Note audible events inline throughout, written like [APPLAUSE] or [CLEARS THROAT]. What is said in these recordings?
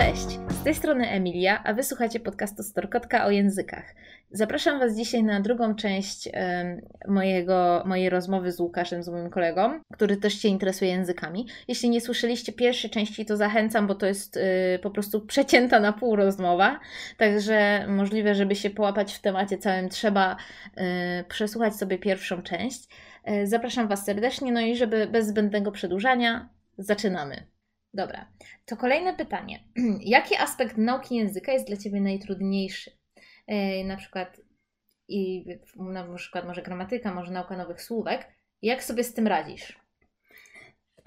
Cześć, z tej strony Emilia, a wysłuchacie podcastu Storkotka o językach. Zapraszam Was dzisiaj na drugą część mojego, mojej rozmowy z Łukaszem, z moim kolegą, który też się interesuje językami. Jeśli nie słyszeliście pierwszej części, to zachęcam, bo to jest y, po prostu przecięta na pół rozmowa, także możliwe, żeby się połapać w temacie całym, trzeba y, przesłuchać sobie pierwszą część. Y, zapraszam Was serdecznie, no i żeby bez zbędnego przedłużania, zaczynamy. Dobra, to kolejne pytanie. [CLEARS THROAT] Jaki aspekt nauki języka jest dla Ciebie najtrudniejszy? Yy, na przykład, i, na przykład może gramatyka, może nauka nowych słówek. Jak sobie z tym radzisz?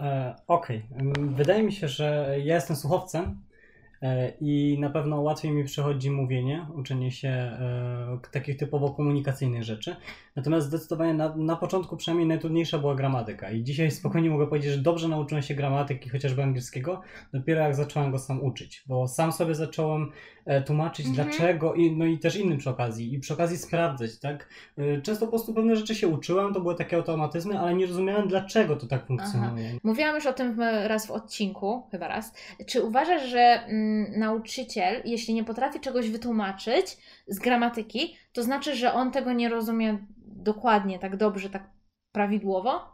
E, Okej, okay. wydaje mi się, że ja jestem słuchowcem I na pewno łatwiej mi przychodzi mówienie, uczenie się e, takich typowo komunikacyjnych rzeczy. Natomiast zdecydowanie na, na początku przynajmniej najtrudniejsza była gramatyka. I dzisiaj [LAUGHS] spokojnie mogę powiedzieć, że dobrze nauczyłem się gramatyki, chociażby angielskiego, dopiero jak zacząłem go sam uczyć. Bo sam sobie zacząłem e, tłumaczyć mhm. dlaczego, i, no i też innym przy okazji. I przy okazji sprawdzać, tak? E, często po prostu pewne rzeczy się uczyłem, to były takie automatyzmy, ale nie rozumiałem dlaczego to tak funkcjonuje. Aha. Mówiłam już o tym raz w odcinku, chyba raz. Czy uważasz, że... Mm, nauczyciel, jeśli nie potrafi czegoś wytłumaczyć z gramatyki, to znaczy, że on tego nie rozumie dokładnie, tak dobrze, tak prawidłowo?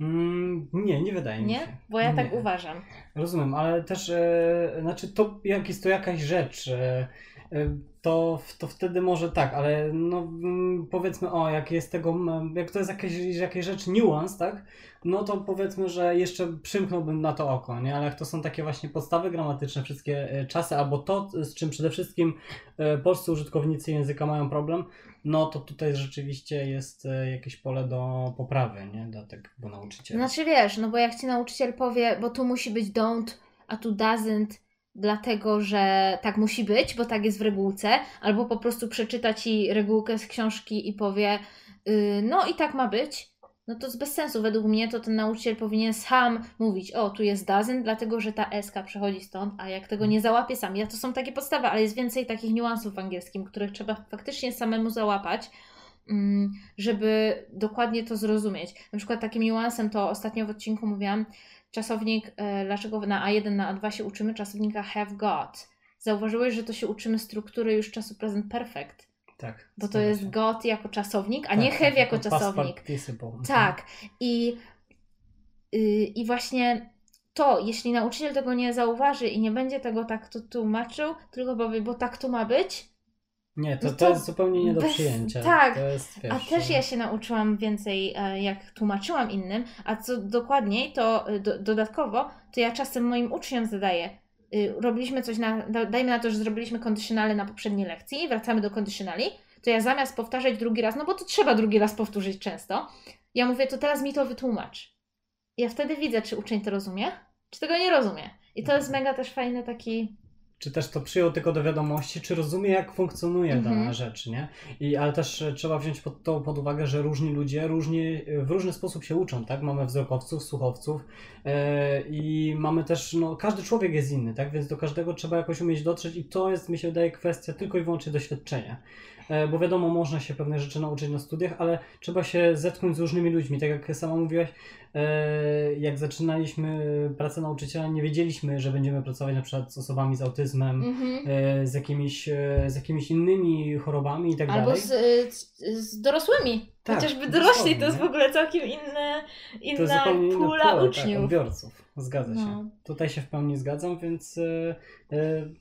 Mm, nie, nie wydaje mi się. Nie? Bo ja tak uważam. Rozumiem, ale też, e, znaczy to jak jest to jakaś rzecz, e to, to wtedy może tak, ale no mm, powiedzmy, o, jak jest tego, jak to jest jakaś, jakaś rzecz, niuans, tak? No to powiedzmy, że jeszcze przymknąłbym na to oko, nie? Ale jak to są takie właśnie podstawy gramatyczne, wszystkie e, czasy, albo to, z czym przede wszystkim e, polscy użytkownicy języka mają problem, no to tutaj rzeczywiście jest jakieś pole do poprawy, nie? Dla tego nauczyciela. Znaczy wiesz, no bo jak ci nauczyciel powie, bo tu musi być don't, a tu doesn't, dlatego, że tak musi być, bo tak jest w regułce, albo po prostu przeczyta ci regułkę z książki i powie, yy, no i tak ma być, no to jest bez sensu. Według mnie to ten nauczyciel powinien sam mówić, o, tu jest doesn't, dlatego, że ta SK przechodzi stąd, a jak tego nie załapie sam, ja to są takie podstawy, ale jest więcej takich niuansów w angielskim, których trzeba faktycznie samemu załapać, mm, żeby dokładnie to zrozumieć. Na przykład takim niuansem to ostatnio w odcinku mówiłam, czasownik, e, dlaczego na A1, na A2 się uczymy czasownika have got. Zauważyłeś, że to się uczymy struktury już czasu present perfect. Tak. Bo to jest got jako czasownik, a tak, nie have jako czasownik. Tak. I, yy, I właśnie to, jeśli nauczyciel tego nie zauważy i nie będzie tego tak tu tłumaczył, tylko powie, bo tak tu ma być, nie, to, no to, to, jest zupełnie nie do bez, przyjęcia. Tak, jest, wiesz, a też ja się nauczyłam więcej, e, jak tłumaczyłam innym, a co dokładniej, to e, do, dodatkowo, to ja czasem moim uczniom zadaję, y, robiliśmy coś na, dajmy na to, że zrobiliśmy kondycjonale na poprzedniej lekcji, wracamy do kondycjonali, to ja zamiast powtarzać drugi raz, no bo to trzeba drugi raz powtórzyć często, ja mówię, to teraz mi to wytłumacz. I ja wtedy widzę, czy uczeń to rozumie, czy tego nie rozumie. I to jest mega też fajny taki czy też to przyjął tylko do wiadomości, czy rozumie, jak funkcjonuje dana mhm. rzecz, nie? I, ale też e, trzeba wziąć pod, to pod uwagę, że różni ludzie różni, w różny sposób się uczą, tak? Mamy wzrokowców, słuchowców yy, i mamy też, no, każdy człowiek jest inny, tak? Więc do każdego trzeba jakoś umieć dotrzeć i to jest, mi się wydaje, kwestia tylko i wyłącznie doświadczenia. Yy, bo wiadomo, można się pewne rzeczy nauczyć na studiach, ale trzeba się zetknąć z różnymi ludźmi. Tak jak sama mówiłaś, E, jak zaczynaliśmy pracę nauczyciela, nie wiedzieliśmy, że będziemy pracować na przykład z osobami z autyzmem, mm-hmm. z, jakimiś, e, z jakimiś innymi chorobami i tak Albo dalej. Albo z, z dorosłymi. Tak, Chociażby dorośli to jest w ogóle całkiem inne, inna to pula pole, tak, uczniów. Tak, odbiorców. Zgadza się. No. Tutaj się w pełni zgadzam, więc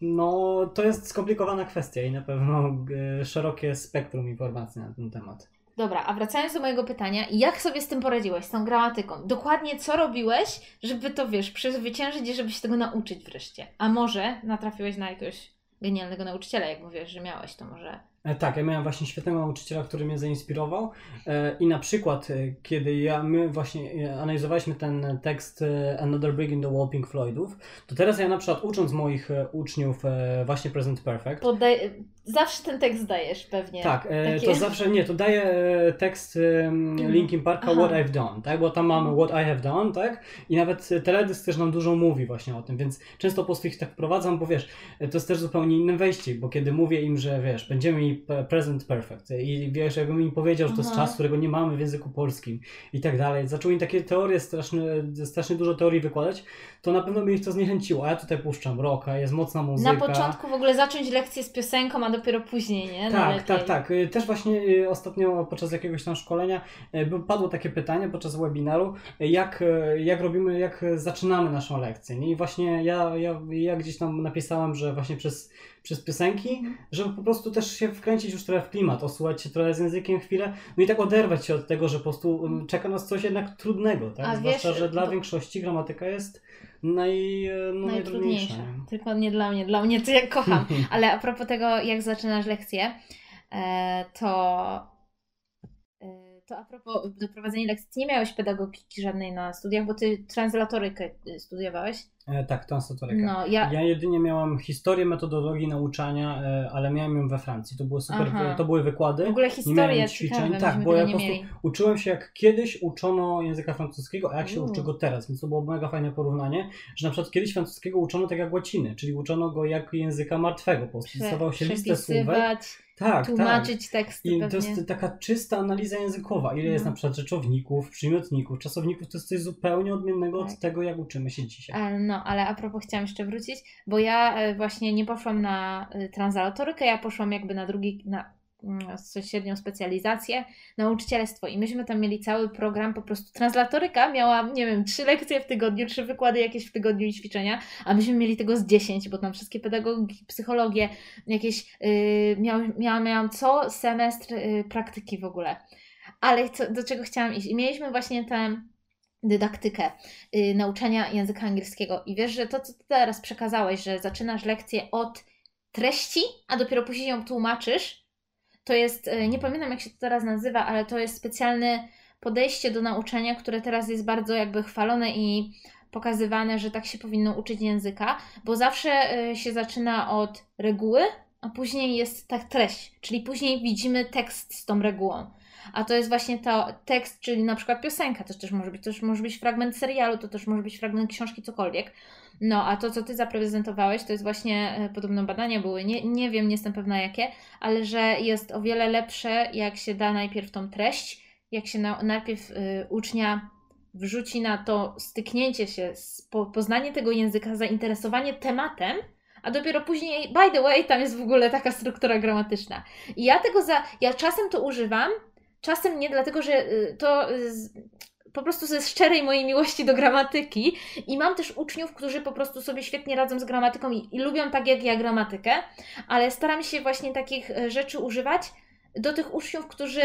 no, to jest skomplikowana kwestia i na pewno szerokie spektrum informacji na ten temat. Dobra, a wracając do mojego pytania, jak sobie z tym poradziłeś, z tą gramatyką? Dokładnie co robiłeś, żeby to, wiesz, przezwyciężyć i żeby się tego nauczyć wreszcie? A może natrafiłeś na jakiegoś genialnego nauczyciela, jak mówisz, że miałeś, to może E, tak, ja miałem właśnie świetnego nauczyciela, który mnie zainspirował e, i na przykład, e, kiedy ja, my właśnie analizowaliśmy ten tekst Another Brick in the Wall Pink Floydów, to teraz ja na przykład ucząc moich uczniów właśnie Present Perfect... Podaj zawsze ten tekst dajesz pewnie. Tak, e, to zawsze, nie, to daję e, tekst mm. Linkin Parka Aha. What I've Done, tak, bo tam mamy What I Have Done, tak, i nawet teledysk też nam dużo mówi właśnie o tym, więc często po prostu ich tak wprowadzam, bo wiesz, to jest też zupełnie inne wejście, bo kiedy mówię im, że wiesz, będziemy mieli present perfect i wiesz, jakbym im powiedział, że to jest czas, którego nie mamy w języku polskim i tak dalej, zaczął im takie teorie straszne, strasznie dużo teorii wykładać, to na pewno by ich to zniechęciło, a ja tutaj puszczam rocka, jest mocna muzyka. Na początku w ogóle zacząć lekcję z piosenką, a dopiero później, nie? Tak, tak, tak. Y, też właśnie y, ostatnio podczas jakiegoś tam szkolenia y, padło takie pytanie podczas webinaru, jak, jak robimy, jak zaczynamy naszą lekcję. Nie? I właśnie ja, ja, ja gdzieś tam napisałem, że właśnie przez, przez piosenki, żeby po prostu też się wkręcić już trochę w klimat, osłuchać się trochę z językiem chwilę, no i tak oderwać się od tego, że po prostu czeka nas coś jednak trudnego, tak? A Zwłaszcza, wiesz, że dla większości gramatyka jest naj, no, najtrudniejsza. Tylko nie dla mnie, dla mnie to ja kocham. [LAUGHS] Ale a propos tego, jak zaczynasz lekcję, e, to to a propos doprowadzenia lekcji, nie miałeś pedagogiki żadnej na studiach, bo ty translatorykę studiowałeś? E, tak, translatorykę. No, ja... ja jedynie miałam historię metodologii nauczania, e, ale miałem ją we Francji. To były super, Aha. to były wykłady. W ogóle historia ćwiczeń. Ciekawe, tak, bo ja po prostu uczyłem się jak kiedyś uczono języka francuskiego, a jak się uczy go teraz, więc to było mega fajne porównanie, że na przykład kiedyś francuskiego uczono tak jak łaciny, czyli uczono go jak języka martwego, po prostu dostawał się listę słówek tak, tłumaczyć tak. teksty. I to jest taka czysta analiza językowa. Ile no. jest na przykład rzeczowników, przymiotników, czasowników, to jest coś zupełnie odmiennego tak. od tego, jak uczymy się dzisiaj. E, no, ale a propos chciałam jeszcze wrócić, bo ja e, właśnie nie poszłam na e, translatorykę, ja poszłam jakby na drugi, na Mm, średnią specjalizację, nauczycielstwo i myśmy tam mieli cały program, po prostu translatoryka miała, nie wiem, trzy lekcje w tygodniu, trzy wykłady jakieś w tygodniu i ćwiczenia, a myśmy mieli tego z dziesięć, bo tam wszystkie pedagogiki, psychologie, jakieś, yy, miałam, miałam, miałam co semestr yy, praktyki w ogóle. Ale co, do czego chciałam iść? I mieliśmy właśnie tę dydaktykę yy, nauczania języka angielskiego i wiesz, że to, co ty teraz przekazałeś, że zaczynasz lekcję od treści, a dopiero później ją tłumaczysz, to jest, e, nie pamiętam jak się to teraz nazywa, ale to jest specjalne podejście do nauczania, które teraz jest bardzo jakby chwalone i pokazywane, że tak się powinno uczyć języka, bo zawsze e, się zaczyna od reguły, a później jest tak treść, czyli później widzimy tekst z tą regułą. A to jest właśnie to tekst, czyli na przykład piosenka, to też może być, to też może być fragment serialu, to też może być fragment książki, cokolwiek. No, a to, co Ty zaprezentowałeś, to jest właśnie, e, podobno badania były, nie, nie wiem, nie jestem pewna jakie, ale że jest o wiele lepsze, jak się da najpierw tą treść, jak się na, najpierw y, ucznia wrzuci na to styknięcie się, po, poznanie tego języka, zainteresowanie tematem, a dopiero później, by the way, tam jest w ogóle taka struktura gramatyczna. I ja tego za, ja czasem to używam, czasem nie, dlatego że y, to po prostu ze szczerej mojej miłości do gramatyki i mam też uczniów, którzy po prostu sobie świetnie radzą z gramatyką i, i lubią tak jak ja gramatykę, ale staram się właśnie takich e, rzeczy używać do tych uczniów, którzy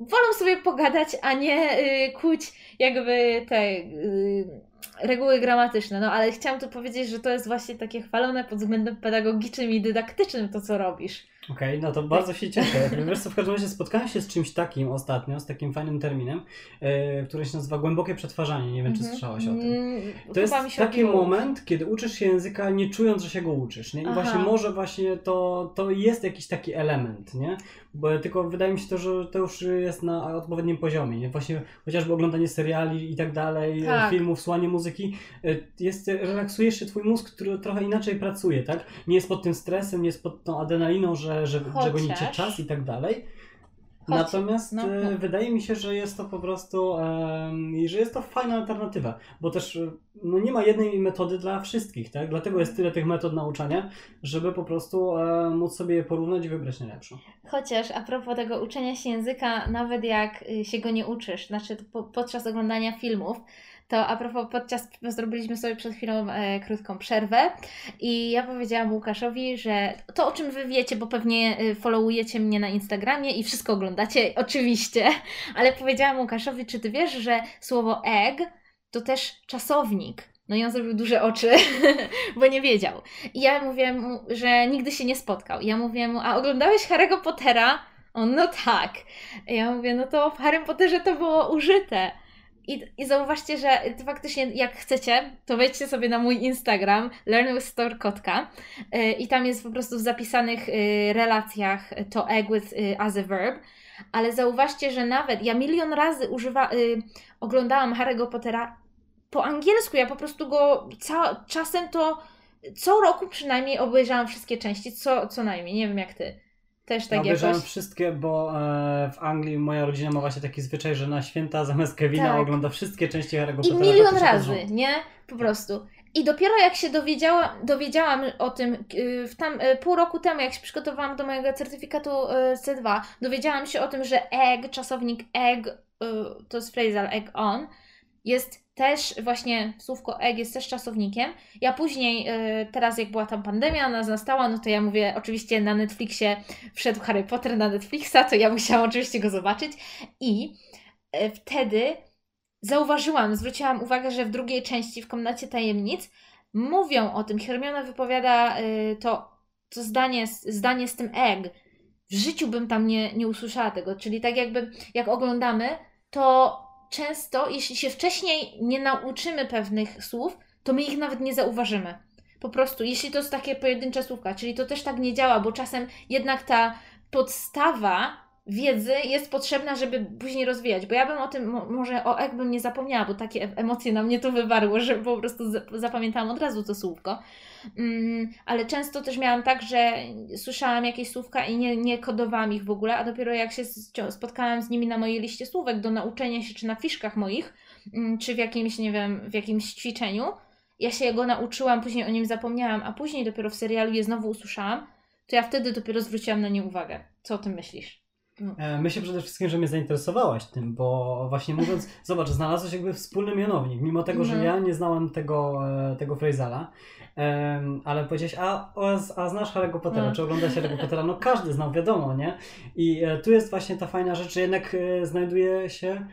wolą sobie pogadać, a nie y, kłuć jakby te y, reguły gramatyczne. No ale chciałam tu powiedzieć, że to jest właśnie takie chwalone pod względem pedagogicznym i dydaktycznym to, co robisz. Okej, okay, no to bardzo się cieszę. [LAUGHS] Wiesz co, w każdym razie spotkałem się z czymś takim ostatnio, z takim fajnym terminem, yy, który się nazywa głębokie przetwarzanie. Nie wiem, czy mhm. słyszałaś o tym. Mm, to jest taki moment, kiedy uczysz się języka nie czując, że się go uczysz. Nie? I Aha. właśnie może właśnie to, to jest jakiś taki element, nie? Bo tylko wydaje mi się to, że to już jest na odpowiednim poziomie. Nie? Właśnie chociażby oglądanie seriali i tak dalej, tak. filmów, słuchanie muzyki, y, jest, relaksujesz się, twój mózg, który trochę inaczej pracuje, tak? Nie jest pod tym stresem, nie jest pod tą adrenaliną, że, że, Chociaż... że gonicie czas i tak dalej. Natomiast no, y, no. wydaje mi się, że jest to po prostu, um, że jest to fajna alternatywa, bo też y, no, nie ma jednej metody dla wszystkich, tak? Dlatego jest tyle tych metod nauczania, żeby po prostu um, móc sobie je porównać i wybrać najlepszą. Chociaż a propos tego uczenia się języka, nawet jak się go nie uczysz, znaczy po, podczas oglądania filmów, to a propos, podczas zrobiliśmy sobie przed chwilą e, krótką przerwę i ja powiedziałam Łukaszowi, że to o czym Wy wiecie, bo pewnie e, followujecie mnie na Instagramie i wszystko oglądacie, [LAUGHS] oczywiście, ale powiedziałam Łukaszowi, czy Ty wiesz, że słowo egg to też czasownik. No i on zrobił duże oczy, [LAUGHS] bo nie wiedział. I ja mówię mu, że nigdy się nie spotkał. I ja mówię mu, a oglądałeś Harry'ego Pottera? On, no tak. I ja mówię, no to w Harrym Potterze to było użyte. I, I zauważcie, że faktycznie jak chcecie, to wejdźcie sobie na mój Instagram Learn with Store Kotka yy, i tam jest po prostu w zapisanych yy, relacjach to egg with yy, as a verb. Ale zauważcie, że nawet ja milion razy używa, oglądałam Harry'ego Pottera po angielsku. Ja po prostu go ca- czasem to co roku przynajmniej obejrzałam wszystkie części, co, co najmniej. Nie wiem jak ty. Też tak jakoś. wszystkie, bo e, w Anglii moja rodzina ma właśnie taki zwyczaj, że na święta zamiast Kevina Tak. ogląda wszystkie części Harry'ego I Pottera. milion praktycznie pod razy, nie? Po prostu. I dopiero jak się dowiedziała, dowiedziałam o tym yy, w tam, yy, pół roku temu, jak się przygotowałam do mojego certyfikatu yy, C2, dowiedziałam się o tym, że egg, czasownik egg, to jest phrasal egg on, jest też właśnie, słówko egg jest też czasownikiem. Ja później, yy, teraz jak była tam pandemia, nas nastała, no to ja mówię, oczywiście na Netflixie wszedł Harry Potter na Netflixa, to ja musiałam oczywiście go zobaczyć i yy, wtedy zauważyłam, zwróciłam uwagę, że w drugiej części, w Komnacie Tajemnic, mówią o tym, Hermiona wypowiada y, to, to zdanie, zdanie z tym egg. W życiu bym tam nie, nie usłyszała tego, czyli tak jakby, jak oglądamy, to często, jeśli się wcześniej nie nauczymy pewnych słów, to my ich nawet nie zauważymy. Po prostu, jeśli to jest takie pojedyncze słówka, czyli to też tak nie działa, bo czasem jednak ta podstawa wiedzy jest potrzebna, żeby później rozwijać. Bo ja bym o tym, mo- może o ek bym nie zapomniała, bo takie emocje na mnie to wywarło, że po prostu za- zapamiętałam od razu to słówko. Mm, ale często też miałam tak, że słyszałam jakieś słówka i nie, nie kodowałam ich w ogóle, a dopiero jak się spotkałam z nimi na mojej liście słówek do nauczenia się, czy na fiszkach moich, mm, czy w jakimś, nie wiem, w jakimś ćwiczeniu, ja się go nauczyłam, później o nim zapomniałam, a później dopiero w serialu je znowu usłyszałam, to ja wtedy dopiero zwróciłam na nie uwagę. Co o tym myślisz? E, Myślę przede wszystkim, że mnie zainteresowałaś tym, bo właśnie mówiąc, [LAUGHS] zobacz, znalazłeś jakby wspólny mianownik, mimo tego, że No. ja nie znałem tego, e, tego em, ale powiedziałeś, a, a znasz Harry'ego Pottera, No. czy oglądasz Harry'ego Pottera? No każdy znał, wiadomo, nie? I e, tu jest właśnie ta fajna rzecz, że jednak znajduje się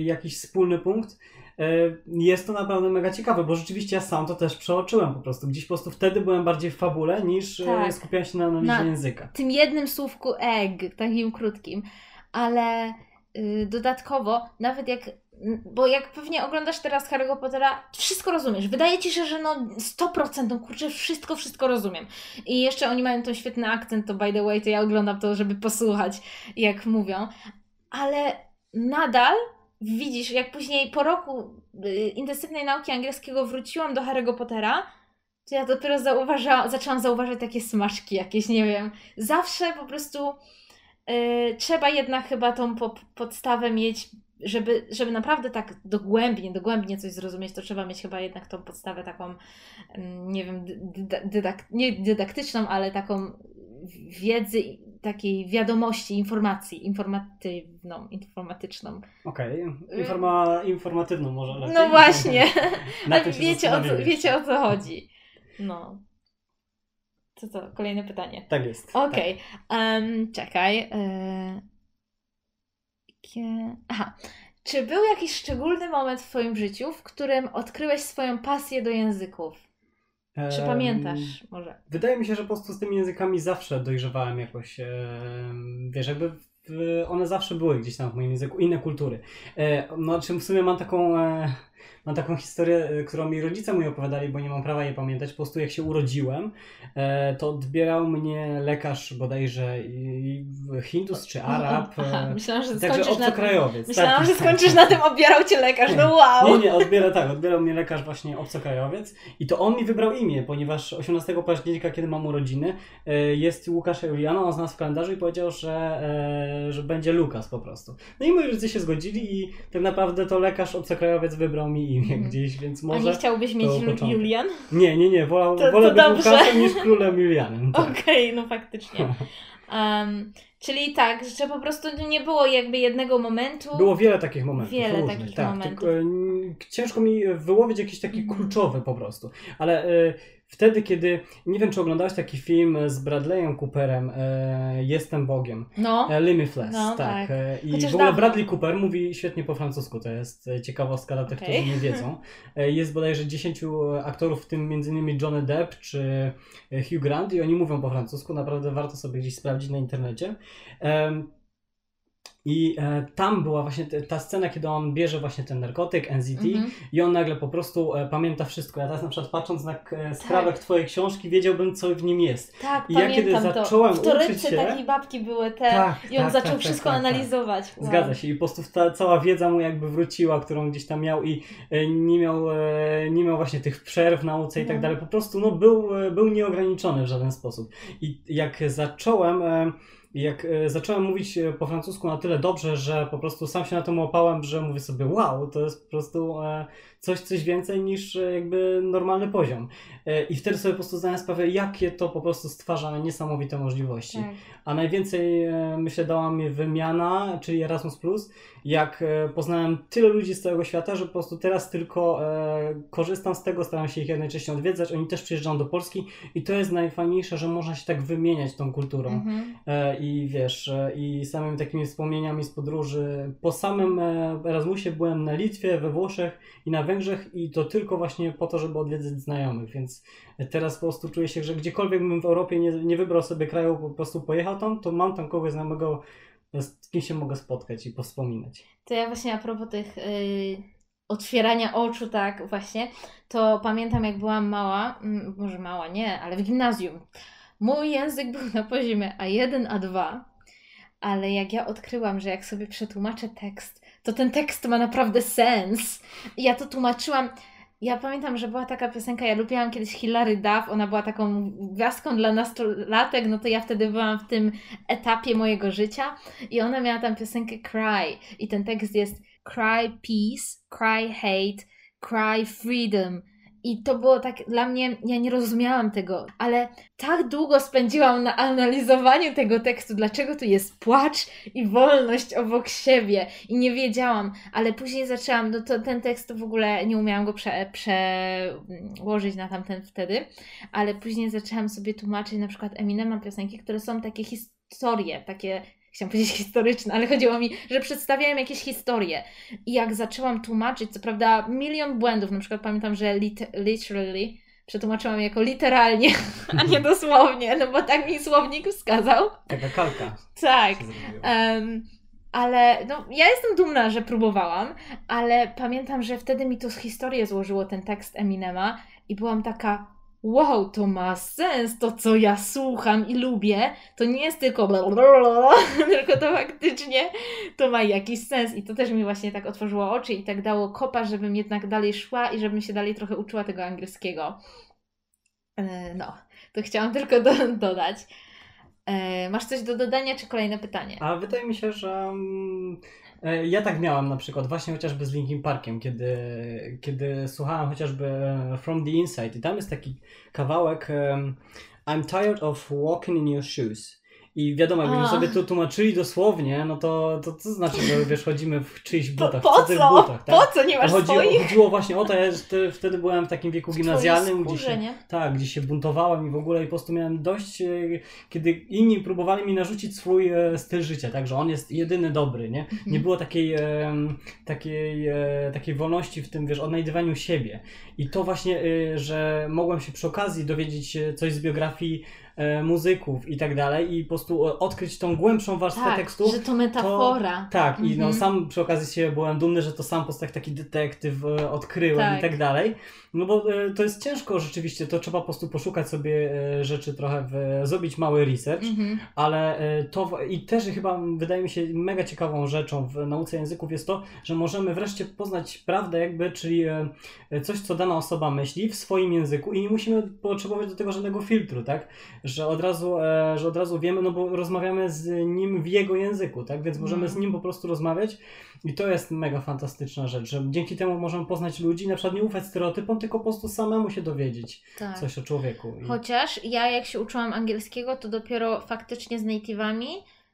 jakiś wspólny punkt. E, Jest to naprawdę mega ciekawe, bo rzeczywiście ja sam to też przeoczyłem po prostu. Gdzieś po prostu wtedy byłem bardziej w fabule niż e, Tak. skupiałem się na analizie Na- języka. tym jednym słówku egg, takim krótkim, ale y, dodatkowo, nawet jak, bo jak pewnie oglądasz teraz Harry'ego Pottera, wszystko rozumiesz. Wydaje ci się, że no 100%, no kurczę, wszystko, wszystko rozumiem. I jeszcze oni mają ten świetny akcent, to by the way, to ja oglądam to, żeby posłuchać, jak mówią, ale nadal widzisz, jak później po roku y, intensywnej nauki angielskiego wróciłam do Harry'ego Pottera, to ja dopiero zauważa, zaczęłam zauważać takie smaczki jakieś, nie wiem. Zawsze po prostu y, trzeba jednak chyba tą po, podstawę mieć, żeby, żeby naprawdę tak dogłębnie, dogłębnie coś zrozumieć, to trzeba mieć chyba jednak tą podstawę taką, mm, nie wiem, dyda, dydak, nie dydaktyczną, ale taką wiedzy, takiej wiadomości, informacji, informatywną, informatyczną. Okej, Informa, informatywną może lepiej. No właśnie, [LAUGHS] ale [LAUGHS] wiecie o, co, wiecie o co chodzi. No. Co to? Kolejne pytanie. Tak jest. Okej, em, czekaj. e, Aha. Czy był jakiś szczególny moment w Twoim życiu, w którym odkryłeś swoją pasję do języków? Czy pamiętasz może? Wydaje mi się, że po prostu z tymi językami zawsze dojrzewałem jakoś, wiesz, jakby one zawsze były gdzieś tam w moim języku, inne kultury. E, no, czym w sumie mam taką, e, mam taką historię, e, którą mi rodzice mi opowiadali, bo nie mam prawa jej pamiętać. Po prostu jak się urodziłem, e, to odbierał mnie lekarz bodajże Hindus czy Arab. Aha, e, myślałam, że Także tym. obcokrajowiec. Myślałam, tak, że tak. [LAUGHS] skończysz na tym, odbierał cię lekarz. No wow! Nie, nie, odbiera, tak, odbierał mnie lekarz właśnie obcokrajowiec i to on mi wybrał imię, ponieważ 18 października, kiedy mam urodziny, jest Łukasz Juliano, on znalazł w kalendarzu i powiedział, że, że będzie Lukas po prostu. No i moi rodzice się zgodzili i tak naprawdę to lekarz obcokrajowiec wybrał mi imię Mhm. gdzieś, więc A nie może... chciałbyś mieć to początek. Julian? Nie, nie, nie, wolał, To- to wolę być dobrze. Łukaszem niż królem Julianem. Tak. Okej, no faktycznie. Um, czyli tak, że po prostu nie było jakby jednego momentu. Było wiele takich momentów. Wiele różnych, takich tak, momentów. Tylko, ciężko mi wyłowić jakiś taki Mhm. kluczowy po prostu. Ale e, wtedy, kiedy. Nie wiem, czy oglądałeś taki film z Bradleyem Cooperem, e, Jestem Bogiem. No. E, Limitless, No, tak. tak. E, I Chociaż w ogóle dawno. Bradley Cooper mówi świetnie po francusku, to jest e, ciekawostka dla tych, Okej. którzy nie wiedzą. E, Jest bodajże 10 aktorów, w tym m.in. Johnny Depp czy e, Hugh Grant i oni mówią po francusku, naprawdę warto sobie gdzieś sprawdzić na internecie. Em, I e, tam była właśnie te, ta scena, kiedy on bierze właśnie ten narkotyk, NZT mm -hmm. i on nagle po prostu e, pamięta wszystko. Ja teraz na przykład patrząc na e, skrawek tak. twojej książki wiedziałbym, co w nim jest. Tak, I ja kiedy zacząłem to. W torebce się... takiej babki były te tak, i on tak, zaczął tak, tak wszystko tak, tak. analizować. Wow. Zgadza się i po prostu ta cała wiedza mu jakby wróciła, którą gdzieś tam miał i e, nie miał, e, nie miał właśnie tych przerw w nauce i tak mhm. dalej. Po prostu no, był, e, był nieograniczony w żaden sposób. I jak zacząłem jak e, zacząłem mówić e, po francusku na tyle dobrze, że po prostu sam się na tym łapałem, że mówię sobie, wow, to jest po prostu e, coś, coś więcej niż jakby normalny poziom. I wtedy sobie po prostu zdałem sprawę, jakie to po prostu stwarza niesamowite możliwości. Tak. A najwięcej, myślę, dała mi wymiana, czyli Erasmus+, jak poznałem tyle ludzi z całego świata, że po prostu teraz tylko korzystam z tego, staram się ich jak najczęściej odwiedzać. Oni też przyjeżdżają do Polski i to jest najfajniejsze, że można się tak wymieniać tą kulturą. Mhm i wiesz, e, i samymi takimi wspomnieniami z podróży. Po samym e, Erasmusie byłem na Litwie, we Włoszech i na Węgrzech i to tylko właśnie po to, żeby odwiedzać znajomych, więc teraz po prostu czuję się, że gdziekolwiek bym w Europie nie, nie wybrał sobie kraju, po prostu pojechał tam, to mam tam kogoś znajomego, z kim się mogę spotkać i powspominać. To ja właśnie a propos tych... Yy otwierania oczu, tak właśnie, to pamiętam jak byłam mała, może mała, nie, ale w gimnazjum. Mój język był na poziomie A1, A2, ale jak ja odkryłam, że jak sobie przetłumaczę tekst, to ten tekst ma naprawdę sens. Ja to tłumaczyłam. Ja pamiętam, że była taka piosenka, ja lubiłam kiedyś Hilary Duff, ona była taką gwiazdką dla nastolatek, no to ja wtedy byłam w tym etapie mojego życia i ona miała tam piosenkę Cry i ten tekst jest Cry peace, cry hate, cry freedom, i to było tak dla mnie, ja nie rozumiałam tego, ale tak długo spędziłam na analizowaniu tego tekstu, dlaczego tu jest płacz i wolność obok siebie. I nie wiedziałam, ale później zaczęłam, no to ten tekst w ogóle nie umiałam go prze, przełożyć na tamten wtedy, ale później zaczęłam sobie tłumaczyć na przykład Eminema piosenki, które są takie historie, takie chciałam powiedzieć [LAUGHS] historyczne, ale chodziło mi, że przedstawiałem jakieś historie. I jak zaczęłam tłumaczyć, co prawda milion błędów, na przykład pamiętam, że lit literally przetłumaczyłam jako literalnie, [LAUGHS] a nie dosłownie, no bo tak mi słownik wskazał. Taka kalka. Tak. Um, ale no, ja jestem dumna, że próbowałam, ale pamiętam, że wtedy mi to z historii złożyło ten tekst Eminema i byłam taka, wow, to ma sens, to co ja słucham i lubię, to nie jest tylko blablabla, [LAUGHS] tylko to faktycznie to ma jakiś sens i to też mi właśnie tak otworzyło oczy i tak dało kopa, żebym jednak dalej szła i żebym się dalej trochę uczyła tego angielskiego. E, no, to chciałam [LAUGHS] tylko do, dodać. E, masz coś do dodania, czy kolejne pytanie? A wydaje mi się, że mm, ja tak miałam na przykład właśnie chociażby z Linkin Parkiem, kiedy, kiedy słuchałem chociażby e, From the Inside i tam jest taki kawałek I'm tired of walking in your shoes. I wiadomo, jakbyśmy sobie to tłumaczyli dosłownie, no to, to co znaczy, że wiesz, chodzimy w czyichś butach, po, po co? Butach, tak? Po co nie masz chodziło, swoich? Chodziło właśnie o to, ja wtedy byłem w takim wieku gimnazjalnym, gdzie się, tak, gdzie się buntowałem i w ogóle i po prostu miałem dość, e, kiedy inni próbowali mi narzucić swój e, styl życia, tak, że on jest jedyny dobry, nie? Mhm. Nie było takiej, takiej, e, takiej wolności w tym, wiesz, odnajdywaniu siebie. I to właśnie, że mogłem się przy okazji dowiedzieć coś z biografii muzyków i tak dalej i po prostu odkryć tą głębszą warstwę tak, tekstu. że to metafora. To, tak, mhm. i no mhm. sam przy okazji się byłem dumny, że to sam po prostu taki detektyw e, odkryłem tak. i tak dalej. No bo e, to jest ciężko rzeczywiście, to trzeba po prostu poszukać sobie e, rzeczy trochę, w, zrobić mały research, mhm. ale e, to i też chyba wydaje mi się mega ciekawą rzeczą w nauce języków jest to, że możemy wreszcie poznać prawdę jakby, czyli coś, co dana osoba myśli w swoim języku i nie musimy potrzebować do tego żadnego filtru, tak? Że od razu, że od razu wiemy, no bo rozmawiamy z nim w jego języku, tak? Więc możemy z nim po prostu rozmawiać i to jest mega fantastyczna rzecz, że dzięki temu możemy poznać ludzi, na przykład nie ufać stereotypom, tylko po prostu samemu się dowiedzieć tak. coś o człowieku. I... Chociaż ja jak się uczyłam angielskiego, to dopiero faktycznie z native'ami,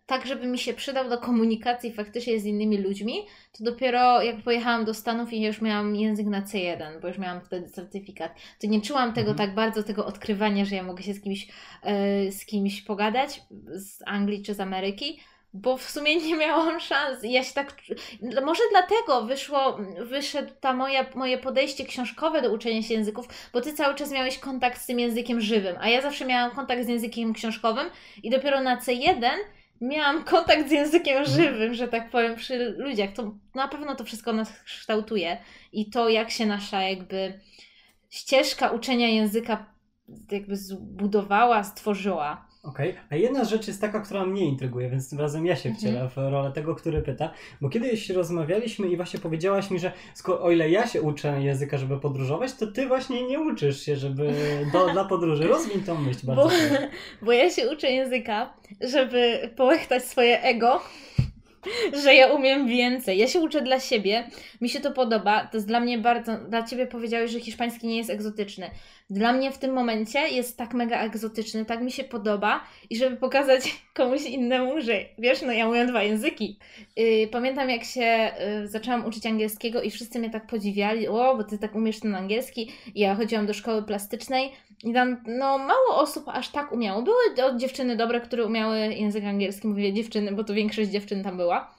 tak żeby mi się przydał do komunikacji faktycznie z innymi ludźmi, to dopiero jak pojechałam do Stanów i już miałam język na C1, bo już miałam wtedy certyfikat, to nie czułam tego mhm. tak bardzo, tego odkrywania, że ja mogę się z kimś, yy, z kimś pogadać z Anglii czy z Ameryki, bo w sumie nie miałam szans. Ja się tak. Może dlatego wyszło, wyszedł ta moja, moje podejście książkowe do uczenia się języków, bo ty cały czas miałeś kontakt z tym językiem żywym, a ja zawsze miałam kontakt z językiem książkowym i dopiero na C1 miałam [LAUGHS] kontakt z językiem mhm. żywym, że tak powiem, przy ludziach, to na pewno to wszystko nas kształtuje i to, jak się nasza jakby ścieżka uczenia języka jakby zbudowała, stworzyła. Okej, okay. a jedna rzecz jest taka, która mnie intryguje, więc tym razem ja się wcielę mhm. w rolę tego, który pyta, bo kiedyś rozmawialiśmy i właśnie powiedziałaś mi, że o ile ja się uczę języka, żeby podróżować, to ty właśnie nie uczysz się, żeby do, dla podróży. Rozwiń tą myśl [LAUGHS] bardzo. Bo, bo ja się uczę języka, żeby połechtać swoje ego [LAUGHS] że ja umiem więcej. Ja się uczę dla siebie, mi się to podoba. To jest dla mnie bardzo. Dla ciebie powiedziałeś, że hiszpański nie jest egzotyczny. Dla mnie w tym momencie jest tak mega egzotyczny, tak mi się podoba i żeby pokazać [LAUGHS] komuś innemu, że wiesz, no ja mówię dwa języki. Yy, pamiętam jak się yy, zaczęłam uczyć angielskiego i wszyscy mnie tak podziwiali, o, bo ty tak umiesz ten angielski. I ja chodziłam do szkoły plastycznej i tam, no, mało osób aż tak umiało. Były dziewczyny dobre, które umiały język angielski, mówię dziewczyny, bo to większość dziewczyn tam była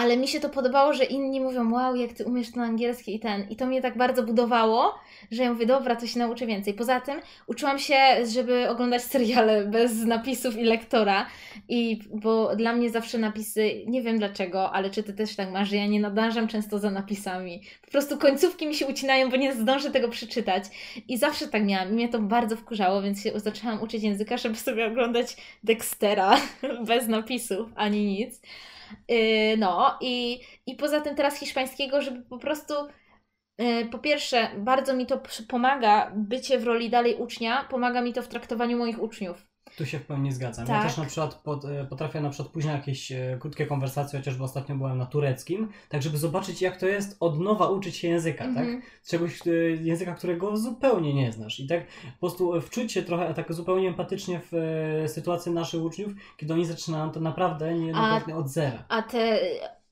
ale mi się to podobało, że inni mówią, wow, jak ty umiesz ten angielski i ten. I to mnie tak bardzo budowało, że ja mówię, dobra, to się nauczę więcej. Poza tym uczyłam się, żeby oglądać seriale [LAUGHS] bez napisów i lektora. I bo dla mnie zawsze napisy, nie wiem dlaczego, ale czy ty też tak masz, że ja nie nadążam często za napisami. Po prostu końcówki mi się ucinają, bo nie zdążę tego przeczytać. I zawsze tak miałam. I mnie to bardzo wkurzało, więc się zaczęłam uczyć języka, żeby sobie oglądać Dextera [LAUGHS] bez napisów ani nic. Yy, no i, i poza tym teraz hiszpańskiego, żeby po prostu yy, po pierwsze, bardzo mi to pomaga, bycie w roli dalej ucznia, pomaga mi to w traktowaniu moich uczniów. Tu się w pełni zgadzam. Tak. Ja też na przykład pod, e, potrafię na przykład później jakieś e, krótkie konwersacje, chociażby ostatnio byłem na tureckim, tak żeby zobaczyć jak to jest od nowa uczyć się języka, tak? Mhm. Czegoś, e, języka, którego zupełnie nie znasz. I tak po prostu wczuć się trochę tak zupełnie empatycznie w sytuację naszych uczniów, kiedy oni zaczynają to naprawdę niejednokrotnie od zera. A te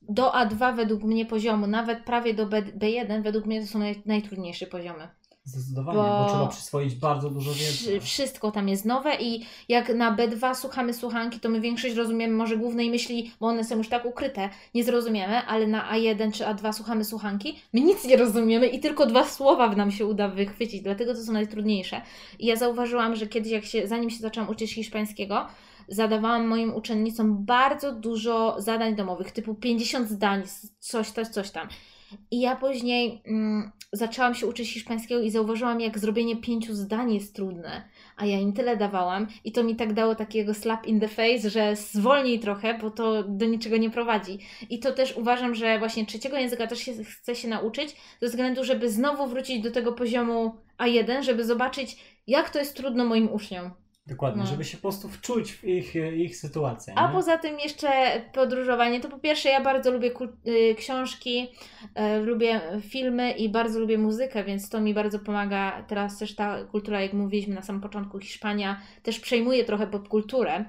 do A2 według mnie poziomu, nawet prawie do B, B1 według mnie to są naj, najtrudniejsze poziomy. Zdecydowanie, bo, bo, trzeba przyswoić bardzo dużo wiedzy. Wszystko tam jest nowe i jak na B2 słuchamy słuchanki, to my większość rozumiemy może głównej myśli, bo one są już tak ukryte, nie zrozumiemy, ale na A1 czy A2 słuchamy słuchanki, my nic nie rozumiemy i tylko dwa słowa nam się uda wychwycić, dlatego to są najtrudniejsze. I ja zauważyłam, że kiedyś, jak się, zanim się zaczęłam uczyć hiszpańskiego, zadawałam moim uczennicom bardzo dużo zadań domowych, typu 50 zdań, coś, coś, coś tam. I ja później mm, zaczęłam się uczyć hiszpańskiego i zauważyłam, jak zrobienie pięciu zdań jest trudne. A ja im tyle dawałam i to mi tak dało takiego slap in the face, że zwolnij trochę, bo to do niczego nie prowadzi. I to też uważam, że właśnie trzeciego języka też się, chcę się nauczyć, ze względu, żeby znowu wrócić do tego poziomu A1, żeby zobaczyć, jak to jest trudno moim uczniom. Dokładnie, no. żeby się po prostu wczuć w ich, ich sytuację. A poza tym jeszcze podróżowanie. To po pierwsze ja bardzo lubię y, książki, y, lubię filmy i bardzo lubię muzykę, więc to mi bardzo pomaga. Teraz też ta kultura, jak mówiliśmy na samym początku, Hiszpania też przejmuje trochę popkulturę.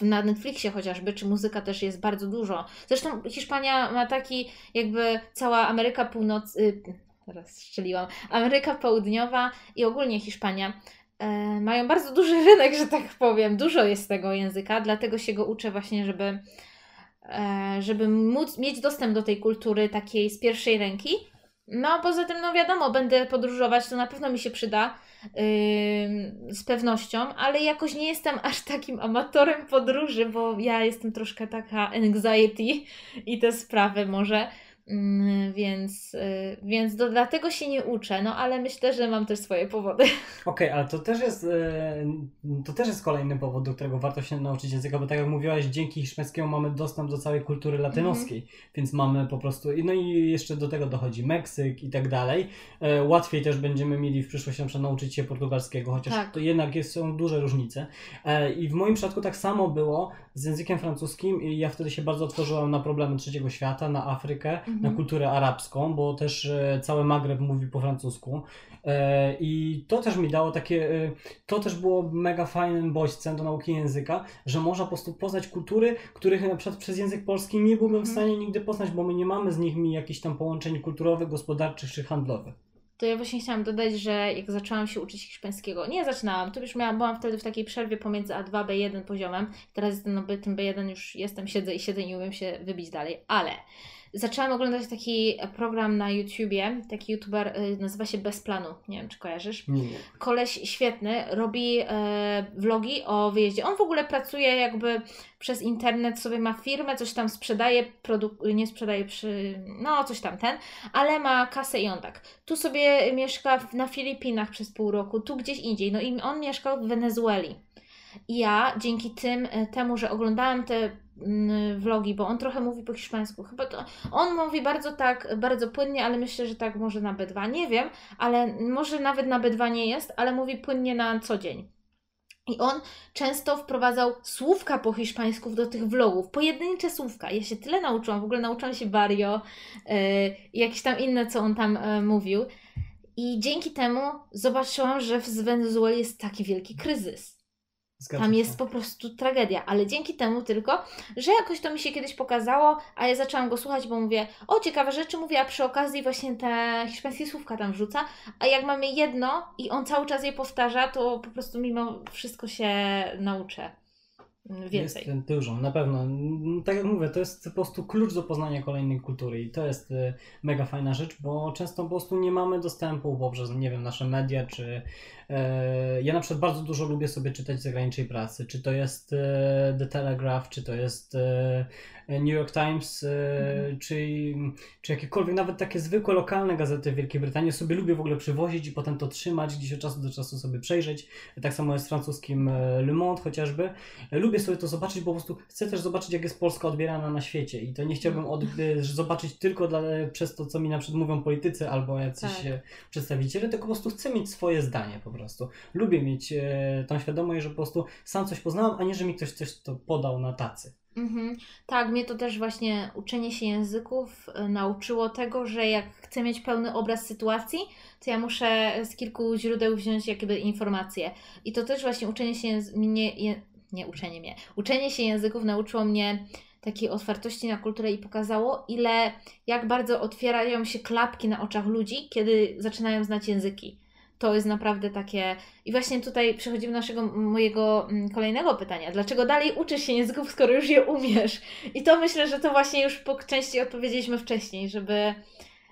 Y, na Netflixie chociażby, czy muzyka też jest bardzo dużo. Zresztą Hiszpania ma taki jakby cała Ameryka Północna, teraz strzeliłam, Ameryka Południowa i ogólnie Hiszpania mają bardzo duży [LAUGHS] rynek, że tak powiem. Dużo jest tego języka, dlatego się go uczę właśnie, żeby, e, żeby móc mieć dostęp do tej kultury takiej z pierwszej ręki. No, poza tym, no wiadomo, będę podróżować, to na pewno mi się przyda yy, z pewnością, ale jakoś nie jestem [LAUGHS] aż takim amatorem podróży, bo ja jestem troszkę taka anxiety i te sprawy może. Mm, więc, y, więc do, dlatego się nie uczę, no ale myślę, że mam też swoje powody. [LAUGHS] Okej, okay, ale to też jest y, to też jest kolejny powód, do którego warto się nauczyć języka, bo tak jak mówiłaś, dzięki hiszpańskiemu mamy dostęp do całej kultury latynoskiej, mm -hmm. więc mamy po prostu, no i jeszcze do tego dochodzi Meksyk i tak dalej. E, łatwiej też będziemy mieli w przyszłości na nauczyć się portugalskiego, chociaż tak. to jednak jest, są duże różnice. E, I w moim przypadku tak samo było z językiem francuskim i ja wtedy się bardzo otworzyłam na problemy trzeciego świata, na Afrykę, na mhm. kulturę arabską, bo też e, cały Magreb mówi po francusku. E, I to też mi dało takie, e, to też było mega fajnym bodźcem do nauki języka, że można po prostu poznać kultury, których na przykład przez język polski nie byłbym w mhm. stanie nigdy poznać, bo my nie mamy z nimi jakichś tam połączeń kulturowych, gospodarczych czy handlowych. To ja właśnie chciałam dodać, że jak zaczęłam się uczyć hiszpańskiego, nie zaczynałam, to już miałam, byłam wtedy w takiej przerwie pomiędzy A2, B1 poziomem. Teraz jestem na tym B1 już jestem, siedzę i siedzę i nie umiem się wybić dalej, ale zaczęłam oglądać taki program na YouTubie, taki youtuber y, nazywa się Bez Planu, nie wiem czy kojarzysz. Nie. Koleś świetny, robi e, vlogi o wyjeździe. On w ogóle pracuje jakby przez internet, sobie ma firmę, coś tam sprzedaje, produk- nie sprzedaje przy, no coś tam ten, ale ma kasę i on tak. Tu sobie mieszka na Filipinach przez pół roku, tu gdzieś indziej. No i on mieszkał w Wenezueli. I ja dzięki tym, e, temu, że oglądałam te vlogi, bo on trochę mówi po hiszpańsku. Chyba to, on mówi bardzo tak, bardzo płynnie, ale myślę, że tak może na B2, nie wiem, ale może nawet na B2 nie jest, ale mówi płynnie na co dzień. I on często wprowadzał słówka po hiszpańsku do tych vlogów, pojedyncze słówka. Ja się tyle nauczyłam, w ogóle nauczyłam się Barrio yy, jakieś tam inne, co on tam yy, mówił. I dzięki temu zobaczyłam, że w Wenezueli jest taki wielki kryzys. Tam jest po prostu tragedia, ale dzięki temu tylko, że jakoś to mi się kiedyś pokazało, a ja zaczęłam go słuchać, bo mówię, o ciekawe rzeczy mówię, a przy okazji właśnie te hiszpańskie słówka tam wrzuca, a jak mamy jedno i on cały czas je powtarza, to po prostu mimo wszystko się nauczę mm, więcej. Jest dużo, na pewno. Mm, Tak jak mówię, to jest po prostu klucz do poznania kolejnej kultury i to jest y, mega fajna rzecz, bo często po prostu nie mamy dostępu poprzez, nie wiem, nasze media, czy ja na przykład bardzo dużo lubię sobie czytać zagranicznej pracy, czy to jest e, The Telegraph, czy to jest e, New York Times, e, Mhm. czy, czy jakiekolwiek, nawet takie zwykłe lokalne gazety w Wielkiej Brytanii sobie lubię w ogóle przywozić i potem to trzymać, gdzieś od czasu do czasu sobie przejrzeć. Tak samo jest z francuskim e, Le Monde chociażby. Lubię sobie to zobaczyć, bo po prostu chcę też zobaczyć, jak jest Polska odbierana na świecie. I to nie chciałbym od, e, zobaczyć tylko dla, przez to, co mi na przykład mówią politycy albo jacyś Tak. e, przedstawiciele, tylko po prostu chcę mieć swoje zdanie po prostu. Lubię mieć e, tą świadomość, że po prostu sam coś poznałam, a nie, że mi ktoś coś to podał na tacy. Mhm. Tak, mnie to też właśnie uczenie się języków y, nauczyło tego, że jak chcę mieć pełny obraz sytuacji, to ja muszę z kilku źródeł wziąć jakby informacje. I to też właśnie uczenie się mnie, je, nie uczenie mnie, uczenie się języków nauczyło mnie takiej otwartości na kulturę i pokazało, ile, jak bardzo otwierają się klapki na oczach ludzi, kiedy zaczynają znać języki. To jest naprawdę takie. I właśnie tutaj przechodzimy do naszego mojego mm, kolejnego pytania. Dlaczego dalej uczysz się języków, skoro już je umiesz? I to myślę, że to właśnie już po części odpowiedzieliśmy wcześniej, żeby,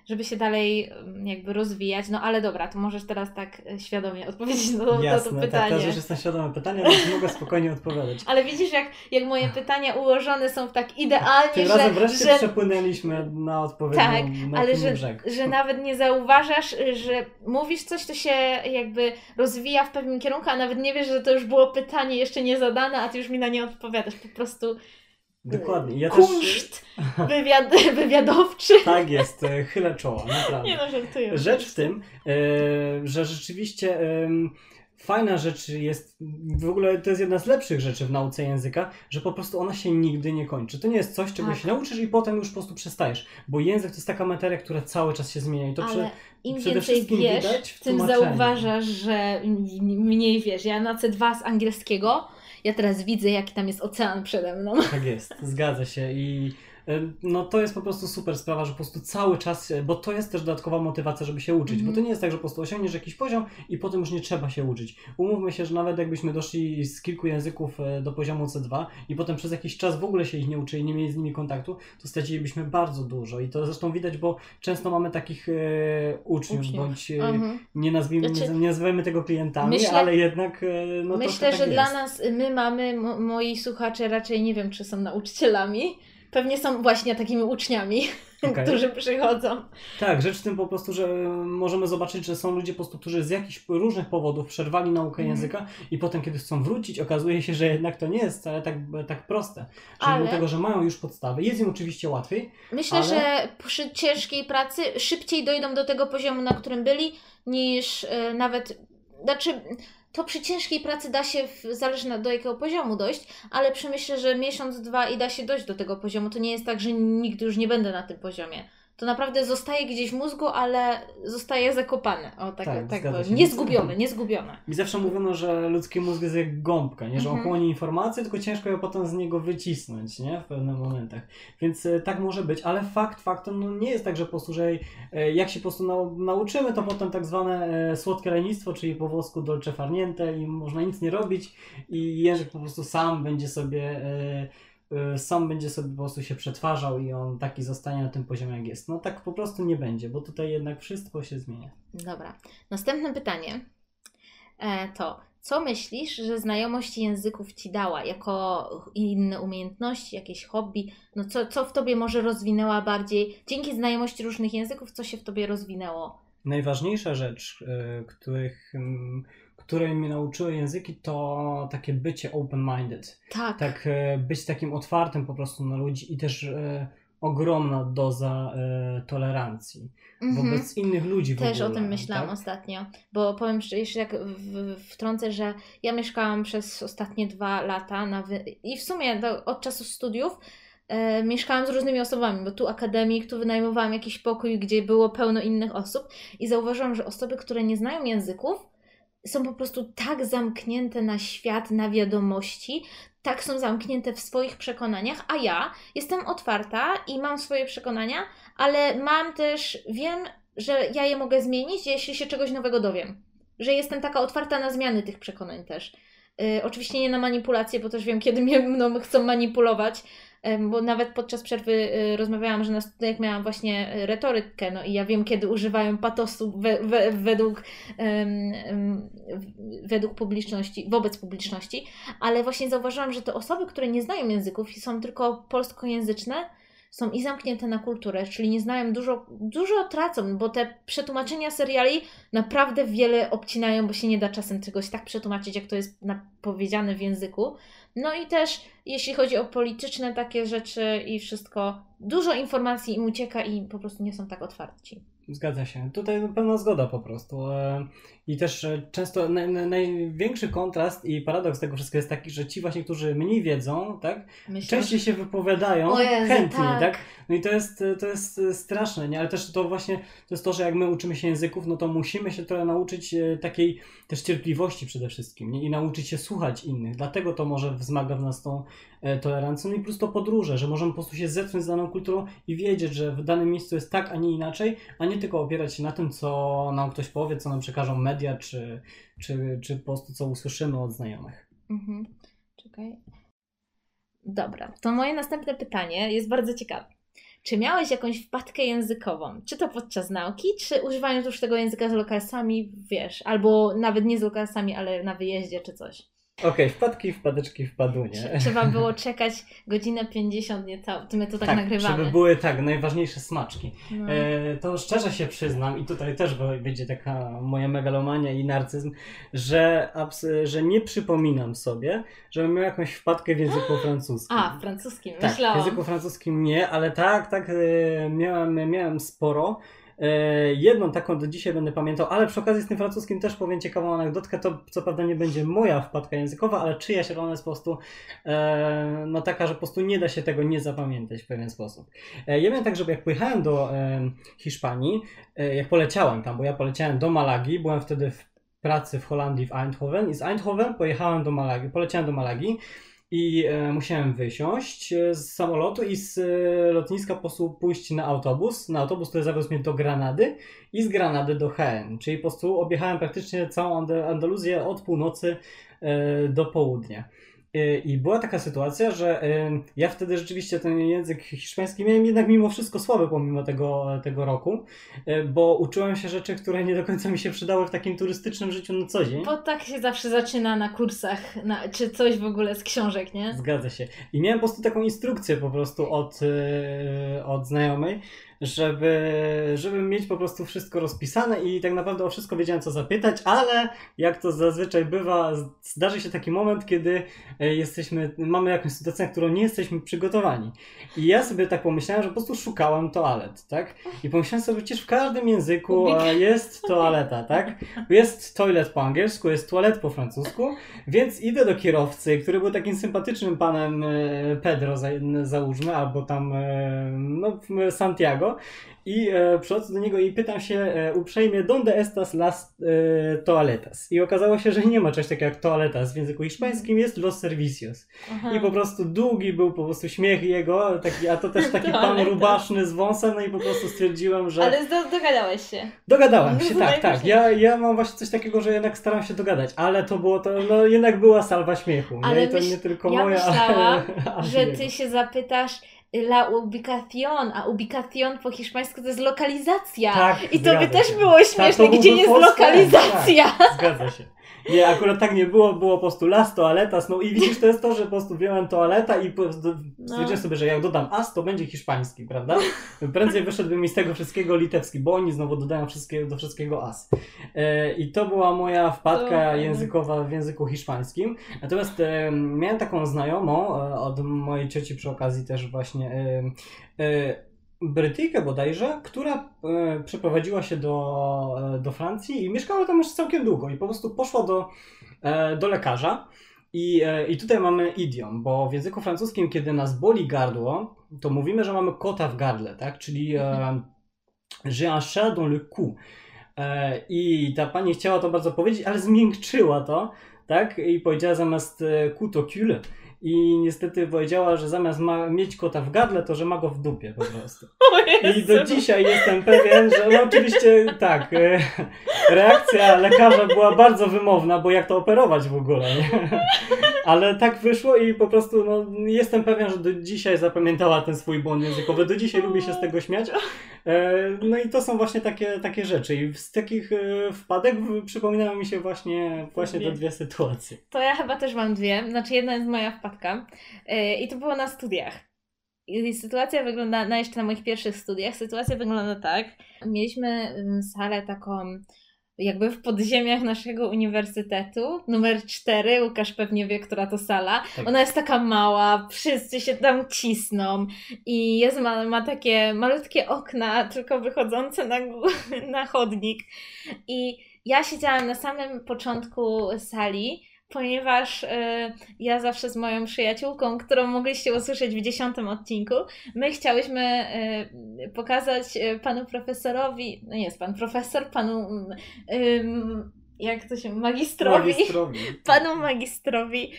żeby się dalej mm, jakby rozwijać. No ale dobra, to możesz teraz tak e, świadomie odpowiedzieć na to, na to Jasne, tak, pytanie. teraz już jestem świadomy pytania, więc mogę spokojnie odpowiadać. Ale widzisz, jak, jak moje pytania ułożone są tak idealnie, Tym że, razem wreszcie że przepłynęliśmy na odpowiednią Tak, na ale że, brzeg. że nawet nie zauważasz, że mówisz coś, to się jakby rozwija w pewnym kierunku, a nawet nie wiesz, że to już było pytanie jeszcze nie zadane, a ty już mi na nie odpowiadasz. Po prostu Dokładnie. Ja też, kunszt wywiad, [LAUGHS] wywiadowczy. tak jest, e, chylę czoła, naprawdę. Nie no, żartuję. Rzecz w tym, e, że rzeczywiście fajna rzecz jest, w ogóle to jest jedna z lepszych rzeczy w nauce języka, że po prostu ona się nigdy nie kończy. To nie jest coś, czego Tak. się nauczysz i potem już po prostu przestajesz, bo język to jest taka materia, która cały czas się zmienia i to Ale im przede więcej wiesz, w tym zauważasz, że mniej wiesz. Ja na C2 z angielskiego, ja teraz widzę, jaki tam jest ocean przede mną. Tak jest, zgadza się i no to jest po prostu super sprawa, że po prostu cały czas, e, bo to jest też dodatkowa motywacja, żeby się uczyć, Mhm. bo to nie jest tak, że po prostu osiągniesz jakiś poziom i potem już nie trzeba się uczyć. Umówmy się, że nawet jakbyśmy doszli z kilku języków e, do poziomu C2 i potem przez jakiś czas w ogóle się ich nie uczyli, nie mieli z nimi kontaktu, to stracilibyśmy bardzo dużo i to zresztą widać, bo często mamy takich e, uczniów, Uczniów. bądź e, Mhm. nie, nazwijmy, Znaczy, nie, nazywajmy tego klientami, myślę- ale jednak e, no Myślę, trochę że tak dla nas, my mamy, mo- moi słuchacze raczej nie wiem, czy są nauczycielami. Pewnie są właśnie takimi uczniami, [LAUGHS] Okej. którzy przychodzą. Tak, rzecz w tym po prostu, że możemy zobaczyć, że są ludzie po prostu, którzy z jakichś różnych powodów przerwali naukę Mhm. języka i potem, kiedy chcą wrócić, okazuje się, że jednak to nie jest wcale tak, tak proste. Czyli Ale- tego, że mają już podstawy, jest im oczywiście łatwiej. Myślę, Ale- że przy ciężkiej pracy szybciej dojdą do tego poziomu, na którym byli, niż e, nawet. Znaczy, to przy ciężkiej pracy da się, zależy na, do jakiego poziomu dojść, ale przemyślę, że miesiąc, dwa i da się dojść do tego poziomu. To nie jest tak, że nigdy już nie będę na tym poziomie. To naprawdę zostaje gdzieś w mózgu, ale zostaje zakopane. O, tak, Tak, tak, zgadza powiem. się. Nie zgubione, nie zgubione. I zawsze mówiono, że ludzki mózg jest jak gąbka, nie? że on Mhm. chłonie informacje, tylko ciężko ją potem z niego wycisnąć nie? w pewnych momentach. Więc e, tak może być, ale fakt faktem no, nie jest tak, że po prostu, że e, jak się po prostu nau nauczymy, to potem tak zwane e, słodkie lenistwo, czyli po włosku dolce farniente i można nic nie robić i język po prostu sam będzie sobie sam będzie sobie po prostu się przetwarzał i on taki zostanie na tym poziomie, jak jest. No tak po prostu nie będzie, bo tutaj jednak wszystko się zmienia. Dobra. Następne pytanie e, to, co myślisz, że znajomość języków ci dała jako inne umiejętności, jakieś hobby? No co, co w tobie może rozwinęła bardziej dzięki znajomości różnych języków, co się w tobie rozwinęło? Najważniejsza rzecz, y, których, mm, której mnie nauczyły języki, to takie bycie open-minded. Tak. Tak, y, być takim otwartym po prostu na ludzi i też y, ogromna doza tolerancji Mhm. wobec innych ludzi w Też o ogóle, tym myślałam tak? ostatnio, bo powiem szczerze, jeszcze jak w- wtrącę, że ja mieszkałam przez ostatnie dwa lata na wy... i w sumie do, od czasu studiów e, mieszkałam z różnymi osobami, bo tu akademik, tu wynajmowałam jakiś pokój, gdzie było pełno innych osób i zauważyłam, że osoby, które nie znają języków, są po prostu tak zamknięte na świat, na wiadomości, tak są zamknięte w swoich przekonaniach, a ja jestem otwarta i mam swoje przekonania, ale mam też, wiem, że ja je mogę zmienić, jeśli się czegoś nowego dowiem. Że jestem taka otwarta na zmiany tych przekonań też. Y, oczywiście nie na manipulacje, bo też wiem, kiedy mnie mną chcą manipulować, bo nawet podczas przerwy y, rozmawiałam, że na studiach miałam właśnie y, retorykę, no i ja wiem, kiedy używają patosu we, we, według, w- według publiczności, wobec publiczności, ale właśnie zauważyłam, że te osoby, które nie znają języków i są tylko polskojęzyczne, są i zamknięte na kulturę, czyli nie znają dużo, dużo tracą, bo te przetłumaczenia seriali naprawdę wiele obcinają, bo się nie da czasem czegoś tak przetłumaczyć, jak to jest powiedziane w języku. No i też jeśli chodzi o polityczne takie rzeczy i wszystko, dużo informacji im ucieka i po prostu nie są tak otwarci. Zgadza się. Tutaj pełna zgoda po prostu. E, I też e, często naj, naj, największy kontrast i paradoks tego wszystkiego jest taki, że ci właśnie, którzy mniej wiedzą, tak, Myślę, częściej się wypowiadają Jezu, chętniej, tak. tak. No i to jest, to jest straszne, nie? Ale też to właśnie, to jest to, że jak my uczymy się języków, no to musimy się trochę nauczyć e, takiej też cierpliwości przede wszystkim, nie? I nauczyć się słuchać innych. Dlatego to może wzmaga w nas tą e, tolerancję. No i plus to podróże, że możemy po prostu się zetknąć z daną kulturą i wiedzieć, że w danym miejscu jest tak, a nie inaczej, a nie tylko opierać się na tym, co nam ktoś powie, co nam przekażą media, czy, czy, czy po prostu co usłyszymy od znajomych. Mhm. Czekaj. Dobra, to moje następne pytanie jest bardzo ciekawe. Czy miałeś jakąś wpadkę językową? Czy to podczas nauki, czy używając już tego języka z lokalsami, wiesz, albo nawet nie z lokalsami, ale na wyjeździe czy coś? Okej, wpadki, wpadeczki, wpadunie. Trzeba było czekać godzinę 50, nie to, my to tak, nagrywamy. żeby były tak, najważniejsze smaczki. No. E, to szczerze się przyznam, i tutaj też będzie taka moja megalomania i narcyzm, że, że nie przypominam sobie, żebym miał jakąś wpadkę w języku [GASPS] francuskim. A, w francuskim, tak, w myślałam. języku francuskim nie, ale tak, tak, e, miałem, miałem sporo. E, Jedną taką do dzisiaj będę pamiętał, ale przy okazji z tym francuskim też powiem ciekawą anegdotkę. To co prawda nie będzie moja wpadka językowa, ale czyjaś, ona jest po prostu e, no taka, że po prostu nie da się tego nie zapamiętać w pewien sposób. E, Ja miałem tak, że jak pojechałem do Hiszpanii, jak poleciałem tam, bo ja poleciałem do Malagi, byłem wtedy w pracy w Holandii w Eindhoven i z Eindhoven pojechałem do Malagi, poleciałem do Malagi i e, musiałem wysiąść e, z samolotu i z e, lotniska po prostu pójść na autobus, na autobus, który zawiózł mnie do Granady i z Granady do Jaén, czyli po prostu objechałem praktycznie całą Andaluzję od północy do południa. E, I była taka sytuacja, że ja wtedy rzeczywiście ten język hiszpański miałem jednak mimo wszystko słaby pomimo tego, tego roku, e, bo uczyłem się rzeczy, które nie do końca mi się przydały w takim turystycznym życiu na co dzień. Bo tak się zawsze zaczyna na kursach, na, czy coś w ogóle z książek, nie? Zgadza się. I miałem po prostu taką instrukcję po prostu od, e, od znajomej, żeby, żeby mieć po prostu wszystko rozpisane i tak naprawdę o wszystko wiedziałem co zapytać, ale jak to zazwyczaj bywa, zdarzy się taki moment, kiedy e, jesteśmy, mamy jakąś sytuację, na którą nie jesteśmy przygotowani. I ja sobie tak pomyślałem, że po prostu szukałem toalet, tak? I pomyślałem sobie, przecież w każdym języku jest toaleta, tak? Jest toilet po angielsku, jest toilet po francusku, więc idę do kierowcy, który był takim sympatycznym panem e, Pedro, za- załóżmy, albo tam e, no, Santiago i e, przychodzę do niego i pytam się e, uprzejmie, donde estas las e, toaletas? I okazało się, że nie ma czegoś takiego jak toaletas w języku hiszpańskim, jest los servicios. Aha. I po prostu długi był po prostu śmiech jego, taki, a to też [LAUGHS] taki pan rubaszny z wąsem, no i po prostu stwierdziłem, że... Ale dogadałeś się. Dogadałem się, tak, tak. Ja, ja mam właśnie coś takiego, że jednak staram się dogadać, ale to było to, no jednak była salwa śmiechu. Ale nie? to nie tylko ja moja, myślałam, [LAUGHS] ale, że ty się zapytasz la ubicación, a ubicación po hiszpańsku to jest lokalizacja. Tak, I to by też było tak, śmieszne, tak, gdzie jest lokalizacja. Tak, zgadza się. Nie, akurat tak nie było, było po prostu las, toaletas, no i widzisz, to jest to, że po prostu wziąłem toaleta i stwierdziłem no. sobie, że jak dodam as, to będzie hiszpański, prawda? [LAUGHS] Prędzej wyszedłby mi z tego wszystkiego litewski, bo oni znowu dodają wszystkiego, do wszystkiego as. E, I to była moja wpadka to... językowa w języku hiszpańskim. Natomiast e, miałem taką znajomą e, od mojej cioci przy okazji też właśnie e, e, Brytyjkę bodajże, która e, przeprowadziła się do, e, do Francji i mieszkała tam już całkiem długo i po prostu poszła do, e, do lekarza. I, e, I tutaj mamy idiom, bo w języku francuskim, kiedy nas boli gardło, to mówimy, że mamy kota w gardle, tak? Czyli e, j'ai un chat dans le cou. E, I ta pani chciała to bardzo powiedzieć, ale zmiękczyła to, tak? I powiedziała zamiast coup to cul i niestety powiedziała, że zamiast ma, mieć kota w gardle, to że ma go w dupie po prostu. [LAUGHS] I do dzisiaj jestem pewien, że no oczywiście tak, e, reakcja lekarza była bardzo wymowna, bo jak to operować w ogóle, nie? [LAUGHS] Ale tak wyszło i po prostu no, jestem pewien, że do dzisiaj zapamiętała ten swój błąd językowy, do dzisiaj lubi się z tego śmiać. E, no i to są właśnie takie, takie rzeczy i z takich e, wpadek przypominają mi się właśnie, właśnie te dwie sytuacje. To ja chyba też mam dwie, znaczy jedna jest moja wpadka E, I to było na studiach. I sytuacja wygląda, na jeszcze na moich pierwszych studiach, sytuacja wygląda tak. Mieliśmy mm, salę taką jakby w podziemiach naszego uniwersytetu, numer 4, Łukasz pewnie wie, która to sala. Tak. Ona jest taka mała, wszyscy się tam cisną i jest, ma, ma takie malutkie okna, tylko wychodzące na, [LAUGHS] na chodnik. I ja siedziałam na samym początku sali ponieważ y, ja zawsze z moją przyjaciółką, którą mogliście usłyszeć w dziesiątym odcinku, my chciałyśmy y, pokazać y, panu profesorowi, no nie jest pan profesor, panu jak to się, magistrowi, magistrowi. [LAUGHS] panu magistrowi,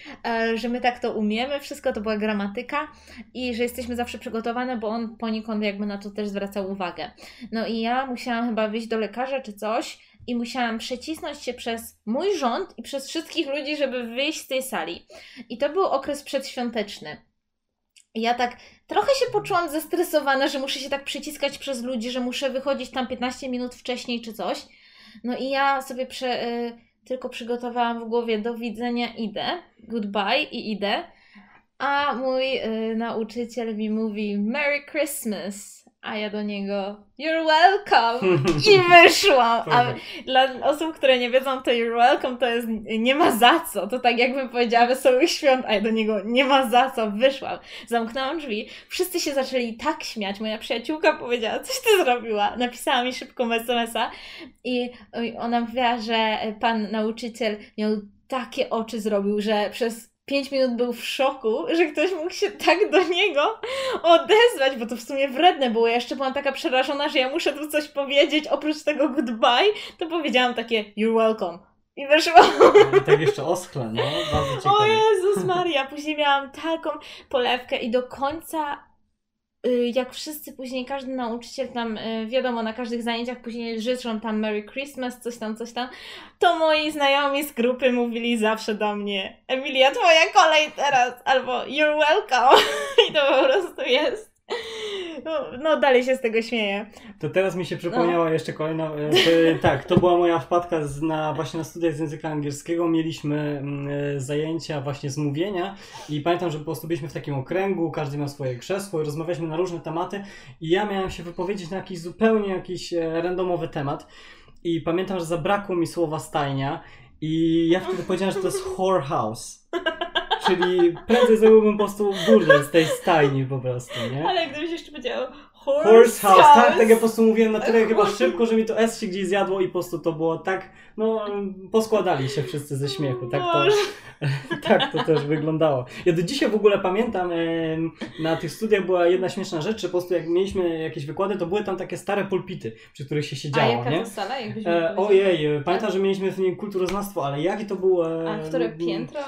że my tak to umiemy, wszystko to była gramatyka i że jesteśmy zawsze przygotowane, bo on poniekąd jakby na to też zwracał uwagę. No i ja musiałam chyba wyjść do lekarza czy coś, i musiałam przecisnąć się przez mój rząd i przez wszystkich ludzi, żeby wyjść z tej sali. I to był okres przedświąteczny. Ja tak trochę się poczułam zestresowana, że muszę się tak przyciskać przez ludzi, że muszę wychodzić tam 15 minut wcześniej czy coś. No i ja sobie prze, y, tylko przygotowałam w głowie do widzenia, idę, goodbye i idę. A mój y, nauczyciel mi mówi Merry Christmas a ja do niego You're welcome! I [LAUGHS] wyszłam! A dla osób, które nie wiedzą, to You're welcome to jest nie ma za co. To tak jakbym powiedziała wesołych świąt, a ja do niego nie ma za co. Wyszłam. Zamknęłam drzwi. Wszyscy się zaczęli tak śmiać. Moja przyjaciółka powiedziała, coś ty zrobiła. Napisała mi szybko SMS-a i ona mówiła, że pan nauczyciel miał takie oczy zrobił, że przez 5 minut był w szoku, że ktoś mógł się tak do niego odezwać, bo to w sumie wredne było. Ja jeszcze byłam taka przerażona, że ja muszę tu coś powiedzieć, oprócz tego goodbye, to powiedziałam takie you're welcome. I wyszło. I tak jeszcze oschle, no. Bardzo O Jezus Maria, później miałam taką polewkę i do końca jak wszyscy później, każdy nauczyciel tam, y, wiadomo, na każdych zajęciach później życzą tam Merry Christmas, coś tam, coś tam, to moi znajomi z grupy mówili zawsze do mnie Emilia, twoja kolej teraz, albo You're welcome. [LAUGHS] I to po prostu jest no, no, dalej się z tego śmieję. To teraz mi się przypomniała no. jeszcze kolejna. E, tak, to była moja wpadka z, na, właśnie na studiach z języka angielskiego. Mieliśmy mm, e, zajęcia właśnie z mówienia i pamiętam, że po prostu byliśmy w takim okręgu, każdy miał swoje krzesło i rozmawialiśmy na różne tematy i ja miałem się wypowiedzieć na jakiś zupełnie jakiś e, randomowy temat i pamiętam, że zabrakło mi słowa stajnia i ja wtedy powiedziałem, że to jest whorehouse. Czyli prędzej zrobiłbym po prostu burdel z tej stajni po prostu, nie? Ale gdybyś jeszcze powiedział Horse, Horse House, house. tak, tak ja po prostu mówiłem na tyle chyba szybko, że mi to S się gdzieś zjadło i po prostu to było tak, no poskładali się wszyscy ze śmiechu, tak to, [LAUGHS] tak to też wyglądało. Ja do dzisiaj w ogóle pamiętam, na tych studiach była jedna śmieszna rzecz, że po prostu jak mieliśmy jakieś wykłady, to były tam takie stare pulpity, przy których się A siedziało, jaka nie? to sala? E, ojej, pamiętam, że mieliśmy w niej kulturoznawstwo, ale jakie to było... E, A które piętro?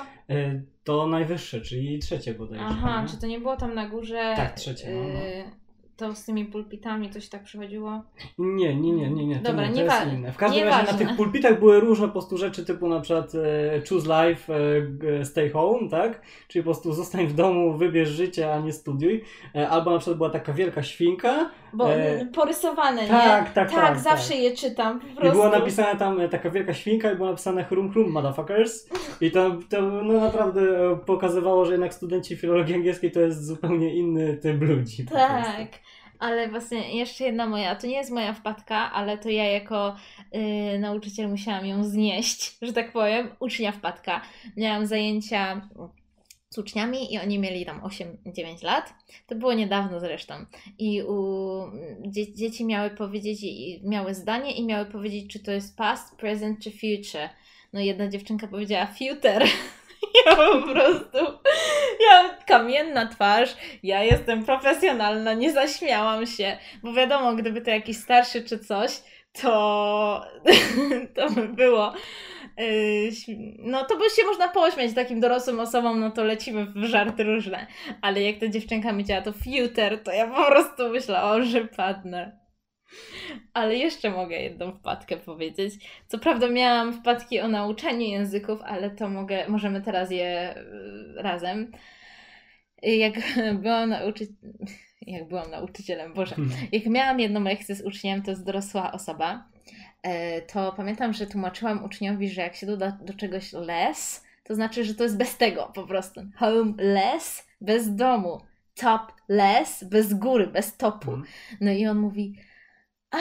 To najwyższe, czyli trzecie bodajże. Aha, nie? czy to nie było tam na górze? Tak, trzecie, no, no. y, To z tymi pulpitami coś tak przychodziło? Nie, nie, nie, nie, nie. To, Dobra, nie, to niewa- jest inne. W każdym razie na nieważne. tych pulpitach były różne po prostu rzeczy typu na przykład e, choose life, e, stay home, tak? Czyli po prostu zostań w domu, wybierz życie, a nie studiuj. E, albo na przykład była taka wielka świnka Bo E, m, porysowane, nie? tak, tak, tak, zawsze tak. je czytam po i prostu. było napisane tam e, taka wielka świnka i było napisane chrum chrum motherfuckers i to, to no naprawdę e, pokazywało, że jednak studenci filologii angielskiej to jest zupełnie inny typ ludzi. Tak. Ale właśnie jeszcze jedna moja, to nie jest moja wpadka, ale to ja jako y, nauczyciel musiałam ją znieść, że tak powiem, ucznia wpadka. Miałam zajęcia z uczniami i oni mieli tam 8-9 lat. To było niedawno zresztą. I u, dzie, dzieci miały powiedzieć, miały zdanie i miały powiedzieć, czy to jest past, present czy future. No jedna dziewczynka powiedziała future. [LAUGHS] Ja po prostu, ja kamienna twarz, ja jestem profesjonalna, nie zaśmiałam się, bo wiadomo, gdyby to jakiś starszy czy coś, to, [LAUGHS] to by było. Śm- No to by się można pośmiać takim dorosłym osobom, no to lecimy w żarty różne. Ale jak ta dziewczynka mi działa to future, to ja po prostu myślałam, że padnę. Ale jeszcze mogę jedną wpadkę powiedzieć. Co prawda miałam wpadki o nauczaniu języków, ale to mogę, możemy teraz je y, razem. Jak [LAUGHS] byłam nauczy... jak byłam nauczycielem, Boże, Hmm. jak miałam jedną lekcję z uczniem, to jest dorosła osoba, to pamiętam, że tłumaczyłam uczniowi, że jak się doda do czegoś less, to znaczy, że to jest bez tego po prostu. Home less, bez domu. Top less, bez góry, bez topu. Mhm. No i on mówi, a,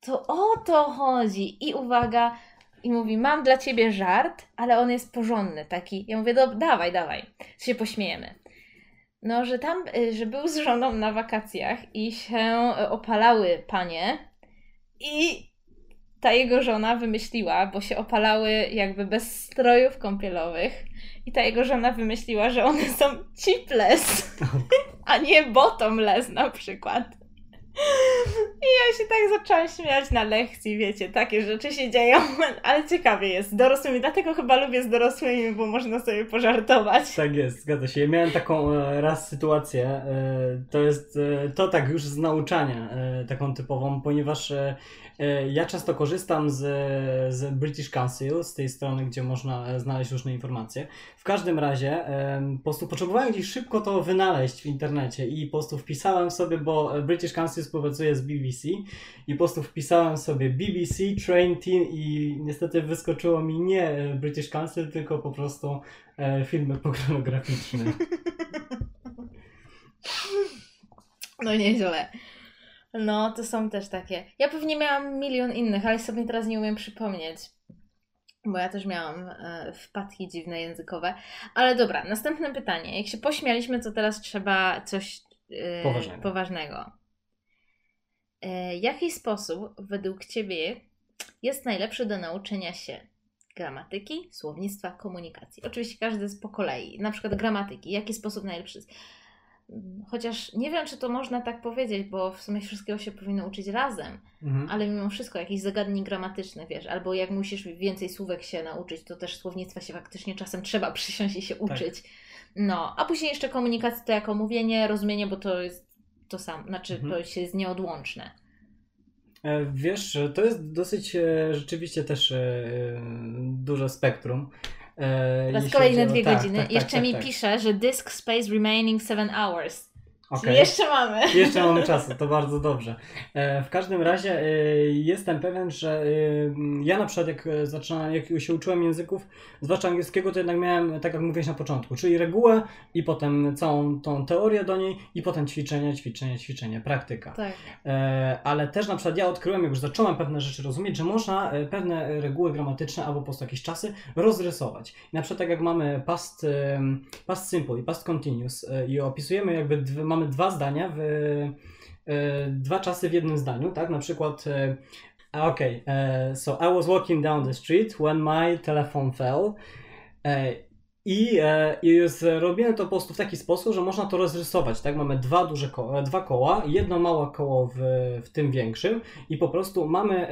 to o to chodzi. I uwaga, i mówi, mam dla ciebie żart, ale on jest porządny taki. Ja mówię, do, dawaj, dawaj, się pośmiejemy. No, że tam, y, że był z żoną na wakacjach i się y, opalały panie i ta jego żona wymyśliła, bo się opalały jakby bez strojów kąpielowych i ta jego żona wymyśliła, że one są chipless, [LAUGHS] a nie bottomless na przykład. I ja się tak zaczęłam śmiać na lekcji, wiecie, takie rzeczy się dzieją, [LAUGHS] ale ciekawie jest z dorosłymi, dlatego chyba lubię z dorosłymi, bo można sobie pożartować. Tak jest, zgadza się. Ja miałem taką e, raz sytuację, e, to jest e, to tak już z nauczania, taką typową, ponieważ ja często korzystam z, z British Council, z tej strony, gdzie można e, znaleźć różne informacje. W każdym razie e, po prostu potrzebowałem gdzieś szybko to wynaleźć w internecie i po prostu wpisałem sobie, bo British Council współpracuje z BBC i po prostu wpisałem sobie BBC Train Teen i niestety wyskoczyło mi nie e, British Council, tylko po prostu e, filmy [LAUGHS] pornograficzne. No nieźle. No, to są też takie. Ja pewnie miałam milion innych, ale sobie teraz nie umiem przypomnieć. Bo ja też miałam e, wpadki dziwne językowe. Ale dobra, następne pytanie. Jak się pośmialiśmy, to teraz trzeba coś e, Poważnego. poważnego. E, jaki sposób według Ciebie jest najlepszy do nauczenia się gramatyki, słownictwa, komunikacji? Oczywiście każdy jest po kolei. Na przykład gramatyki. Jaki sposób najlepszy jest? Chociaż nie wiem, czy to można tak powiedzieć, bo w sumie wszystkiego się powinno uczyć razem, Mhm. ale mimo wszystko jakichś zagadnień gramatycznych, wiesz, albo jak musisz więcej słówek się nauczyć, to też słownictwa się faktycznie czasem trzeba [LAUGHS] przysiąść i się uczyć. No, a później jeszcze komunikacja to jako mówienie, rozumienie, bo to jest to samo, znaczy Mhm. to się jest nieodłączne. E, Wiesz, to jest dosyć e, rzeczywiście też e, duże spektrum. E, kolejne dwie tak, godziny. tak, tak, jeszcze tak, mi tak. pisze, że disk space remaining 7 hours. Okej. Czyli jeszcze mamy. [LAUGHS] Jeszcze mamy czasu, to bardzo dobrze. E, w każdym razie e, jestem pewien, że e, ja na przykład jak zaczynałem, jak się uczyłem języków, zwłaszcza angielskiego, to jednak miałem, tak jak mówiłeś na początku, czyli regułę i potem całą tą teorię do niej i potem ćwiczenie, ćwiczenie, ćwiczenie, praktyka. Tak. Ale też na przykład ja odkryłem, jak już zacząłem pewne rzeczy rozumieć, że można pewne reguły gramatyczne albo po prostu jakieś czasy rozrysować. Na przykład tak jak mamy past, past simple i past continuous i opisujemy jakby, dwie, mamy mamy dwa zdania, w, e, dwa czasy w jednym zdaniu, tak? Na przykład, e, okay, e, so I was walking down the street when my telephone fell. E, i, e, I to po prostu w taki sposób, że można to rozrysować, tak? Mamy dwa duże koła, dwa koła, jedno małe koło w, w tym większym i po prostu mamy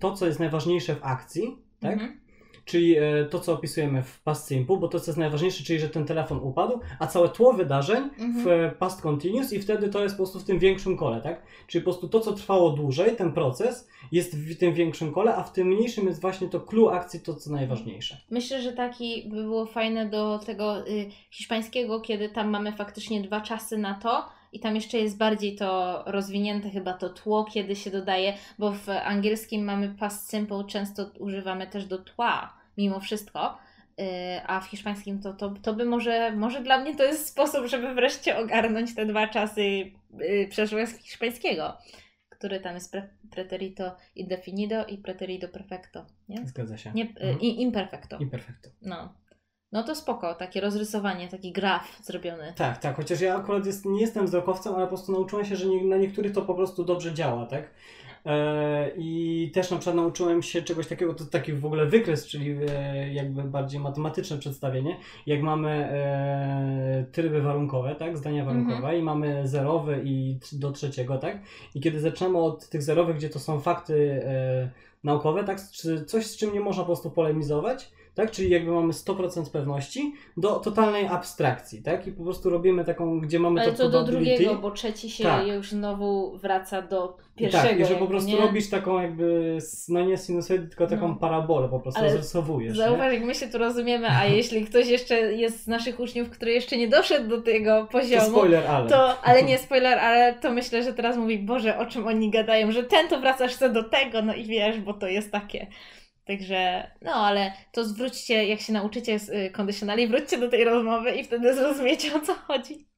to, co jest najważniejsze w akcji, tak? Mhm czyli e, to, co opisujemy w past simple, bo to, co jest najważniejsze, czyli że ten telefon upadł, a całe tło wydarzeń mhm. w past continuous i wtedy to jest po prostu w tym większym kole, tak? Czyli po prostu to, co trwało dłużej, ten proces, jest w tym większym kole, a w tym mniejszym jest właśnie to clue akcji, to, co najważniejsze. Myślę, że taki by było fajne do tego y, hiszpańskiego, kiedy tam mamy faktycznie dwa czasy na to, i tam jeszcze jest bardziej to rozwinięte chyba to tło, kiedy się dodaje, bo w angielskim mamy past simple, często używamy też do tła mimo wszystko. Y, a w hiszpańskim to, to, to by może, może dla mnie to jest sposób, żeby wreszcie ogarnąć te dwa czasy y, przeszłego hiszpańskiego, który tam jest pre, preterito indefinido i preterito perfecto. Nie? Zgadza się. Nie, y, mhm. imperfecto. Imperfecto. No. No to spoko, takie rozrysowanie, taki graf zrobiony. Tak, tak, chociaż ja akurat jest, nie jestem wzrokowcem, ale po prostu nauczyłem się, że nie, na niektórych to po prostu dobrze działa, tak? E, I też na przykład nauczyłem się czegoś takiego, to taki w ogóle wykres, czyli e, jakby bardziej matematyczne przedstawienie. Jak mamy e, tryby warunkowe, tak, zdania warunkowe mhm. i mamy zerowy i do trzeciego, tak. I kiedy zaczynamy od tych zerowych, gdzie to są fakty naukowe, tak, czy coś z czym nie można po prostu polemizować, tak? Czyli jakby mamy 100% pewności do totalnej abstrakcji, tak? I po prostu robimy taką, gdzie mamy Ale to, to do drugiego, bo trzeci się tak. już znowu wraca do pierwszego. Tak, i że po prostu nie? robisz taką jakby, no nie sinusoidę, tylko taką no. parabolę, po prostu zarysowujesz. Zauważ, jak my się tu rozumiemy, a jeśli ktoś jeszcze jest z naszych uczniów, który jeszcze nie doszedł do tego poziomu, to spoiler, ale. To, ale nie [LAUGHS] spoiler, ale to myślę, że teraz mówi, Boże, o czym oni gadają, że ten to wracasz co do tego, no i wiesz, bo to jest takie. Także, no ale to zwróćcie, jak się nauczycie z kondycjonali, y, wróćcie do tej rozmowy i wtedy zrozumiecie o co chodzi.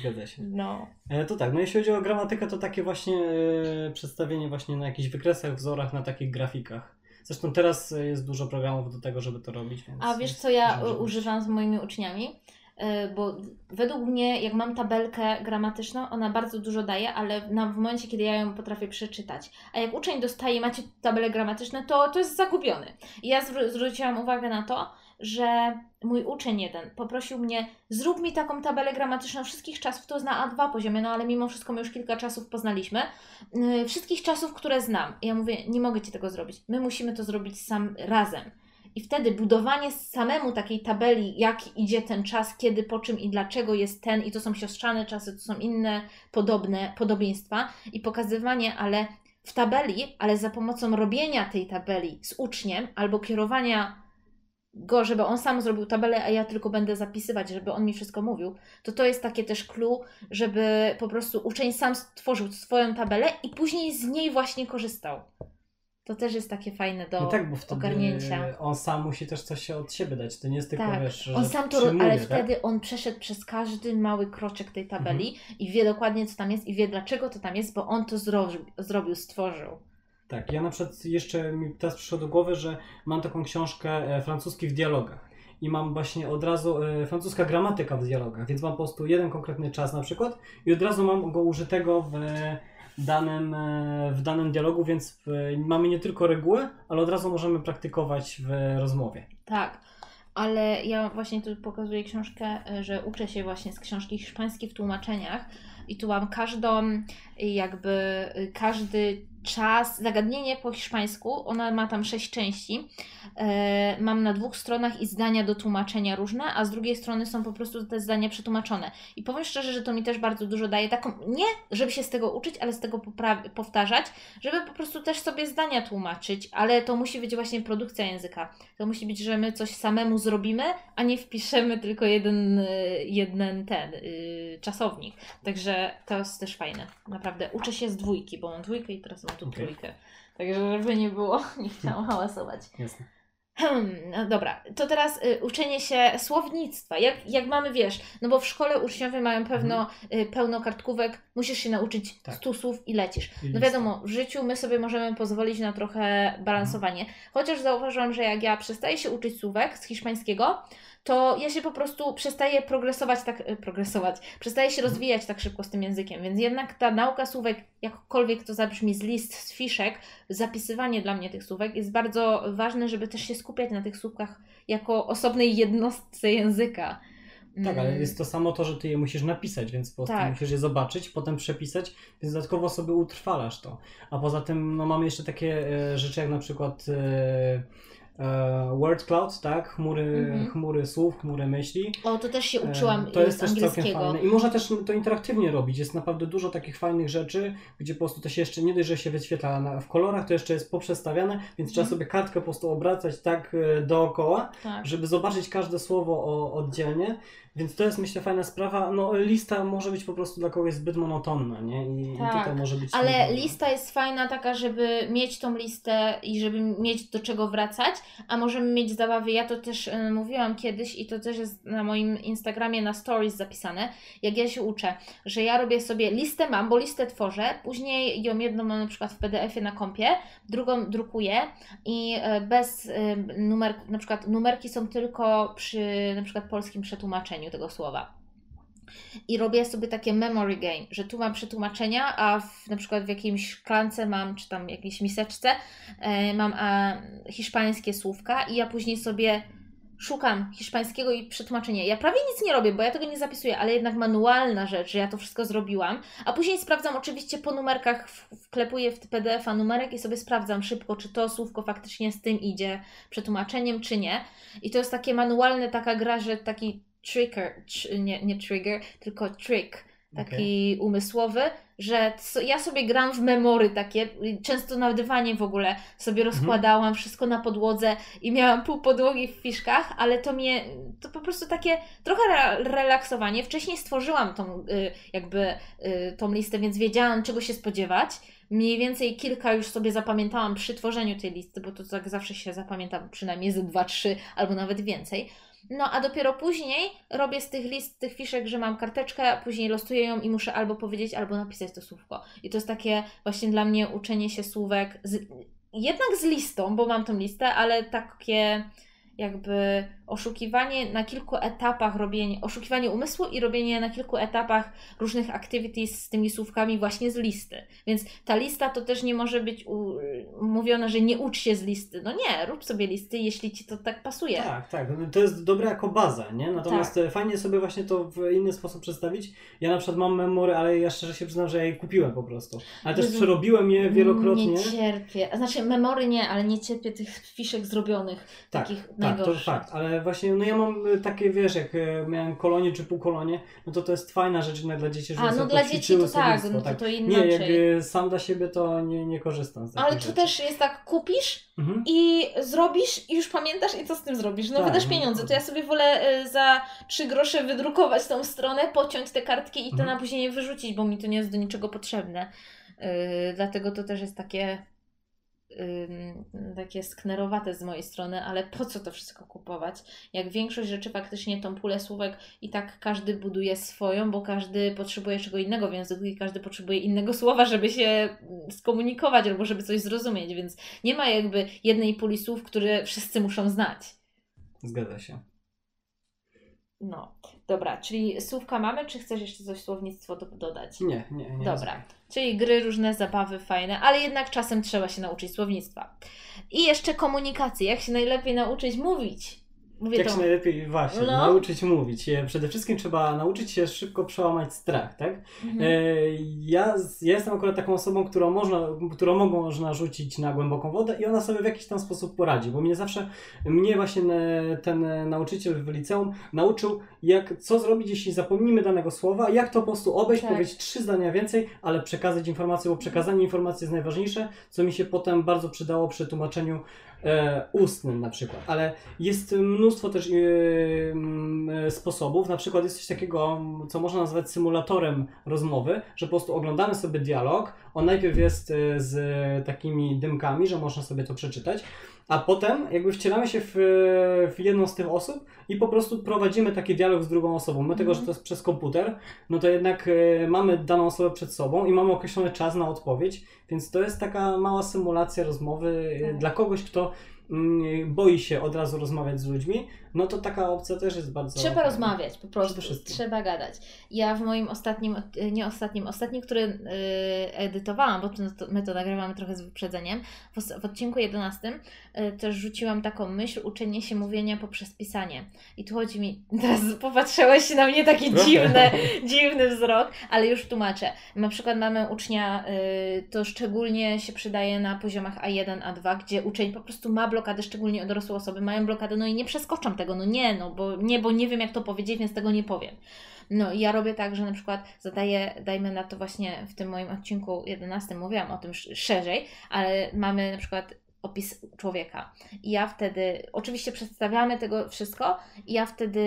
Zgadza się. No. E, to tak, no jeśli chodzi o gramatykę, to takie właśnie e, przedstawienie właśnie na jakichś wykresach, wzorach, na takich grafikach. Zresztą teraz jest dużo programów do tego, żeby to robić. A wiesz, co ja używam z moimi uczniami? E, bo według mnie, jak mam tabelkę gramatyczną, ona bardzo dużo daje, ale na, w momencie, kiedy ja ją potrafię przeczytać. A jak uczeń dostaje, macie tabelę gramatyczną, to, to jest zagubiony. I ja zwr- zwróciłam uwagę na to, że mój uczeń jeden poprosił mnie, zrób mi taką tabelę gramatyczną wszystkich czasów, to zna A2 poziomie, no ale mimo wszystko my już kilka czasów poznaliśmy, yy, wszystkich czasów, które znam. I ja mówię, nie mogę Ci tego zrobić, my musimy to zrobić sam razem. I wtedy budowanie samemu takiej tabeli, jak idzie ten czas, kiedy, po czym i dlaczego jest ten, i to są siostrzane czasy, to są inne podobne podobieństwa, i pokazywanie, ale w tabeli, ale za pomocą robienia tej tabeli z uczniem albo kierowania go, żeby on sam zrobił tabelę, a ja tylko będę zapisywać, żeby on mi wszystko mówił, to to jest takie też clue, żeby po prostu uczeń sam stworzył swoją tabelę i później z niej właśnie korzystał. To też jest takie fajne do no tak, bo wtedy ogarnięcia. On sam musi też coś od siebie dać. To nie jest tylko tak. wiesz, On sam to, ale tak? wtedy on przeszedł przez każdy mały kroczek tej tabeli mhm. i wie dokładnie, co tam jest, i wie, dlaczego to tam jest, bo on to zro zrobił, stworzył. Tak, ja na przykład jeszcze mi teraz przyszło do głowy, że mam taką książkę e, francuski w dialogach i mam właśnie od razu e, francuska gramatyka w dialogach, więc mam po prostu jeden konkretny czas na przykład i od razu mam go użytego w danym, e, w danym dialogu, więc mamy nie tylko regułę, ale od razu możemy praktykować w rozmowie. Tak. Ale ja właśnie tu pokazuję książkę, e, że uczę się właśnie z książki hiszpańskiej w tłumaczeniach i tu mam każdą, jakby e, każdy czas, zagadnienie po hiszpańsku, ona ma tam sześć części. E, mam na dwóch stronach i zdania do tłumaczenia różne, a z drugiej strony są po prostu te zdania przetłumaczone. I powiem szczerze, że to mi też bardzo dużo daje, taką, nie żeby się z tego uczyć, ale z tego powtarzać, żeby po prostu też sobie zdania tłumaczyć, ale to musi być właśnie produkcja języka. To musi być, że my coś samemu zrobimy, a nie wpiszemy tylko jeden, jeden ten yy, czasownik. Także to jest też fajne. Naprawdę uczę się z dwójki, bo mam dwójkę i teraz mam okay. trójkę. Także żeby nie było, [LAUGHS] nie chciałam hałasować. Jasne. Hmm, no dobra, to teraz y, uczenie się słownictwa. Jak, jak mamy, wiesz, no bo w szkole uczniowie mają pewno y, pełno kartkówek, musisz się nauczyć Tak. stu słów i lecisz. No wiadomo, w życiu my sobie możemy pozwolić na trochę balansowanie. Chociaż zauważyłam, że jak ja przestaję się uczyć słówek z hiszpańskiego, to ja się po prostu przestaję progresować tak, y, progresować, przestaję się rozwijać tak szybko z tym językiem, więc jednak ta nauka słówek, jakkolwiek to zabrzmi z list, z fiszek, zapisywanie dla mnie tych słówek jest bardzo ważne, żeby też się skupiać na tych słówkach jako osobnej jednostce języka. Tak, ale Mm. jest to samo to, że ty je musisz napisać, więc po prostu Tak. musisz je zobaczyć, potem przepisać, więc dodatkowo sobie utrwalasz to. A poza tym no, mamy jeszcze takie e, rzeczy jak na przykład e, e, word cloud, tak? Chmury, Mhm. chmury słów, chmury myśli. O, to też się uczyłam E, To jest też całkiem fajne. I można też to interaktywnie robić. Jest naprawdę dużo takich fajnych rzeczy, gdzie po prostu to się jeszcze nie dość, że się wyświetla na, w kolorach, to jeszcze jest poprzestawiane, więc trzeba Mhm. sobie kartkę po prostu obracać tak e, dookoła, Tak. żeby zobaczyć każde słowo o, oddzielnie. Więc to jest myślę fajna sprawa. No lista może być po prostu dla kogoś zbyt monotonna, nie? I, Tak, i tutaj może być Ale lista jest fajna taka, żeby mieć tą listę i żeby mieć do czego wracać, a możemy mieć zabawy. Ja to też y, mówiłam kiedyś i to też jest na moim Instagramie na stories zapisane, jak ja się uczę, że ja robię sobie listę mam, bo listę tworzę, później ją jedną mam na przykład w PDF-ie na kompie, drugą drukuję i y, bez y, numer, na przykład numerki są tylko przy na przykład polskim przetłumaczeniu tego słowa i robię sobie takie memory game, że tu mam przetłumaczenia, a w, na przykład w jakiejś szklance mam, czy tam jakiejś miseczce e, mam a, hiszpańskie słówka i ja później sobie szukam hiszpańskiego i przetłumaczenia. Ja prawie nic nie robię, bo ja tego nie zapisuję, ale jednak manualna rzecz, że ja to wszystko zrobiłam, a później sprawdzam oczywiście po numerkach, wklepuję w PDF-a numerek i sobie sprawdzam szybko, czy to słówko faktycznie z tym idzie przetłumaczeniem, czy nie. I to jest takie manualne, taka gra, że taki trigger, tr- nie, nie trigger, tylko trick, taki umysłowy, że so, ja sobie gram w memory takie, i często na dywanie w ogóle sobie rozkładałam wszystko na podłodze i miałam pół podłogi w fiszkach, ale to mnie, to po prostu takie trochę re- relaksowanie. Wcześniej stworzyłam tą y, jakby y, tą listę, więc wiedziałam czego się spodziewać. Mniej więcej kilka już sobie zapamiętałam przy tworzeniu tej listy, bo to tak zawsze się zapamiętam przynajmniej ze dwa, trzy albo nawet więcej. No a dopiero później robię z tych list, tych fiszek, że mam karteczkę, później losuję ją i muszę albo powiedzieć, albo napisać to słówko. I to jest takie właśnie dla mnie uczenie się słówek, z, jednak z listą, bo mam tą listę, ale takie jakby oszukiwanie na kilku etapach, robienie, oszukiwanie umysłu i robienie na kilku etapach różnych activities z tymi słówkami właśnie z listy. Więc ta lista to też nie może być u, mówione, że nie ucz się z listy. No nie, rób sobie listy, jeśli ci to tak pasuje. Tak, tak. To jest dobre jako baza, nie? Natomiast Tak. e, fajnie sobie właśnie to w inny sposób przedstawić. Ja na przykład mam memory, ale ja szczerze się przyznam, że ja je kupiłem po prostu. Ale też Jezu, przerobiłem je wielokrotnie. Nie cierpię. Znaczy, memory nie, ale nie cierpię tych fiszek zrobionych. Tak, takich tak, to fakt, ale właśnie no ja mam y, takie, wiesz, jak y, miałem kolonie czy półkolonie, no to to jest fajna rzecz jednak dla dzieci, że A, no dla dzieci to tak, no to, to Nie, inaczej. jak y, sam dla siebie to nie, nie korzystam z Ale to rzeczy. też jest tak, kupisz Mhm. i zrobisz i już pamiętasz i co z tym zrobisz? No Tak, wydasz no pieniądze, to- to ja sobie wolę za 3 grosze wydrukować tą stronę, pociąć te kartki i to Mhm. na później wyrzucić, bo mi to nie jest do niczego potrzebne. Y, dlatego to też jest takie takie sknerowate z mojej strony, ale po co to wszystko kupować? Jak większość rzeczy faktycznie tą pulę słówek i tak każdy buduje swoją, bo każdy potrzebuje czego innego w języku i każdy potrzebuje innego słowa, żeby się mm, skomunikować albo żeby coś zrozumieć, więc nie ma jakby jednej puli słów, które wszyscy muszą znać. Zgadza się. No, dobra, czyli słówka mamy, czy chcesz jeszcze coś słownictwo do, dodać? Nie, nie, nie. Dobra. Czyli gry, różne zabawy fajne, ale jednak czasem trzeba się nauczyć słownictwa. I jeszcze komunikacji, jak się najlepiej nauczyć mówić. Mówię Jak to. się najlepiej właśnie No. nauczyć mówić? Przede wszystkim trzeba nauczyć się szybko przełamać strach, tak? Mhm. E, Ja, ja jestem akurat taką osobą, którą można, którą mogą można rzucić na głęboką wodę i ona sobie w jakiś tam sposób poradzi, bo mnie zawsze, mnie właśnie ten nauczyciel w liceum nauczył, jak, co zrobić, jeśli zapomnimy danego słowa, jak to po prostu obejść, Tak. powiedzieć trzy zdania więcej, ale przekazać informację, bo przekazanie informacji jest najważniejsze, co mi się potem bardzo przydało przy tłumaczeniu e, ustnym na przykład, ale jest mnóstwo też e, sposobów, na przykład jest coś takiego, co można nazwać symulatorem rozmowy, że po prostu oglądamy sobie dialog, on najpierw jest e, z takimi dymkami, że można sobie to przeczytać, a potem jakby wcielamy się w, w jedną z tych osób i po prostu prowadzimy taki dialog z drugą osobą. My tego, że to jest przez komputer, no to jednak mamy daną osobę przed sobą i mamy określony czas na odpowiedź, więc to jest taka mała symulacja rozmowy dla kogoś, kto y, boi się od razu rozmawiać z ludźmi, no to taka opcja też jest bardzo. Trzeba rozmawiać, po prostu. Trzeba gadać. Ja w moim ostatnim, nie ostatnim, ostatnim, który yy, edytowałam, bo to, my to nagrywamy trochę z wyprzedzeniem, w, w odcinku 11 yy, też rzuciłam taką myśl uczenie się mówienia poprzez pisanie. I tu chodzi mi, [LAUGHS] teraz popatrzyłeś na mnie taki [LAUGHS] dziwny, dziwny wzrok, ale już tłumaczę. Na przykład mamy ucznia, yy, to szczególnie się przydaje na poziomach A1, A2, gdzie uczeń po prostu ma blokadę, szczególnie dorosłe osoby mają blokadę, no i nie przeskoczą tego tego, no nie, no bo nie, bo nie wiem jak to powiedzieć, więc tego nie powiem. No i ja robię tak, że na przykład zadaję, dajmy na to właśnie w tym moim odcinku 11 mówiłam o tym szerzej, ale mamy na przykład opis człowieka. I ja wtedy, oczywiście przedstawiamy tego wszystko, i ja wtedy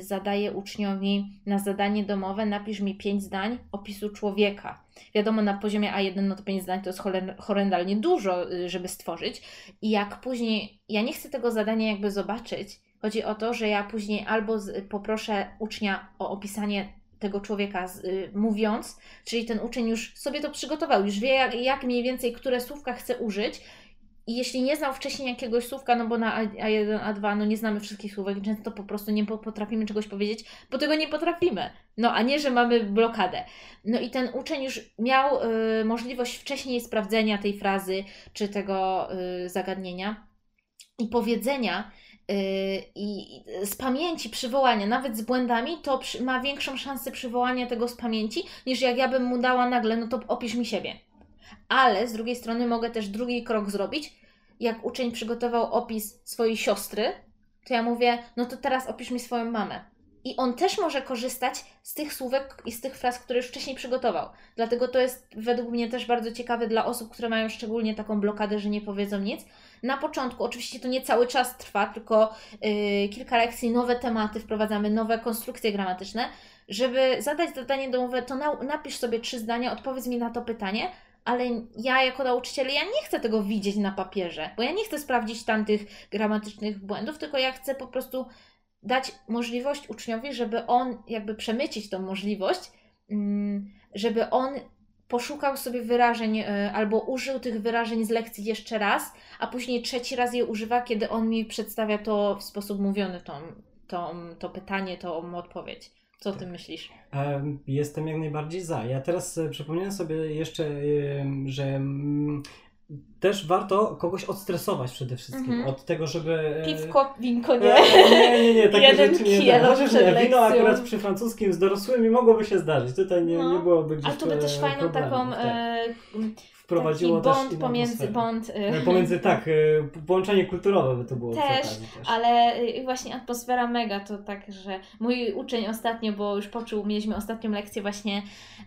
zadaję uczniowi na zadanie domowe, napisz mi pięć zdań opisu człowieka. Wiadomo, na poziomie A1 no to pięć zdań to jest horrendalnie dużo, y, żeby stworzyć. I jak później, ja nie chcę tego zadania jakby zobaczyć, Chodzi o to, że ja później albo poproszę ucznia o opisanie tego człowieka z, y, mówiąc, czyli ten uczeń już sobie to przygotował, już wie jak, jak mniej więcej, które słówka chce użyć. I jeśli nie znał wcześniej jakiegoś słówka, no bo na A1, A2 no nie znamy wszystkich słówek, często po prostu nie potrafimy czegoś powiedzieć, bo tego nie potrafimy. No a nie, że mamy blokadę. No i ten uczeń już miał y, możliwość wcześniej sprawdzenia tej frazy czy tego y, zagadnienia i powiedzenia, i z pamięci przywołania, nawet z błędami, to ma większą szansę przywołania tego z pamięci, niż jak ja bym mu dała nagle, no to opisz mi siebie. Ale z drugiej strony mogę też drugi krok zrobić. Jak uczeń przygotował opis swojej siostry, to ja mówię, no to teraz opisz mi swoją mamę. I on też może korzystać z tych słówek i z tych fraz, które już wcześniej przygotował. Dlatego to jest według mnie też bardzo ciekawe dla osób, które mają szczególnie taką blokadę, że nie powiedzą nic. Na początku, oczywiście to nie cały czas trwa, tylko yy, kilka lekcji, nowe tematy, wprowadzamy nowe konstrukcje gramatyczne. Żeby zadać zadanie domowe, to na, napisz sobie trzy zdania, odpowiedz mi na to pytanie, ale ja jako nauczyciel, ja nie chcę tego widzieć na papierze, bo ja nie chcę sprawdzić tamtych gramatycznych błędów, tylko ja chcę po prostu dać możliwość uczniowi, żeby on jakby przemycić tą możliwość, mm, żeby on poszukał sobie wyrażeń e, albo użył tych wyrażeń z lekcji jeszcze raz, a później trzeci raz je używa, kiedy on mi przedstawia to w sposób mówiony, tą, tą, to pytanie, tą odpowiedź. Co o tym myślisz? Jestem jak najbardziej za. Ja teraz e, przypomniałem sobie jeszcze, że mm, też warto kogoś odstresować przede wszystkim mm -hmm. od tego, żeby... E, Piwko, winko, nie? Nie, nie, nie, takie Jeden rzeczy nie. Tak. Chociaż nie, wino akurat przy francuskim z dorosłymi mogłoby się zdarzyć. Tutaj nie, no. nie byłoby gdzieś Ale tu by też fajną problemu, taką... Tak. E, wprowadziło Taki bond pomiędzy bond. E, pomiędzy tak, połączenie kulturowe by to było. Też, też. ale właśnie atmosfera mega to tak, że mój uczeń ostatnio, bo już poczuł, mieliśmy ostatnią lekcję właśnie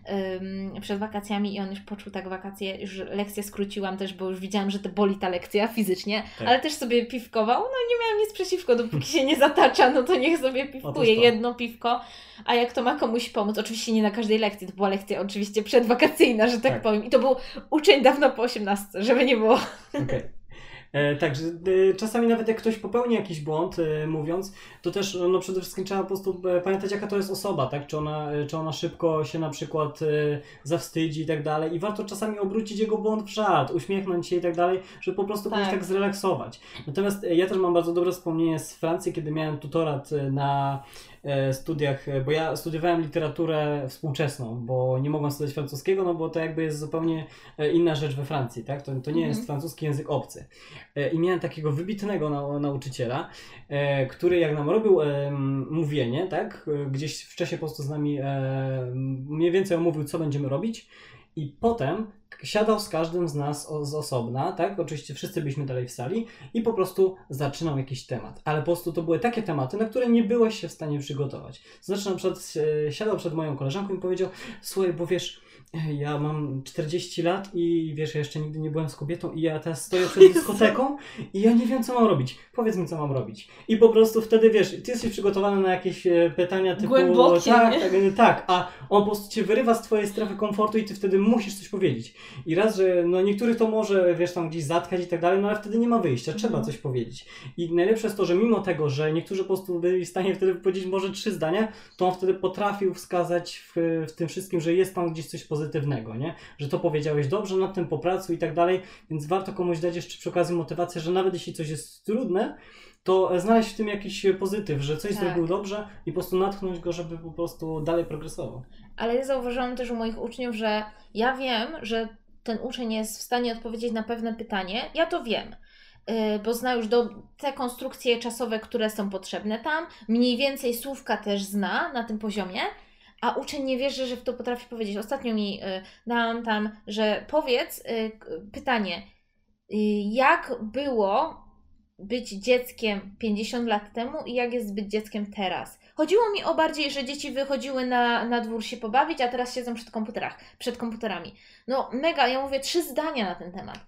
um, przed wakacjami i on już poczuł tak wakacje, już lekcję skróciłam też, bo już widziałam, że to boli ta lekcja fizycznie, tak. ale też sobie piwkował, no nie miałam nic przeciwko, dopóki się nie zatacza, no to niech sobie piwkuje jedno piwko, a jak to ma komuś pomóc, oczywiście nie na każdej lekcji, to była lekcja oczywiście przedwakacyjna, że tak, tak. powiem i to był uczeń dawno po 18, żeby nie było. Okay. E, także e, czasami nawet jak ktoś popełni jakiś błąd e, mówiąc, to też no przede wszystkim trzeba po prostu pamiętać jaka to jest osoba, tak? Czy ona, czy ona szybko się na przykład zawstydzi i tak dalej i warto czasami obrócić jego błąd w żart, uśmiechnąć się i tak dalej, żeby po prostu tak. kogoś tak zrelaksować. Natomiast ja też mam bardzo dobre wspomnienie z Francji, kiedy miałem tutorat na studiach, e, bo ja studiowałem literaturę współczesną, bo nie mogłem studiować francuskiego, no bo to jakby jest zupełnie e, inna rzecz we Francji, tak? To, to nie jest mhm. francuski język obcy. I miałem takiego wybitnego nau nauczyciela, który jak nam robił mówienie, tak? Gdzieś w czasie po prostu z nami mniej więcej omówił, co będziemy robić i potem siadał z każdym z nas z osobna, tak? Oczywiście wszyscy byliśmy dalej w sali i po prostu zaczynał jakiś temat. Ale po prostu to były takie tematy, na które nie byłeś się w stanie przygotować. Znaczy na przykład e, siadał przed moją koleżanką i powiedział, słuchaj, bo wiesz, ja mam 40 lat i wiesz, ja jeszcze nigdy nie byłem z kobietą i ja teraz stoję przed [LAUGHS] dyskoteką i ja nie wiem, co mam robić. Powiedz mi, co mam robić. I po prostu wtedy, wiesz, ty jesteś przygotowany na jakieś e, pytania typu... Głębokie, tak, tak, e, tak, a on po prostu cię wyrywa z twojej strefy komfortu i ty wtedy musisz coś powiedzieć. I raz, że no niektórych to może, wiesz, tam gdzieś zatkać i tak dalej, no ale wtedy nie ma wyjścia, trzeba Mhm. coś powiedzieć. I najlepsze jest to, że mimo tego, że niektórzy po prostu byli w stanie wtedy powiedzieć może trzy zdania, to on wtedy potrafił wskazać w, w tym wszystkim, że jest tam gdzieś coś pozytywnego, nie? Że to powiedziałeś dobrze, nad tym popracuj i tak dalej, więc warto komuś dać jeszcze przy okazji motywację, że nawet jeśli coś jest trudne, to znaleźć w tym jakiś pozytyw, że coś Tak. zrobił dobrze i po prostu natchnąć go, żeby po prostu dalej progresował. Ale ja zauważyłam też u moich uczniów, że ja wiem, że ten uczeń jest w stanie odpowiedzieć na pewne pytanie. Ja to wiem. Yy, Bo zna już do, te konstrukcje czasowe, które są potrzebne tam. Mniej więcej słówka też zna na tym poziomie, a uczeń nie wierzy, że w to potrafi powiedzieć. Ostatnio mi yy, dałam tam, że powiedz k- pytanie, yy, jak było być dzieckiem 50 lat temu i jak jest być dzieckiem teraz. Chodziło mi o bardziej, że dzieci wychodziły na, na dwór się pobawić, a teraz siedzą przed komputerach, przed komputerami. No mega, ja mówię trzy zdania na ten temat.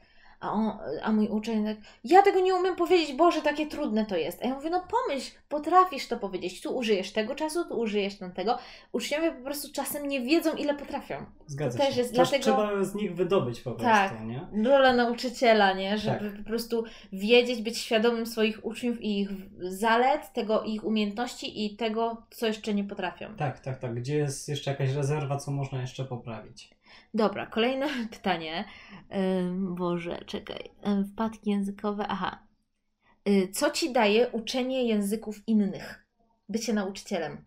A, on, a mój uczeń tak, ja tego nie umiem powiedzieć, Boże, takie trudne to jest. A ja mówię, no pomyśl, potrafisz to powiedzieć. Tu użyjesz tego czasu, tu użyjesz tamtego. Uczniowie po prostu czasem nie wiedzą, ile potrafią. Zgadza To się. też jest, dlatego- trzeba z nich wydobyć po prostu, Tak. nie? rola nauczyciela, nie? Żeby Tak. po prostu wiedzieć, być świadomym swoich uczniów i ich zalet, tego ich umiejętności i tego, co jeszcze nie potrafią. Tak, tak, tak. Gdzie jest jeszcze jakaś rezerwa, co można jeszcze poprawić? Dobra, kolejne [LAUGHS] pytanie. Boże, czekaj. Wpadki językowe. Aha. Y, Co ci daje uczenie języków innych? Bycie nauczycielem.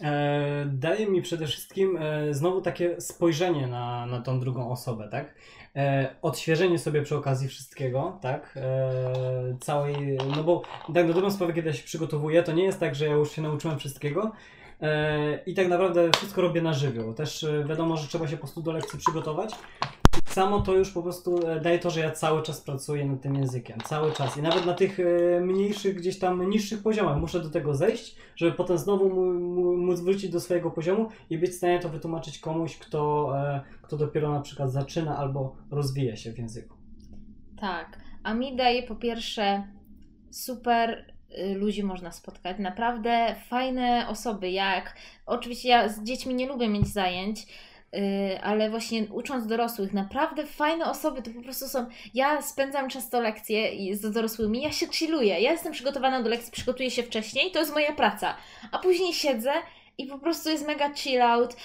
E, daje mi przede wszystkim e, znowu takie spojrzenie na, na tą drugą osobę, tak? E, odświeżenie sobie przy okazji wszystkiego, tak? E, całej, no bo tak na dobrą sprawę, kiedy ja się przygotowuję, to nie jest tak, że ja już się nauczyłem wszystkiego i tak naprawdę wszystko robię na żywioł. Też e, wiadomo, że trzeba się po prostu do lekcji przygotować. Samo to już po prostu e, daje to, że ja cały czas pracuję nad tym językiem, cały czas. I nawet na tych e, mniejszych, gdzieś tam niższych poziomach muszę do tego zejść, żeby potem znowu móc wrócić do swojego poziomu i być w stanie to wytłumaczyć komuś, kto, e, kto dopiero na przykład zaczyna albo rozwija się w języku. Tak. A mi daje po pierwsze super ludzi można spotkać. Naprawdę fajne osoby, jak oczywiście ja z dziećmi nie lubię mieć zajęć, y, ale właśnie ucząc dorosłych, naprawdę fajne osoby to po prostu są. Ja spędzam często lekcje z dorosłymi, ja się chilluję. Ja jestem przygotowana do lekcji, przygotuję się wcześniej, to jest moja praca. A później siedzę i po prostu jest mega chill out.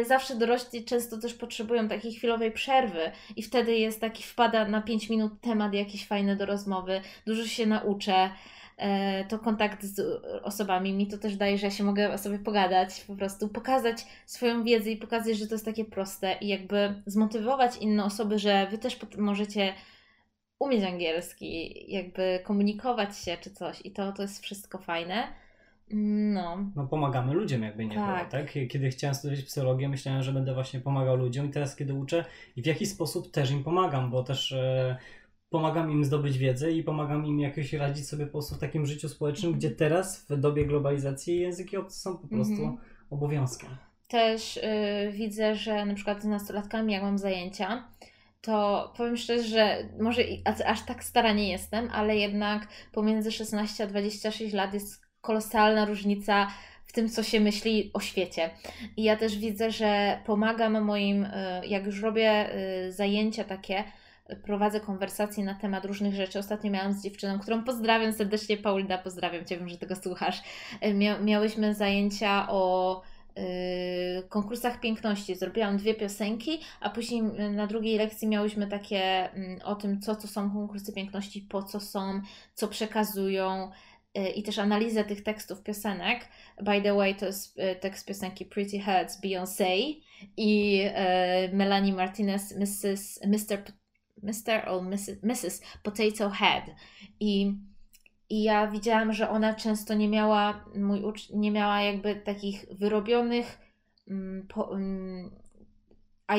Y, Zawsze dorośli często też potrzebują takiej chwilowej przerwy i wtedy jest taki, wpada na 5 minut temat jakiś fajny do rozmowy, dużo się nauczę. E, To kontakt z osobami mi to też daje, że ja się mogę sobie pogadać, po prostu pokazać swoją wiedzę i pokazać, że to jest takie proste i jakby zmotywować inne osoby, że wy też możecie umieć angielski, jakby komunikować się czy coś i to, to jest wszystko fajne. No, No pomagamy ludziom jakby nie Tak. było, tak? Kiedy chciałem studiować psychologię, myślałem, że będę właśnie pomagał ludziom i teraz kiedy uczę i w jaki sposób też im pomagam, bo też e, pomagam im zdobyć wiedzę i pomagam im jakoś radzić sobie po prostu w takim życiu społecznym, gdzie teraz w dobie globalizacji języki obce są po prostu Mhm. obowiązkiem. też y, widzę, że na przykład z nastolatkami, jak mam zajęcia, to powiem szczerze, że może aż, tak stara nie jestem, ale jednak pomiędzy 16 a 26 lat jest kolosalna różnica w tym, co się myśli o świecie. I ja też widzę, że pomagam moim, y, jak już robię y, zajęcia takie, prowadzę konwersacje na temat różnych rzeczy. Ostatnio miałam z dziewczyną, którą pozdrawiam serdecznie, Paulina, pozdrawiam Cię, wiem, że tego słuchasz. Y, Mia- miałyśmy zajęcia o y, konkursach piękności. Zrobiłam dwie piosenki, a później na drugiej lekcji miałyśmy takie o tym, co to są konkursy piękności, po co są, co przekazują y, i też analizę tych tekstów piosenek. By the way, to jest tekst piosenki Pretty Heads Beyoncé i Melanie Martinez Mrs. Mr. Mr. or Mrs. Mrs. Potato Head. I i ja widziałam, że ona często nie miała, mój ucz, nie miała jakby takich wyrobionych mm, po, mm,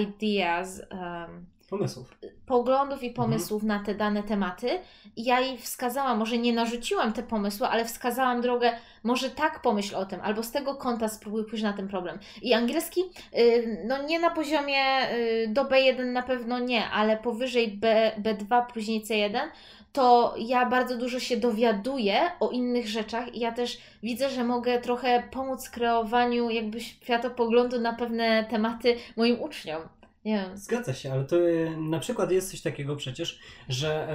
ideas, um, pomysłów. poglądów i pomysłów mhm. na te dane tematy. I ja jej wskazałam, może nie narzuciłam te pomysły, ale wskazałam drogę, może tak pomyśl o tym, albo z tego kąta spróbuj pójść na ten problem. I angielski, y, no nie na poziomie y, do B1 na pewno nie, ale powyżej B, B2, później C1, to ja bardzo dużo się dowiaduję o innych rzeczach i ja też widzę, że mogę trochę pomóc w kreowaniu jakby światopoglądu na pewne tematy moim uczniom. Wiem. Zgadza się, ale to y, na przykład jest coś takiego przecież, że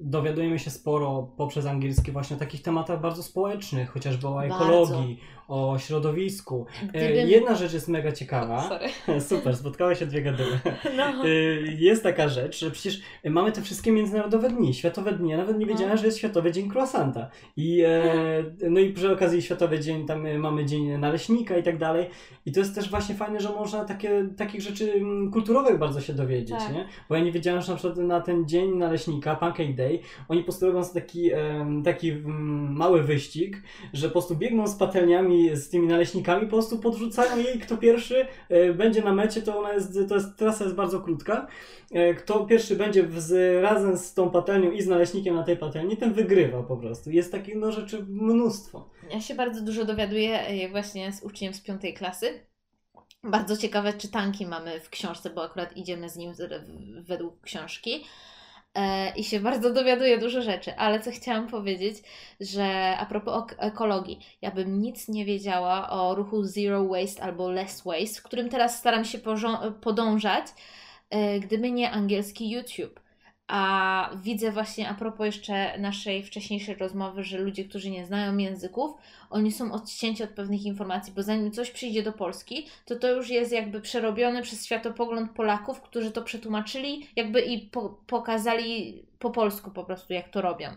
dowiadujemy się sporo poprzez angielski właśnie o takich tematach bardzo społecznych, chociażby o ekologii, o środowisku. E, Gdybym... Jedna rzecz jest mega ciekawa. [LAUGHS] [LAUGHS] Super, spotkały się dwie gaduły. [LAUGHS] No. E, jest taka rzecz, że przecież mamy te wszystkie międzynarodowe dni, światowe dni. Ja nawet nie wiedziałem, no. że jest Światowy Dzień Croissanta. I, e, no i przy okazji Światowy Dzień, tam mamy Dzień Naleśnika i tak dalej. I to jest też właśnie fajne, że można takie, takich rzeczy kulturowych bardzo się dowiedzieć, tak. nie? Bo ja nie wiedziałem, że na przykład na ten Dzień Naleśnika, Pancake Day, oni po prostu robią taki, taki mały wyścig, że po prostu biegną z patelniami z tymi naleśnikami, po prostu podrzucają jej, kto pierwszy e, będzie na mecie, to ona jest, to jest, trasa jest bardzo krótka. E, kto pierwszy będzie z, razem z tą patelnią i z naleśnikiem na tej patelni, ten wygrywa po prostu. Jest takich no, rzeczy mnóstwo. Ja się bardzo dużo dowiaduję e, właśnie z uczniem z piątej klasy. Bardzo ciekawe czytanki mamy w książce, bo akurat idziemy z nim według książki. E, i się bardzo dowiaduję dużo rzeczy, ale co chciałam powiedzieć, że a propos ekologii, ja bym nic nie wiedziała o ruchu Zero Waste albo Less Waste, w którym teraz staram się podążać, e, gdyby nie angielski YouTube. A widzę właśnie a propos jeszcze naszej wcześniejszej rozmowy, że ludzie, którzy nie znają języków, oni są odcięci od pewnych informacji, bo zanim coś przyjdzie do Polski, to to już jest jakby przerobione przez światopogląd Polaków, którzy to przetłumaczyli jakby i po pokazali po polsku po prostu, jak to robią.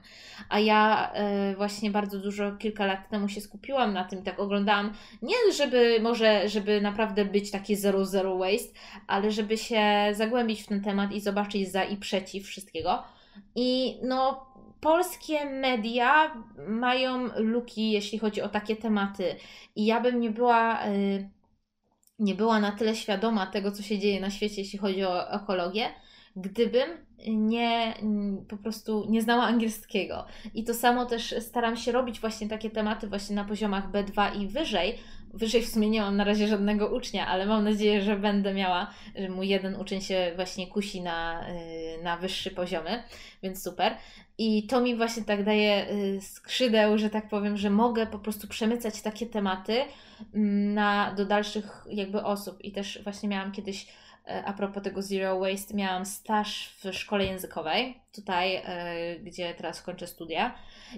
A ja y, właśnie bardzo dużo, kilka lat temu się skupiłam na tym, tak oglądałam, nie żeby może, żeby naprawdę być taki zero zero waste, ale żeby się zagłębić w ten temat i zobaczyć za i przeciw wszystkiego. I no, polskie media mają luki, jeśli chodzi o takie tematy. I ja bym nie była. Y, nie była na tyle świadoma tego, co się dzieje na świecie, jeśli chodzi o ekologię, gdybym nie po prostu nie znała angielskiego. I to samo też staram się robić właśnie takie tematy właśnie na poziomach B2 i wyżej. Wyżej w sumie nie mam na razie żadnego ucznia, ale mam nadzieję, że będę miała, że mój jeden uczeń się właśnie kusi na, y, na wyższy poziomy, więc super. I to mi właśnie tak daje y, skrzydeł, że tak powiem, że mogę po prostu przemycać takie tematy mm, na, do dalszych jakby osób. I też właśnie miałam kiedyś a propos tego zero waste, miałam staż w szkole językowej, tutaj, e, gdzie teraz kończę studia.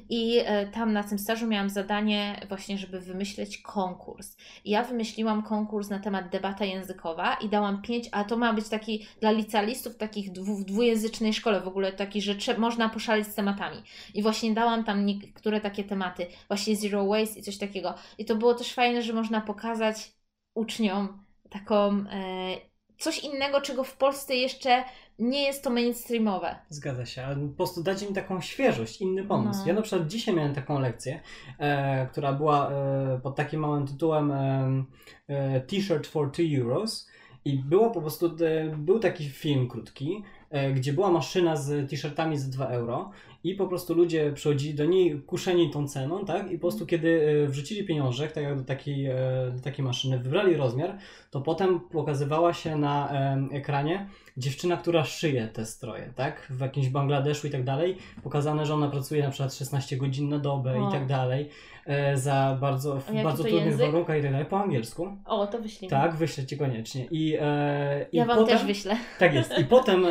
I e, tam na tym stażu miałam zadanie właśnie, żeby wymyśleć konkurs. I ja wymyśliłam konkurs na temat debata językowa i dałam pięć, a to ma być taki dla licealistów takich dwu, w dwujęzycznej szkole w ogóle, taki, że trze- można poszaleć z tematami. I właśnie dałam tam niektóre takie tematy, właśnie zero waste i coś takiego. I to było też fajne, że można pokazać uczniom taką... E, coś innego, czego w Polsce jeszcze nie jest to mainstreamowe. Zgadza się, ale po prostu dać im taką świeżość, inny pomysł. No. Ja na przykład dzisiaj miałem taką lekcję, e, która była e, pod takim małym tytułem e, e T-shirt for 2 euros i było po prostu, e, był taki film krótki, e, gdzie była maszyna z t-shirtami za 2 euro i po prostu ludzie przychodzili do niej kuszeni tą ceną, tak? I po prostu kiedy e, wrzucili pieniążek, tak jak do takiej, e, do takiej maszyny, wybrali rozmiar, to potem pokazywała się na ekranie dziewczyna, która szyje te stroje, tak? W jakimś Bangladeszu i tak dalej. Pokazane, że ona pracuje na przykład 16 godzin na dobę o. i tak dalej. E, za bardzo, w bardzo trudnych język? warunkach i tak dalej, po angielsku. O, to wyślij. Tak, wyślę Ci koniecznie. I, e, i ja Wam potem, też wyślę. Tak jest. I potem e,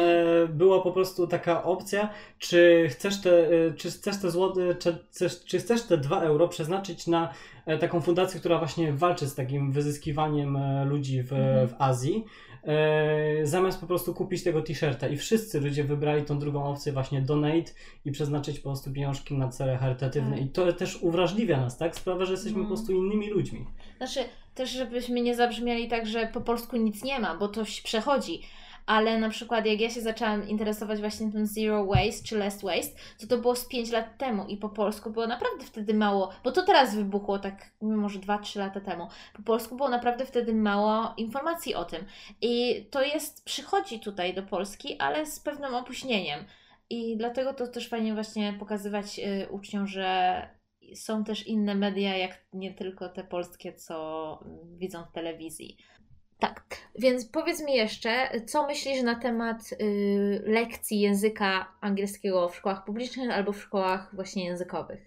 była po prostu taka opcja, czy chcesz te, e, czy chcesz te złote, czy, czy chcesz te 2 euro przeznaczyć na e, taką fundację, która właśnie walczy z takim wyzyskiwaniem ludzi w, mhm. w Azji e, zamiast po prostu kupić tego t-shirta. I wszyscy ludzie wybrali tą drugą opcję, właśnie donate i przeznaczyć po prostu pieniążki na cele charytatywne. Tak. I to też uwrażliwia nas, tak? Sprawia, że jesteśmy mm. po prostu innymi ludźmi. Znaczy, też żebyśmy nie zabrzmieli tak, że po polsku nic nie ma, bo to się przechodzi ale na przykład jak ja się zaczęłam interesować właśnie tym zero waste czy less waste, to to było z 5 lat temu i po polsku było naprawdę wtedy mało, bo to teraz wybuchło tak może 2-3 lata temu. Po polsku było naprawdę wtedy mało informacji o tym. I to jest, przychodzi tutaj do Polski, ale z pewnym opóźnieniem. I dlatego to też fajnie właśnie pokazywać y, uczniom, że są też inne media, jak nie tylko te polskie, co widzą w telewizji. Tak, więc powiedz mi jeszcze, co myślisz na temat y, lekcji języka angielskiego w szkołach publicznych albo w szkołach właśnie językowych?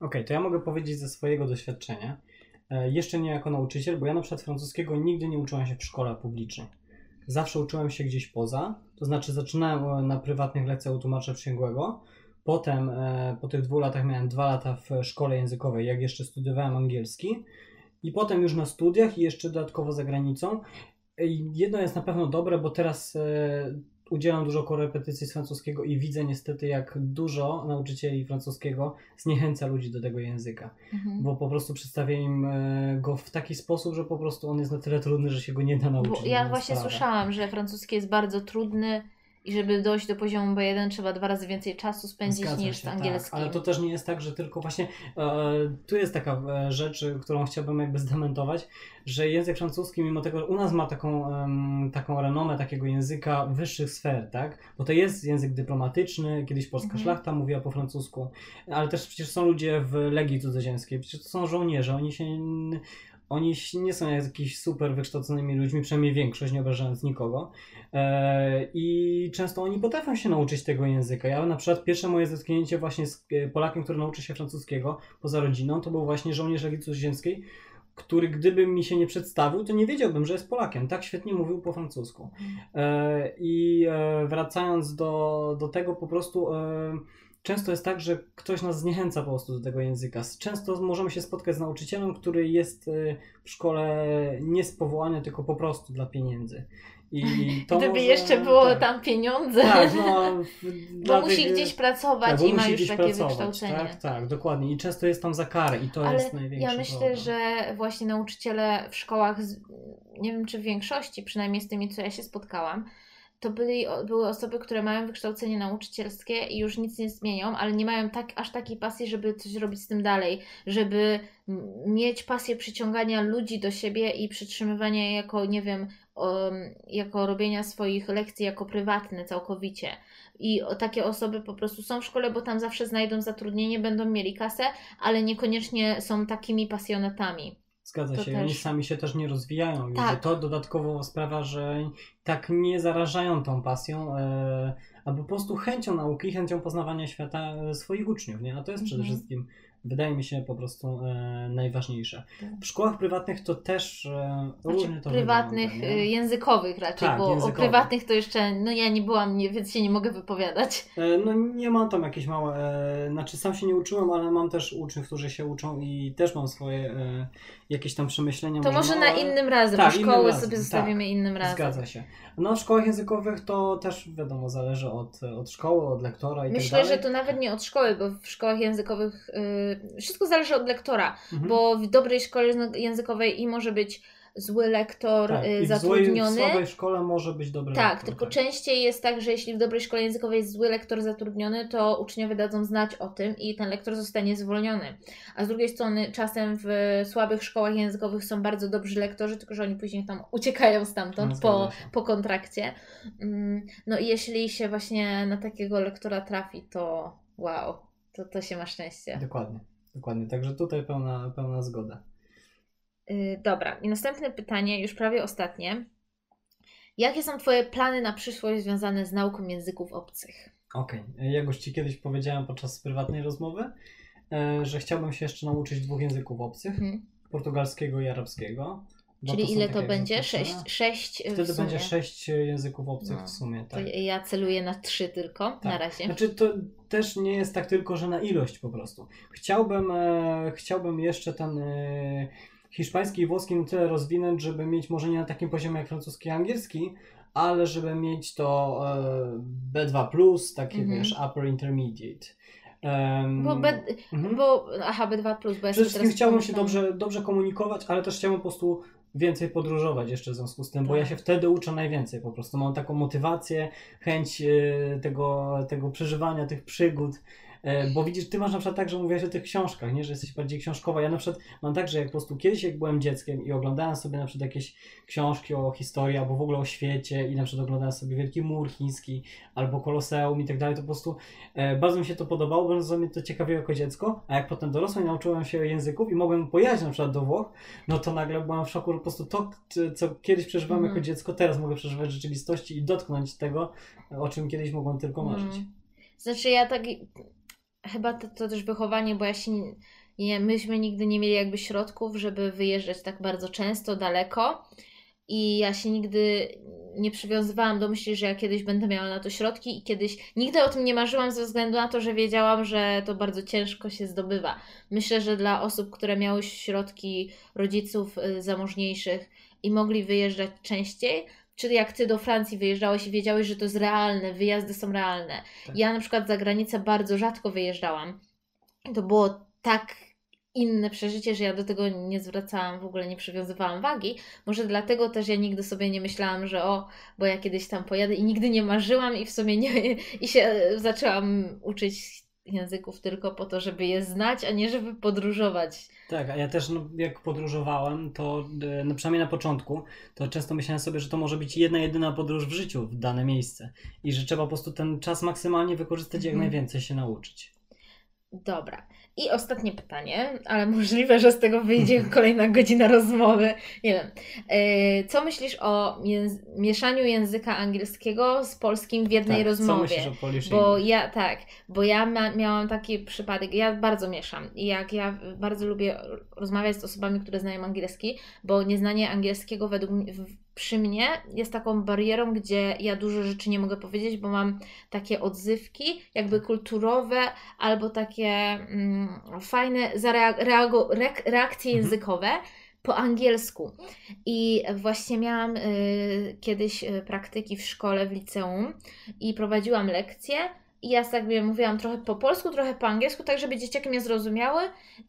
Okej, okay, to ja mogę powiedzieć ze swojego doświadczenia. E, jeszcze nie jako nauczyciel, bo ja na przykład francuskiego nigdy nie uczyłam się w szkole publicznej. Zawsze uczyłem się gdzieś poza, to znaczy zaczynałem na prywatnych lekcjach u tłumacza przysięgłego, Potem e, po tych dwóch latach miałem dwa lata w szkole językowej, jak jeszcze studiowałem angielski. I potem już na studiach i jeszcze dodatkowo za granicą. Jedno jest na pewno dobre, bo teraz e, udzielam dużo korepetycji z francuskiego i widzę niestety, jak dużo nauczycieli francuskiego zniechęca ludzi do tego języka. Mhm. Bo po prostu przedstawia im e, go w taki sposób, że po prostu on jest na tyle trudny, że się go nie da nauczyć. Bo ja właśnie sprawę. słyszałam, że francuski jest bardzo trudny i żeby dojść do poziomu B1 trzeba dwa razy więcej czasu spędzić Zgadza niż się, z tak. angielskim. Tak, ale to też nie jest tak, że tylko właśnie e, tu jest taka e, rzecz, którą chciałbym jakby zdementować, że język francuski, mimo tego, że u nas ma taką, um, taką renomę takiego języka wyższych sfer, tak? Bo to jest język dyplomatyczny, kiedyś polska mhm. szlachta mówiła po francusku, ale też przecież są ludzie w Legii Cudzoziemskiej, przecież to są żołnierze, oni się oni nie są jakimiś super wykształconymi ludźmi, przynajmniej większość, nie obrażając nikogo. E, I często oni potrafią się nauczyć tego języka. Ja na przykład pierwsze moje zetknięcie właśnie z e, Polakiem, który nauczy się francuskiego poza rodziną, to był właśnie żołnierz Legii Cudzoziemskiej, który gdyby mi się nie przedstawił, to nie wiedziałbym, że jest Polakiem. Tak świetnie mówił po francusku. E, I wracając do, do tego po prostu często jest tak, że ktoś nas zniechęca po prostu do tego języka. Często możemy się spotkać z nauczycielem, który jest y, w szkole nie z powołania, tylko po prostu dla pieniędzy. I to Gdyby może, jeszcze było tak. tam pieniądze. Tak, no, [LAUGHS] bo musi tych, gdzieś pracować tak, i ma już takie wykształcenie. Tak, tak, dokładnie. I często jest tam za karę i to Ale jest największe. Ja myślę, problem. że właśnie nauczyciele w szkołach, nie wiem czy w większości, przynajmniej z tymi, co ja się spotkałam, to byli, były osoby, które mają wykształcenie nauczycielskie i już nic nie zmienią, ale nie mają tak, aż takiej pasji, żeby coś robić z tym dalej, żeby mieć pasję przyciągania ludzi do siebie i przytrzymywania jako, nie wiem, jako robienia swoich lekcji jako prywatne całkowicie. I takie osoby po prostu są w szkole, bo tam zawsze znajdą zatrudnienie, będą mieli kasę, ale niekoniecznie są takimi pasjonatami. Zgadza to się, też... oni sami się też nie rozwijają. Tak. I to dodatkowo sprawia, że tak nie zarażają tą pasją, e, a po prostu chęcią nauki, chęcią poznawania świata e, swoich uczniów, nie? A to jest przede mhm. wszystkim wydaje mi się po prostu e, najważniejsze. Tak. W szkołach prywatnych to też e, znaczy, różnie to Prywatnych, wygląda, e, językowych raczej, tak, bo językowych. o prywatnych to jeszcze, no ja nie byłam, nie, więc się nie mogę wypowiadać. E, no nie mam tam jakieś małe, e, znaczy sam się nie uczyłem, ale mam też uczniów, którzy się uczą i też mam swoje e, jakieś tam przemyślenia. To może, może na innym razem, tak, bo szkoły sobie zostawimy tak, innym razem. Zgadza się. No w szkołach językowych to też wiadomo, zależy od, od szkoły, od lektora i tak Myślę, tak że to nawet nie od szkoły, bo w szkołach językowych yy, wszystko zależy od lektora, mhm. bo w dobrej szkole językowej i może być zły lektor tak, y, zatrudniony. W słabej szkole może być dobry tak, lektor. Tylko tak, tylko częściej jest tak, że jeśli w dobrej szkole językowej jest zły lektor zatrudniony, to uczniowie dadzą znać o tym i ten lektor zostanie zwolniony. A z drugiej strony czasem w słabych szkołach językowych są bardzo dobrzy lektorzy, tylko że oni później tam uciekają stamtąd no, po, po kontrakcie. Mm, no i jeśli się właśnie na takiego lektora trafi, to wow, to, to się ma szczęście. Dokładnie, dokładnie. Także tutaj pełna, pełna zgoda. Yy, dobra, i następne pytanie, już prawie ostatnie. Jakie są Twoje plany na przyszłość związane z nauką języków obcych? Okej, okay. ja już Ci kiedyś powiedziałem podczas prywatnej rozmowy, e, że chciałbym się jeszcze nauczyć dwóch języków obcych, hmm. portugalskiego i arabskiego. Czyli to ile to będzie? Sześć, sześć Wtedy będzie sześć języków obcych no, w sumie. Tak. ja celuję na trzy tylko tak. na razie. Znaczy to też nie jest tak tylko, że na ilość po prostu. Chciałbym, e, chciałbym jeszcze ten e, hiszpański i włoski na tyle rozwinąć, żeby mieć może nie na takim poziomie jak francuski i angielski, ale żeby mieć to e, B2, takie mhm. wiesz, upper intermediate. Um, bo, B, mhm. bo, aha, B2+, bo ja Przede wszystkim chciałbym się dobrze, dobrze komunikować, ale też chciałbym po prostu więcej podróżować jeszcze w związku z tym, tak. bo ja tak. się wtedy uczę najwięcej po prostu. Mam taką motywację, chęć e, tego, tego przeżywania tych przygód. E, bo widzisz, ty masz na przykład tak, że mówiłaś o tych książkach, nie? że jesteś bardziej książkowa. Ja na przykład mam tak, że jak po prostu kiedyś jak byłem dzieckiem i oglądałem sobie na przykład jakieś książki o historii albo w ogóle o świecie i na przykład oglądałem sobie Wielki Mur Chiński albo Koloseum i tak dalej, to po prostu e, bardzo mi się to podobało, bardzo mnie to ciekawiło jako dziecko, a jak potem dorosłem i nauczyłem się języków i mogłem pojechać na przykład do Włoch, no to nagle byłem w szoku, że po prostu to, co kiedyś przeżywałem mm. jako dziecko, teraz mogę przeżywać w rzeczywistości i dotknąć tego, o czym kiedyś mogłem tylko marzyć. Mm. Znaczy ja tak chyba to, to też wychowanie, bo ja się nie, myśmy nigdy nie mieli jakby środków, żeby wyjeżdżać tak bardzo często, daleko. I ja się nigdy nie przywiązywałam do myśli, że ja kiedyś będę miała na to środki i kiedyś nigdy o tym nie marzyłam ze względu na to, że wiedziałam, że to bardzo ciężko się zdobywa. Myślę, że dla osób, które miały środki rodziców y, zamożniejszych i mogli wyjeżdżać częściej, czy jak ty do Francji wyjeżdżałeś i wiedziałeś, że to jest realne, wyjazdy są realne. Tak. Ja na przykład za granicę bardzo rzadko wyjeżdżałam. To było tak inne przeżycie, że ja do tego nie zwracałam, w ogóle nie przywiązywałam wagi. Może dlatego też ja nigdy sobie nie myślałam, że o, bo ja kiedyś tam pojadę i nigdy nie marzyłam i w sumie nie, i się zaczęłam uczyć języków tylko po to, żeby je znać, a nie żeby podróżować. Tak, a ja też no, jak podróżowałem, to e, no, przynajmniej na początku, to często myślałem sobie, że to może być jedna jedyna podróż w życiu w dane miejsce i że trzeba po prostu ten czas maksymalnie wykorzystać, jak mhm. najwięcej się nauczyć. Dobra. I ostatnie pytanie, ale [LAUGHS] możliwe, że z tego wyjdzie [LAUGHS] kolejna godzina rozmowy. Nie wiem. E, co myślisz o jęz mieszaniu języka angielskiego z polskim w jednej tak, rozmowie? Co myślisz o Bo ja tak, bo ja miałam taki przypadek, ja bardzo mieszam i jak ja bardzo lubię rozmawiać z osobami, które znają angielski, bo nieznanie angielskiego według mnie przy mnie jest taką barierą, gdzie ja dużo rzeczy nie mogę powiedzieć, bo mam takie odzywki, jakby kulturowe, albo takie mm, fajne zareago- reakcje mhm. językowe po angielsku. I właśnie miałam y, kiedyś y, praktyki w szkole, w liceum i prowadziłam lekcje ja sobie mówiłam trochę po polsku, trochę po angielsku, tak żeby dzieciaki mnie zrozumiały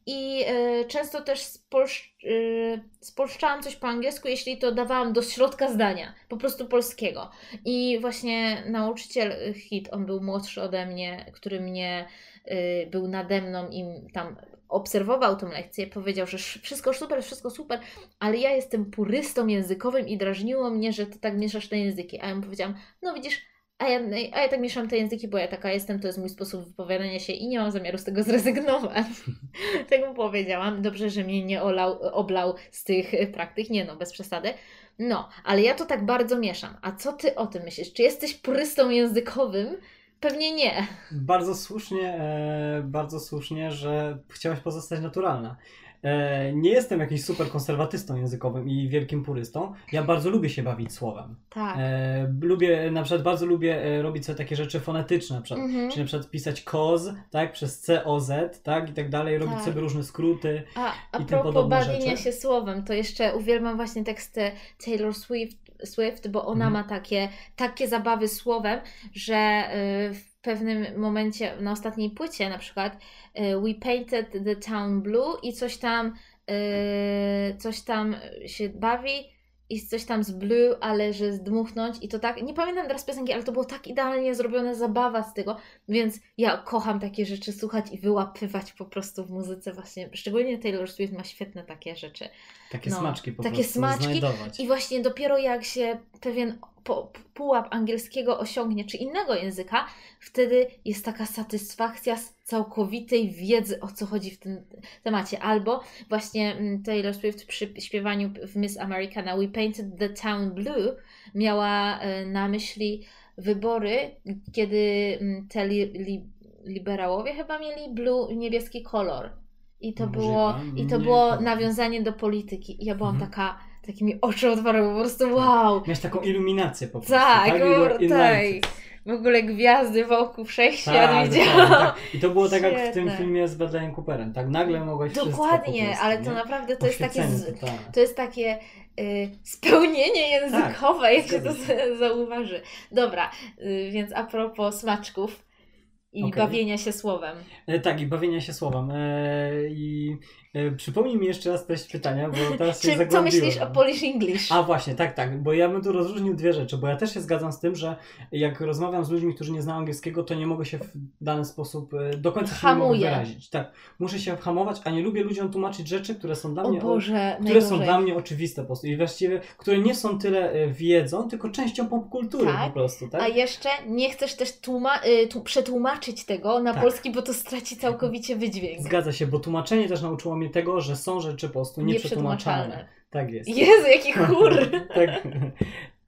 i y, często też spolsz, y, spolszczałam coś po angielsku, jeśli to dawałam do środka zdania, po prostu polskiego. I właśnie nauczyciel Hit, on był młodszy ode mnie, który mnie y, był nade mną i tam obserwował tą lekcję, powiedział, że wszystko super, wszystko super, ale ja jestem purystą językowym i drażniło mnie, że ty tak mieszasz te języki. A ja mu powiedziałam, no widzisz, a ja, a ja tak mieszam te języki, bo ja taka jestem, to jest mój sposób wypowiadania się i nie mam zamiaru z tego zrezygnować. [LAUGHS] tak mu powiedziałam. Dobrze, że mnie nie olał, oblał z tych praktyk. Nie no, bez przesady. No, ale ja to tak bardzo mieszam. A co ty o tym myślisz? Czy jesteś purystą językowym? Pewnie nie. Bardzo słusznie, e, bardzo słusznie, że chciałaś pozostać naturalna. E, nie jestem jakimś super konserwatystą językowym i wielkim purystą. Ja bardzo lubię się bawić słowem. Tak. E, lubię, na przykład bardzo lubię e, robić sobie takie rzeczy fonetyczne, na przykład, mhm. czyli na przykład pisać koz, tak, przez C-O-Z, tak, i tak dalej, robić tak. sobie różne skróty a, a i tym podobne bawienia się słowem, to jeszcze uwielbiam właśnie teksty Taylor Swift, Swift bo ona mhm. ma takie, takie zabawy słowem, że y, w pewnym momencie na ostatniej płycie na przykład y, We Painted the Town Blue i coś tam y, coś tam się bawi i coś tam z blue, ale że zdmuchnąć i to tak, nie pamiętam teraz piosenki, ale to było tak idealnie zrobione, zabawa z tego, więc ja kocham takie rzeczy słuchać i wyłapywać po prostu w muzyce właśnie, szczególnie Taylor Swift ma świetne takie rzeczy. Takie no, smaczki po takie prostu smaczki znajdować. i właśnie dopiero jak się pewien pułap angielskiego osiągnie, czy innego języka, wtedy jest taka satysfakcja z całkowitej wiedzy, o co chodzi w tym temacie. Albo właśnie mm, Taylor Swift przy śpiewaniu w Miss America na We Painted the Town Blue miała e, na myśli wybory, kiedy mm, te li, li, liberałowie chyba mieli blue, niebieski kolor. I to było, i to było nawiązanie do polityki. I ja byłam mhm. taka takimi oczy otwarły, po prostu wow. Miałeś taką iluminację po prostu. Tak, tak. tak. W ogóle gwiazdy wokół wszechświat tak, widziałam. Tak. I to było tak jak w tym filmie z Bradleyem Cooperem, tak? Nagle mogłaś Dokładnie, prostu, ale to naprawdę to jest takie, z, to jest takie y, spełnienie językowe, tak, jak się to zauważy. Dobra, y, więc a propos smaczków, I okay. bawienia się słowem. E, tak, i bawienia się słowem. E, I przypomnij mi jeszcze raz treść pytania, bo teraz się Co myślisz o Polish English? A właśnie, tak, tak, bo ja bym tu rozróżnił dwie rzeczy, bo ja też się zgadzam z tym, że jak rozmawiam z ludźmi, którzy nie znają angielskiego, to nie mogę się w dany sposób e, do końca się nie mogę wyrazić. Tak, muszę się hamować, a nie lubię ludziom tłumaczyć rzeczy, które są dla mnie, Boże, które są dla mnie oczywiste po prostu i właściwie, które nie są tyle e, wiedzą, tylko częścią popkultury tak? po prostu, tak? A jeszcze nie chcesz też tłuma- przetłumaczyć tego na tak. polski, bo to straci całkowicie wydźwięk. Zgadza się, bo tłumaczenie też nauczyło mnie tego, że są rzeczy po prostu nieprzetłumaczalne. Tak jest. Jezu, jaki chór! [LAUGHS] tak.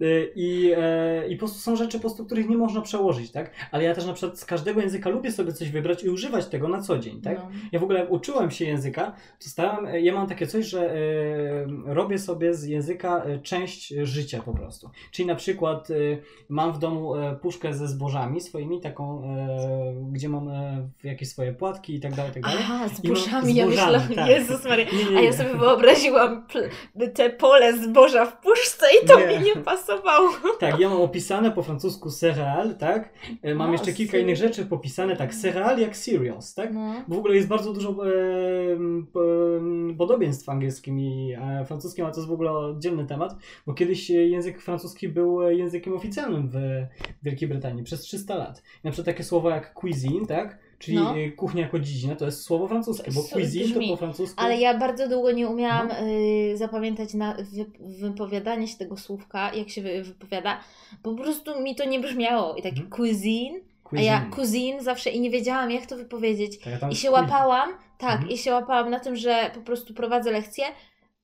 Y, I, e, I po prostu są rzeczy, po prostu, których nie można przełożyć, tak? Ale ja też na przykład z każdego języka lubię sobie coś wybrać i używać tego na co dzień, tak? No. Ja w ogóle uczyłem się języka, to starałem, e, ja mam takie coś, że e, robię sobie z języka część życia po prostu. Czyli na przykład mam w domu puszkę ze zbożami swoimi, taką, gdzie mam jakieś swoje płatki i tak dalej, tak dalej. Aha, zbożami, ja myślałam, tak. Jezus Maria, nie, nie, nie. a ja sobie wyobraziłam te pole zboża w puszce i to mi nie pasowało pasowało. Tak, ja mam opisane po francusku cereal, tak? E, mam no, jeszcze kilka innych rzeczy popisane, tak, cereal jak cereals, tak? No. Bo w ogóle jest bardzo dużo e, e, podobieństw angielskim i e, francuskim, a to jest w ogóle oddzielny temat, bo kiedyś język francuski był językiem oficjalnym w Wielkiej Brytanii przez 300 lat. Na przykład takie słowa jak cuisine, tak? Czyli no. kuchnia jako dziedzina to jest słowo francuskie, bo cuisine to po francusku. Ale ja bardzo długo nie umiałam no. y, zapamiętać na wy, wypowiadanie się tego słówka, jak się wypowiada, bo po prostu mi to nie brzmiało. I taki hmm. cuisine, cuisine, a ja cuisine zawsze i nie wiedziałam jak to wypowiedzieć. Tak, I się łapałam, tak, hmm. i się łapałam na tym, że po prostu prowadzę lekcję,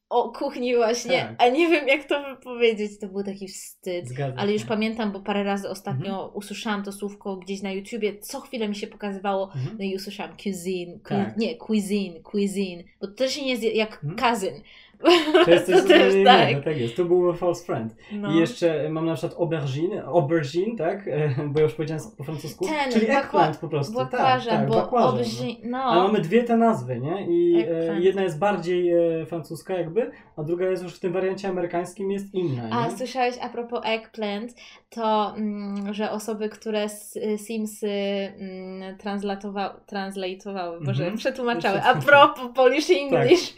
o kuchni właśnie, tak. a nie wiem jak to wypowiedzieć. To był taki wstyd. Zgadza ale już pamiętam, bo parę razy ostatnio mhm. usłyszałam to słówko gdzieś na YouTubie, co chwilę mi się pokazywało, mhm. no i usłyszałam cuisine, cu tak. nie, cuisine, cuisine, bo to też nie jest jak mhm. cousin, [LAUGHS] to jest coś też tak. Tak jest. To był false friend. No. I jeszcze mam na przykład aubergine, aubergine, tak? [LAUGHS] Bo ja już powiedziałem po francusku. Ten, Czyli eggplant po prostu. Tak, tak, bo bakłażan, no. no. Ale mamy dwie te nazwy, nie? I e, jedna jest bardziej e, francuska jakby, a druga jest już w tym wariancie amerykańskim jest inna. Nie? A słyszałeś a propos eggplant, to, mm, że osoby, które Simsy mm, translatowały, Boże, mm -hmm. przetłumaczały, [LAUGHS] a propos Polish English,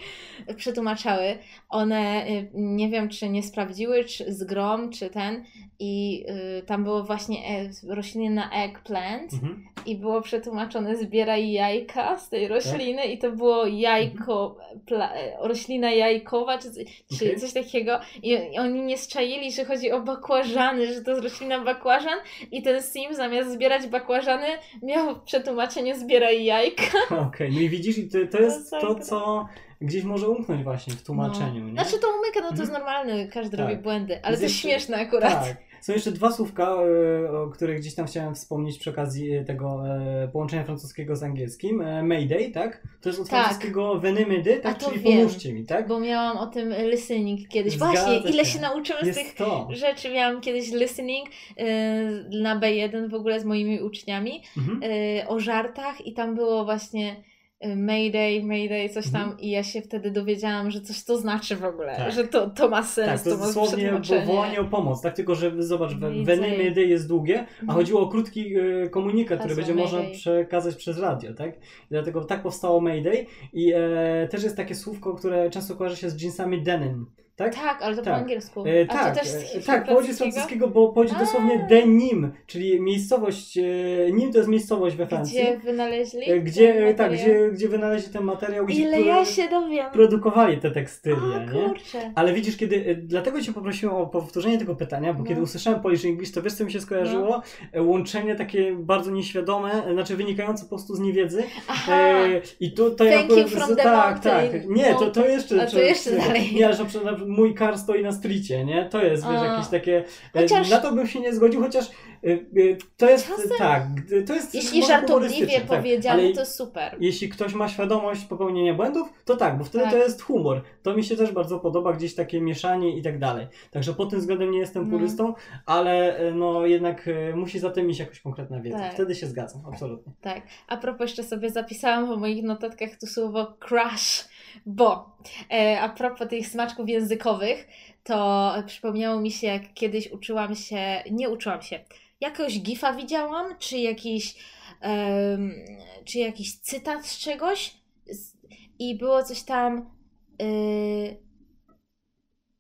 tak. przetłumaczały, one y, nie wiem, czy nie sprawdziły, czy z grom, czy ten, i y, tam było właśnie e, rośliny na eggplant mhm. i było przetłumaczone zbieraj jajka z tej rośliny tak? i to było jajko, pla, e, roślina jajkowa, czy, czy okay. coś takiego I, I, oni nie strzaili, że chodzi o bakłażany, że to jest roślina bakłażan i ten sim zamiast zbierać bakłażany miał przetłumaczenie zbieraj jajka. Okej, okay. no i widzisz, to, to jest to, co gdzieś może umknąć właśnie w tłumaczeniu. No. Nie? Znaczy to umyka, no to jest mhm. normalne, każdy tak. robi błędy, ale to jest śmieszne akurat. Tak. Są jeszcze dwa słówka, e, o których gdzieś tam chciałem wspomnieć przy okazji e, tego e, połączenia francuskiego z angielskim. Mayday, tak? To jest od tak. francuskiego venimedy, tak? Czyli wiem, pomóżcie mi, tak? Bo miałam o tym listening kiedyś. Zgadza Właśnie, ile się, się nauczyłam z tych to. rzeczy. Miałam kiedyś listening na B1 w ogóle z moimi uczniami mhm. o żartach i tam było właśnie Mayday, Mayday, coś tam mhm. i ja się wtedy dowiedziałam, że coś to znaczy w ogóle, tak. że to, to ma sens, tak, to, to ma dosłownie wołanie o pomoc, tak tylko, że zobacz, Veny Mayday jest długie, a mhm. chodziło o krótki y, komunikat, który będzie Mayday. można przekazać przez radio, tak? I dlatego tak powstało Mayday i e, też jest takie słówko, które często kojarzy się z jeansami denim, tak? Tak, ale to tak. po angielsku. E, tak, też e, tak, pochodzi z francuskiego, bo pochodzi A. dosłownie denim, czyli miejscowość, e, nim to jest miejscowość we Francji. Gdzie wynaleźli? E, gdzie, tak, gdzie, gdzie wynaleźli ten materiał, gdzie Ile ja się dowiem. produkowali te tekstylie, o, nie? Ale widzisz, kiedy, e, dlatego Cię poprosiłem o powtórzenie tego pytania, bo no. kiedy usłyszałem Polish English, to wiesz co mi się skojarzyło? No. Łączenie takie bardzo nieświadome, znaczy wynikające po prostu z niewiedzy. Aha. E, I to, to Thank you from the tak, tak. Nie, to, to jeszcze. A to jeszcze [LAUGHS] dalej. Nie, że mój kar stoi na stricie, nie? To jest, wiesz, jakieś takie... E, chociaż... Na to bym się nie zgodził, chociaż e, e, to jest, Czasem... tak, to jest Jeśli żartobliwie tak, powiedziane, to super. Jeśli ktoś ma świadomość popełnienia błędów, to tak, bo wtedy tak. to jest humor. To mi się też bardzo podoba, gdzieś takie mieszanie i tak dalej. Także pod tym względem nie jestem mhm. purystą, ale no jednak musi za tym iść jakaś konkretna wiedza. Tak. Wtedy się zgadzam, absolutnie. Tak. A propos jeszcze sobie zapisałam w moich notatkach to słowo crush, bo e, a propos tych smaczków językowych, to przypomniało mi się, jak kiedyś uczyłam się, nie uczyłam się, jakiegoś gifa widziałam, czy jakiś czy jakiś cytat z czegoś i było coś tam y,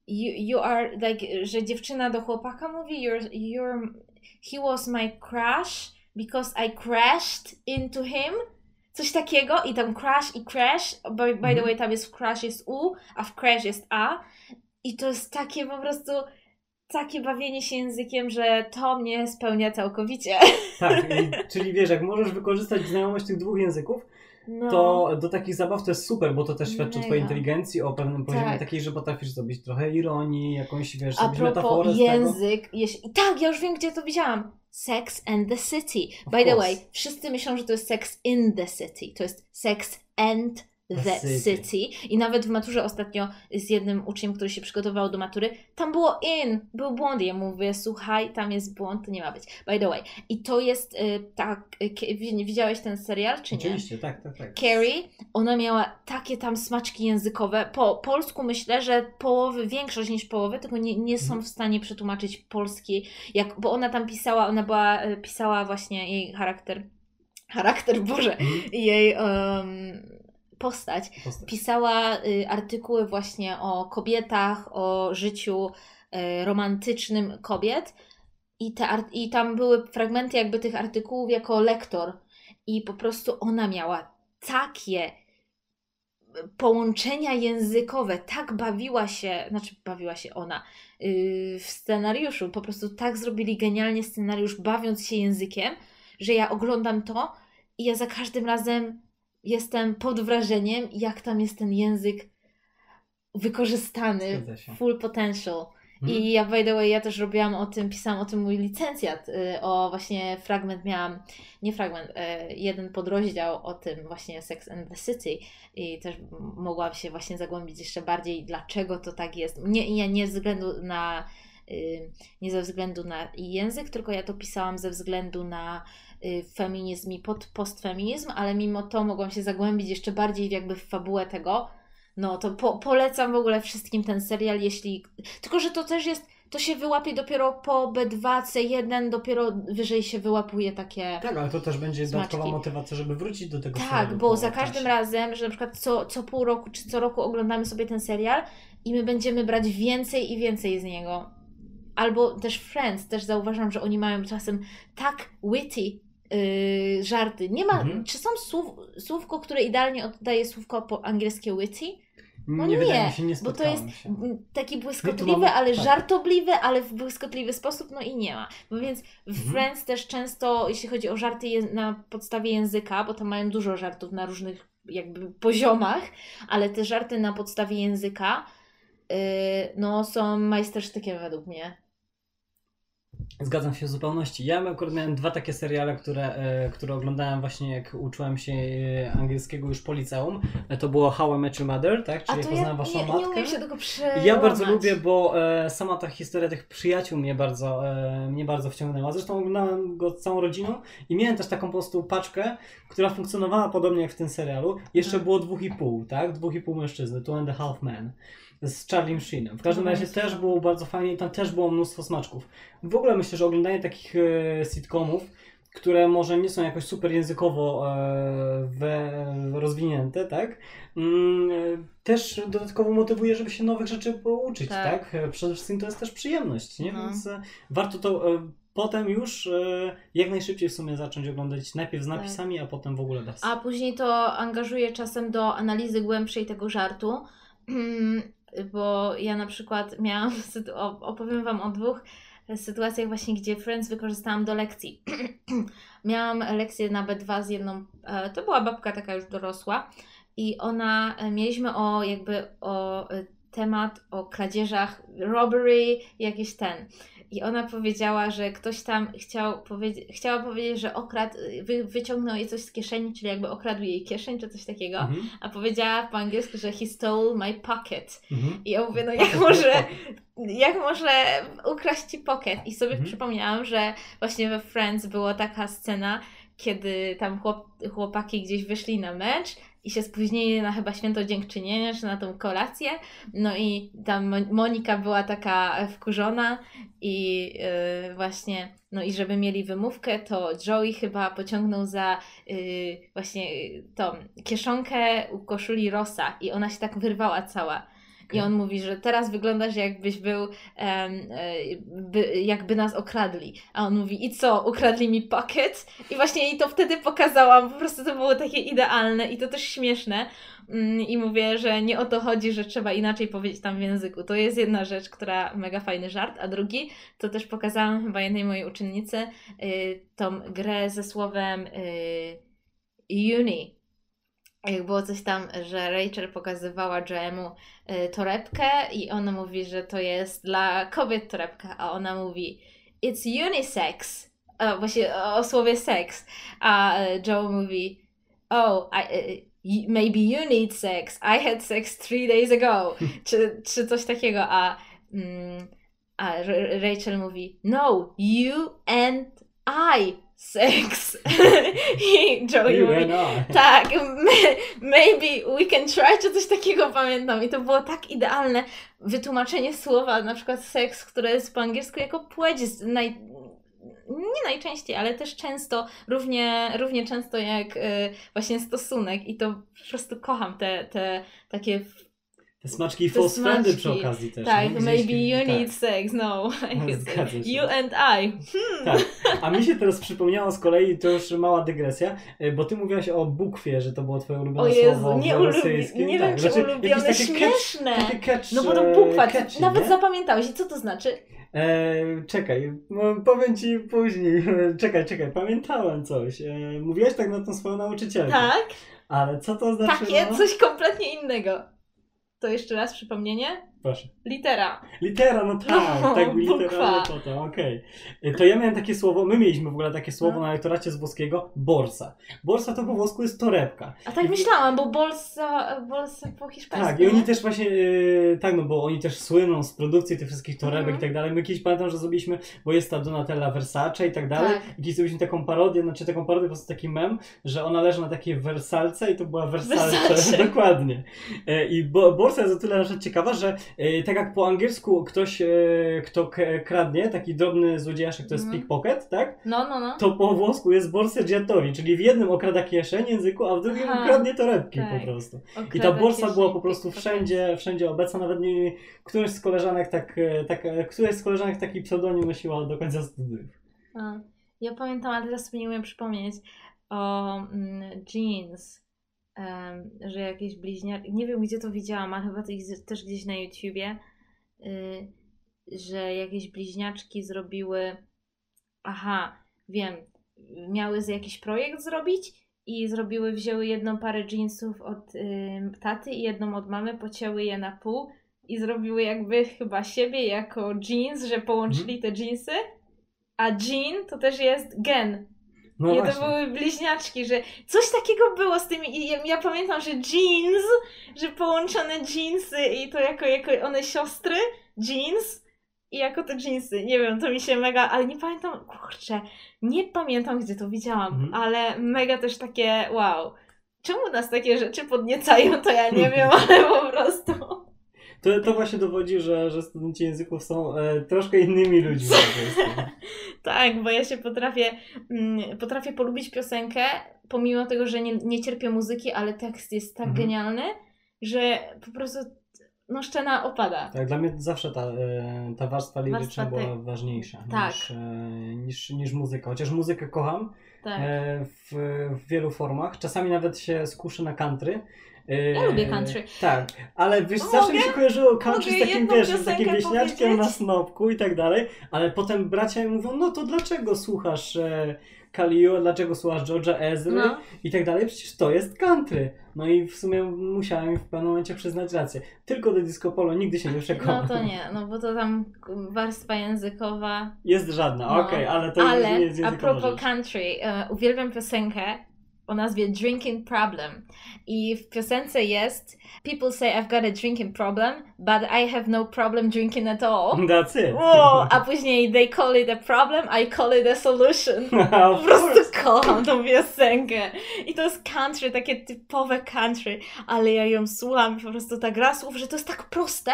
you, you are, like, że dziewczyna do chłopaka mówi you're, you're, he was my crush because I crashed into him coś takiego i tam crash i crash, by, by the mhm. way tam jest w crash jest U, a w crash jest A i to jest takie po prostu takie bawienie się językiem, że to mnie spełnia całkowicie. Tak, i, [LAUGHS] czyli wiesz, jak możesz wykorzystać znajomość tych dwóch języków, no. to do takich zabaw to jest super, bo to też świadczy Mega. o twojej inteligencji, o pewnym poziomie tak. takiej, że potrafisz zrobić trochę ironii, jakąś, wiesz, A propos metaforę język, jeśli... tak, ja już wiem, gdzie to widziałam. Sex and the City. Of By course. the way, wszyscy myślą, że to jest Sex in the City. To jest Sex and The City. I nawet w maturze ostatnio z jednym uczniem, który się przygotował do matury, tam było in, był błąd. Ja mówię, słuchaj, tam jest błąd, to nie ma być. By the way. I to jest y, tak, y, widziałeś ten serial, czy nie? Oczywiście, tak, tak, tak. Carrie, ona miała takie tam smaczki językowe. Po polsku myślę, że połowy, większość niż połowy, tylko nie, nie są mhm. w stanie przetłumaczyć polski, jak, bo ona tam pisała, ona była, y, pisała właśnie jej charakter charakter, Boże, mm. jej um, postać, postać. pisała y, artykuły właśnie o kobietach, o życiu y, romantycznym kobiet. I, te, I tam były fragmenty jakby tych artykułów jako lektor. I po prostu ona miała takie połączenia językowe, tak bawiła się, znaczy bawiła się ona yy, w scenariuszu, po prostu tak zrobili genialnie scenariusz, bawiąc się językiem, że ja oglądam to i ja za każdym razem jestem pod wrażeniem, jak tam jest ten język wykorzystany, full potential. Hmm. I ja, by the way, ja też robiłam o tym, pisałam o tym mój licencjat, y, o właśnie fragment miałam, nie fragment, y, jeden podrozdział o tym właśnie Sex and the City i też mogłam się właśnie zagłębić jeszcze bardziej, dlaczego to tak jest. Nie, nie, nie ze względu na, y, nie ze względu na język, tylko ja to pisałam ze względu na feminizm i pod postfeminizm, ale mimo to mogłam się zagłębić jeszcze bardziej jakby w fabułę tego. No to po, polecam w ogóle wszystkim ten serial, jeśli. Tylko, że to też jest. To się wyłapie dopiero po B2, C1, dopiero wyżej się wyłapuje takie. Tak, ale to też będzie smaczki. dodatkowa motywacja, żeby wrócić do tego tak. Tak, bo za każdym razem, że na przykład co, co pół roku czy co roku oglądamy sobie ten serial i my będziemy brać więcej i więcej z niego. Albo też Friends, też zauważam, że oni mają czasem tak witty yy, żarty. Nie ma, mhm. czy są słów, słówko, które idealnie oddaje słówko po angielskie witty? No nie, nie, się, nie bo to jest się. taki błyskotliwy, ale tak. żartobliwy, ale w błyskotliwy sposób, no i nie ma. Bo więc w mhm. Friends też często, jeśli chodzi o żarty na podstawie języka, bo tam mają dużo żartów na różnych jakby poziomach, ale te żarty na podstawie języka yy, no są majstersztykiem według mnie. Zgadzam się w zupełności. Ja akurat miałem dwa takie seriale, które, e, które oglądałem właśnie jak uczyłem się e, angielskiego już po liceum. E, to było How I Met Your Mother, tak? Czyli poznałem ja, waszą nie, matkę. Nie się tego Ja bardzo lubię, bo sama ta historia tych przyjaciół mnie bardzo, mnie bardzo wciągnęła. Zresztą oglądałem go z całą rodziną i miałem też taką po prostu paczkę, która funkcjonowała podobnie jak w tym serialu. Jeszcze hmm. było dwóch i pół, tak? Dwóch i pół mężczyzny, two and a half men z Charlie Sheenem. W każdym razie też było bardzo fajnie i tam też było mnóstwo smaczków. W ogóle myślę, że oglądanie takich e, sitcomów, które może nie są jakoś super językowo e, rozwinięte, tak? Mm, e, też dodatkowo motywuje, żeby się nowych rzeczy pouczyć, tak? tak? Przede wszystkim to jest też przyjemność, nie? No. Więc warto to potem już jak najszybciej w sumie zacząć oglądać najpierw z tak. napisami, tak. a potem w ogóle bez. A później to angażuje czasem do analizy głębszej tego żartu. [CLEARS THROAT] bo ja na przykład miałam, [LAUGHS] opowiem Wam o dwóch sytuacjach właśnie, gdzie Friends wykorzystałam do lekcji. [CLEARS THROAT] miałam lekcję na B2 z jedną, e, to była babka taka już dorosła i ona, e, mieliśmy o jakby o e, temat o kradzieżach, robbery, jakiś ten. I ona powiedziała, że ktoś tam chciał powiedzieć, chciała powiedzieć, że okradł, wy, wyciągnął jej coś z kieszeni, czyli jakby okradł jej kieszeń, czy coś takiego, mhm. a powiedziała po angielsku, że he stole my pocket. Mhm. I ja mówię, no jak może, jak może ukraść ci pocket? I sobie mhm. przypomniałam, że właśnie we Friends była taka scena, kiedy tam chłop, chłopaki gdzieś wyszli na mecz i się spóźnili na chyba święto dziękczynienia, czy na tą kolację. No i tam Monika była taka wkurzona i yy, właśnie, no i żeby mieli wymówkę, to Joey chyba pociągnął za yy, właśnie tą kieszonkę u koszuli Rosa i ona się tak wyrwała cała. I on mówi, że teraz wyglądasz jakbyś był, um, by, jakby nas okradli. A on mówi, i co, ukradli mi pocket? I właśnie jej to wtedy pokazałam, po prostu to było takie idealne i to też śmieszne. Mm, I mówię, że nie o to chodzi, że trzeba inaczej powiedzieć tam w języku. To jest jedna rzecz, która mega fajny żart, a drugi, to też pokazałam chyba jednej mojej uczennicy, y, tą grę ze słowem y, uni jak było coś tam, że Rachel pokazywała Joemu y, torebkę i ona mówi, że to jest dla kobiet torebka, a ona mówi it's unisex. O, właśnie o, słowie seks. A y, Joe mówi oh, I, y, maybe you need sex. I had sex three days ago. [LAUGHS] czy, czy coś takiego. A, mm, a Rachel mówi no, you and I sex. [LAUGHS] I Joey mówi, tak, maybe we can try, czy coś takiego pamiętam. I to było tak idealne wytłumaczenie słowa, na przykład seks, które jest po angielsku jako płeć, naj, nie najczęściej, ale też często, równie, równie często jak y, właśnie stosunek i to po prostu kocham te, te takie te smaczki i false friendy przy okazji też. Tak, no, maybe you tak. need sex, no. [LAUGHS] you and I. Hmm. Tak. A mi się teraz przypomniało z kolei, to już mała dygresja, e, bo ty mówiłaś o bukwie, że to było twoje ulubione o Jezu, słowo nie rosyjskim. Nie tak, wiem, czy znaczy, ulubione, śmieszne. Catch, catch, no bo to bukwa, catchy, nawet nie? zapamiętałeś. I co to znaczy? E, czekaj, no, powiem ci później. [LAUGHS] Czekaj, czekaj, pamiętałem coś. E, mówiłaś tak na tą swoją nauczycielkę. Tak. Ale co to znaczy? Takie, no? coś kompletnie innego. To jeszcze raz przypomnienie? Proszę. Litera. Litera, no tak, no, tak, litera, to to, okej. Okay. To ja miałem takie słowo, my mieliśmy w ogóle takie słowo no. na lektoracie z włoskiego, borsa. Borsa to po włosku jest torebka. A tak I... myślałam, bo bolsa, bolsa po hiszpańsku. Tak, i oni też właśnie, yy, tak, no bo oni też słyną z produkcji tych wszystkich torebek mm. i tak dalej. My kiedyś pamiętam, że zrobiliśmy, bo jest ta Donatella Versace i tak dalej, tak. i kiedyś zrobiliśmy taką parodię, znaczy taką parodię, po prostu taki mem, że ona leży na takiej wersalce i to była Versace, Versace. [LAUGHS] dokładnie. Yy, I bo, borsa jest o tyle nasza ciekawa, że tak jak po angielsku ktoś, e, kto kradnie, taki drobny złodziejaszek, to jest mm. pickpocket, tak? No, no, no. To po włosku jest borseggiatowi, czyli w jednym okrada kieszeń języku, a w drugim Aha, kradnie torebki tak. po prostu. Okrada I ta borsa była po prostu wszędzie, wszędzie obecna, nawet nie, któraś z koleżanek tak, e, tak, e, któraś z koleżanek taki pseudonim nosiła do końca studiów. A, ja pamiętam, ale teraz sobie nie umiem przypomnieć o mm, jeans że jakieś bliźniaki, nie wiem gdzie to widziałam, ale chyba też gdzieś na YouTubie, y, że jakieś bliźniaczki zrobiły, aha, wiem, miały jakiś projekt zrobić i zrobiły, wzięły jedną parę jeansów od taty i jedną od mamy, pocięły je na pół i zrobiły jakby chyba siebie jako jeans, że połączyli mm. te jeansy, a jean to też jest gen, no I to były bliźniaczki, że coś takiego było z tymi. I ja, ja, pamiętam, że jeans, że połączone jeansy i to jako, jako one siostry, jeans i jako te jeansy. Nie wiem, to mi się mega, ale nie pamiętam, kurczę, nie pamiętam gdzie to widziałam, mhm. ale mega też takie wow. Czemu nas takie rzeczy podniecają, to ja nie wiem, [LAUGHS] ale po prostu. To, to właśnie dowodzi, że, że studenci języków są e, troszkę innymi ludźmi. [LAUGHS] tak, bo ja się potrafię, mm, potrafię polubić piosenkę, pomimo tego, że nie, nie cierpię muzyki, ale tekst jest tak mhm. genialny, że po prostu no szczena opada. Tak, dla mnie zawsze ta, e, ta warstwa liryczna warstwa była ważniejsza tak. niż, e, niż, niż muzyka. Chociaż muzykę kocham tak. E, w, w wielu formach. Czasami nawet się skuszę na country, ja lubię country. Tak, ale wiesz, no, zawsze mi się kojarzyło country z takim, wiesz, z takim wieśniaczkiem na snopku i tak dalej, ale potem bracia mi mówią, no to dlaczego słuchasz e, Kalio, dlaczego słuchasz George'a Ezry no. i tak dalej, przecież to jest country. No i w sumie musiałem w pewnym momencie przyznać rację. Tylko do disco polo nigdy się nie przekonam. No to nie, no bo to tam warstwa językowa... Jest żadna, no. okej, okay, ale to ale, nie jest a propos rzecz. country, uh, uwielbiam piosenkę o nazwie Drinking Problem. I w piosence jest People say I've got a drinking problem, but I have no problem drinking at all. [LAUGHS] That's it. O, a później they call it a problem, I call it a solution. [LAUGHS] Po Of prostu kocham tą piosenkę. I to jest country, takie typowe country, ale ja ją słucham i po prostu ta gra słów, że to jest tak proste,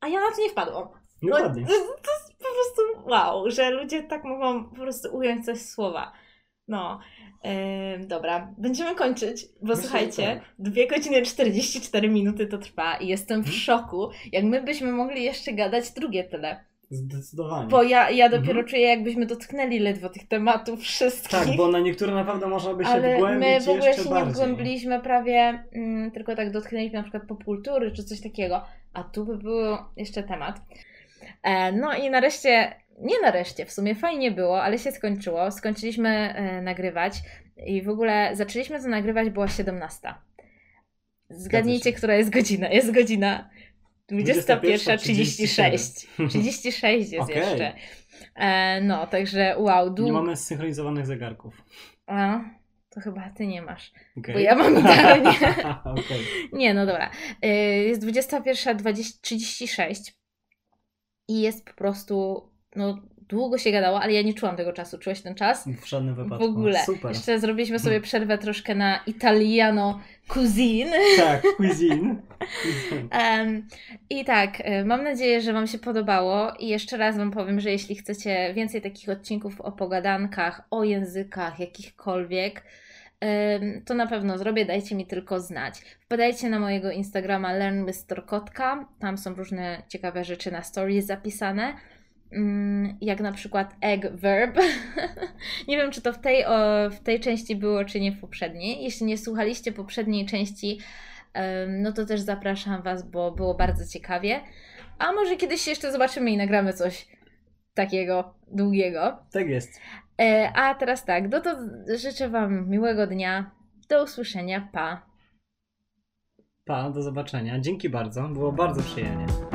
a ja na to nie wpadłam. No, to, to jest po prostu wow, że ludzie tak mogą po prostu ująć coś słowa. No, Ym, dobra, będziemy kończyć, bo Myślę, słuchajcie, tak. 2 godziny 44 minuty to trwa i jestem w Mhm. szoku, jak my byśmy mogli jeszcze gadać drugie tyle. Zdecydowanie. Bo ja, ja dopiero Mhm. czuję, jakbyśmy dotknęli ledwo tych tematów wszystkich. Tak, bo na niektóre naprawdę można by się ale wgłębić my w ogóle się nie bardziej. wgłębiliśmy prawie, mm, tylko tak dotknęliśmy na przykład popkultury czy coś takiego, a tu by był jeszcze temat. E, no i nareszcie, nie nareszcie, w sumie fajnie było, ale się skończyło. Skończyliśmy e, nagrywać i w ogóle zaczęliśmy to nagrywać, była 17. Zgadnijcie, która jest godzina. Jest godzina 21:36. 21.36. 36 jest Okej. jeszcze. E, no, także wow, Nie długo. mamy synchronizowanych zegarków. A, to chyba ty nie masz. Okay. Bo ja mam idealnie. [LAUGHS] [LAUGHS] Nie, no dobra. Y, Jest 21.36 i jest po prostu, no długo się gadało, ale ja nie czułam tego czasu. Czułeś ten czas? W żadnym W wypadku. ogóle. Super. Jeszcze zrobiliśmy sobie przerwę troszkę na Italiano Cuisine. Tak, [LAUGHS] cuisine. Em, I tak, y, mam nadzieję, że Wam się podobało i jeszcze raz Wam powiem, że jeśli chcecie więcej takich odcinków o pogadankach, o językach, jakichkolwiek, to na pewno zrobię, dajcie mi tylko znać. Wpadajcie na mojego Instagrama learnmrkotka, tam są różne ciekawe rzeczy na stories zapisane, jak na przykład egg verb. [LAUGHS] nie wiem, czy to w tej, w tej części było, czy nie w poprzedniej. Jeśli nie słuchaliście poprzedniej części, no to też zapraszam Was, bo było bardzo ciekawie. A może kiedyś jeszcze zobaczymy i nagramy coś takiego długiego. Tak jest. E, a teraz tak, no to życzę Wam miłego dnia. Do usłyszenia. Pa. Pa, do zobaczenia. Dzięki bardzo. Było bardzo przyjemnie.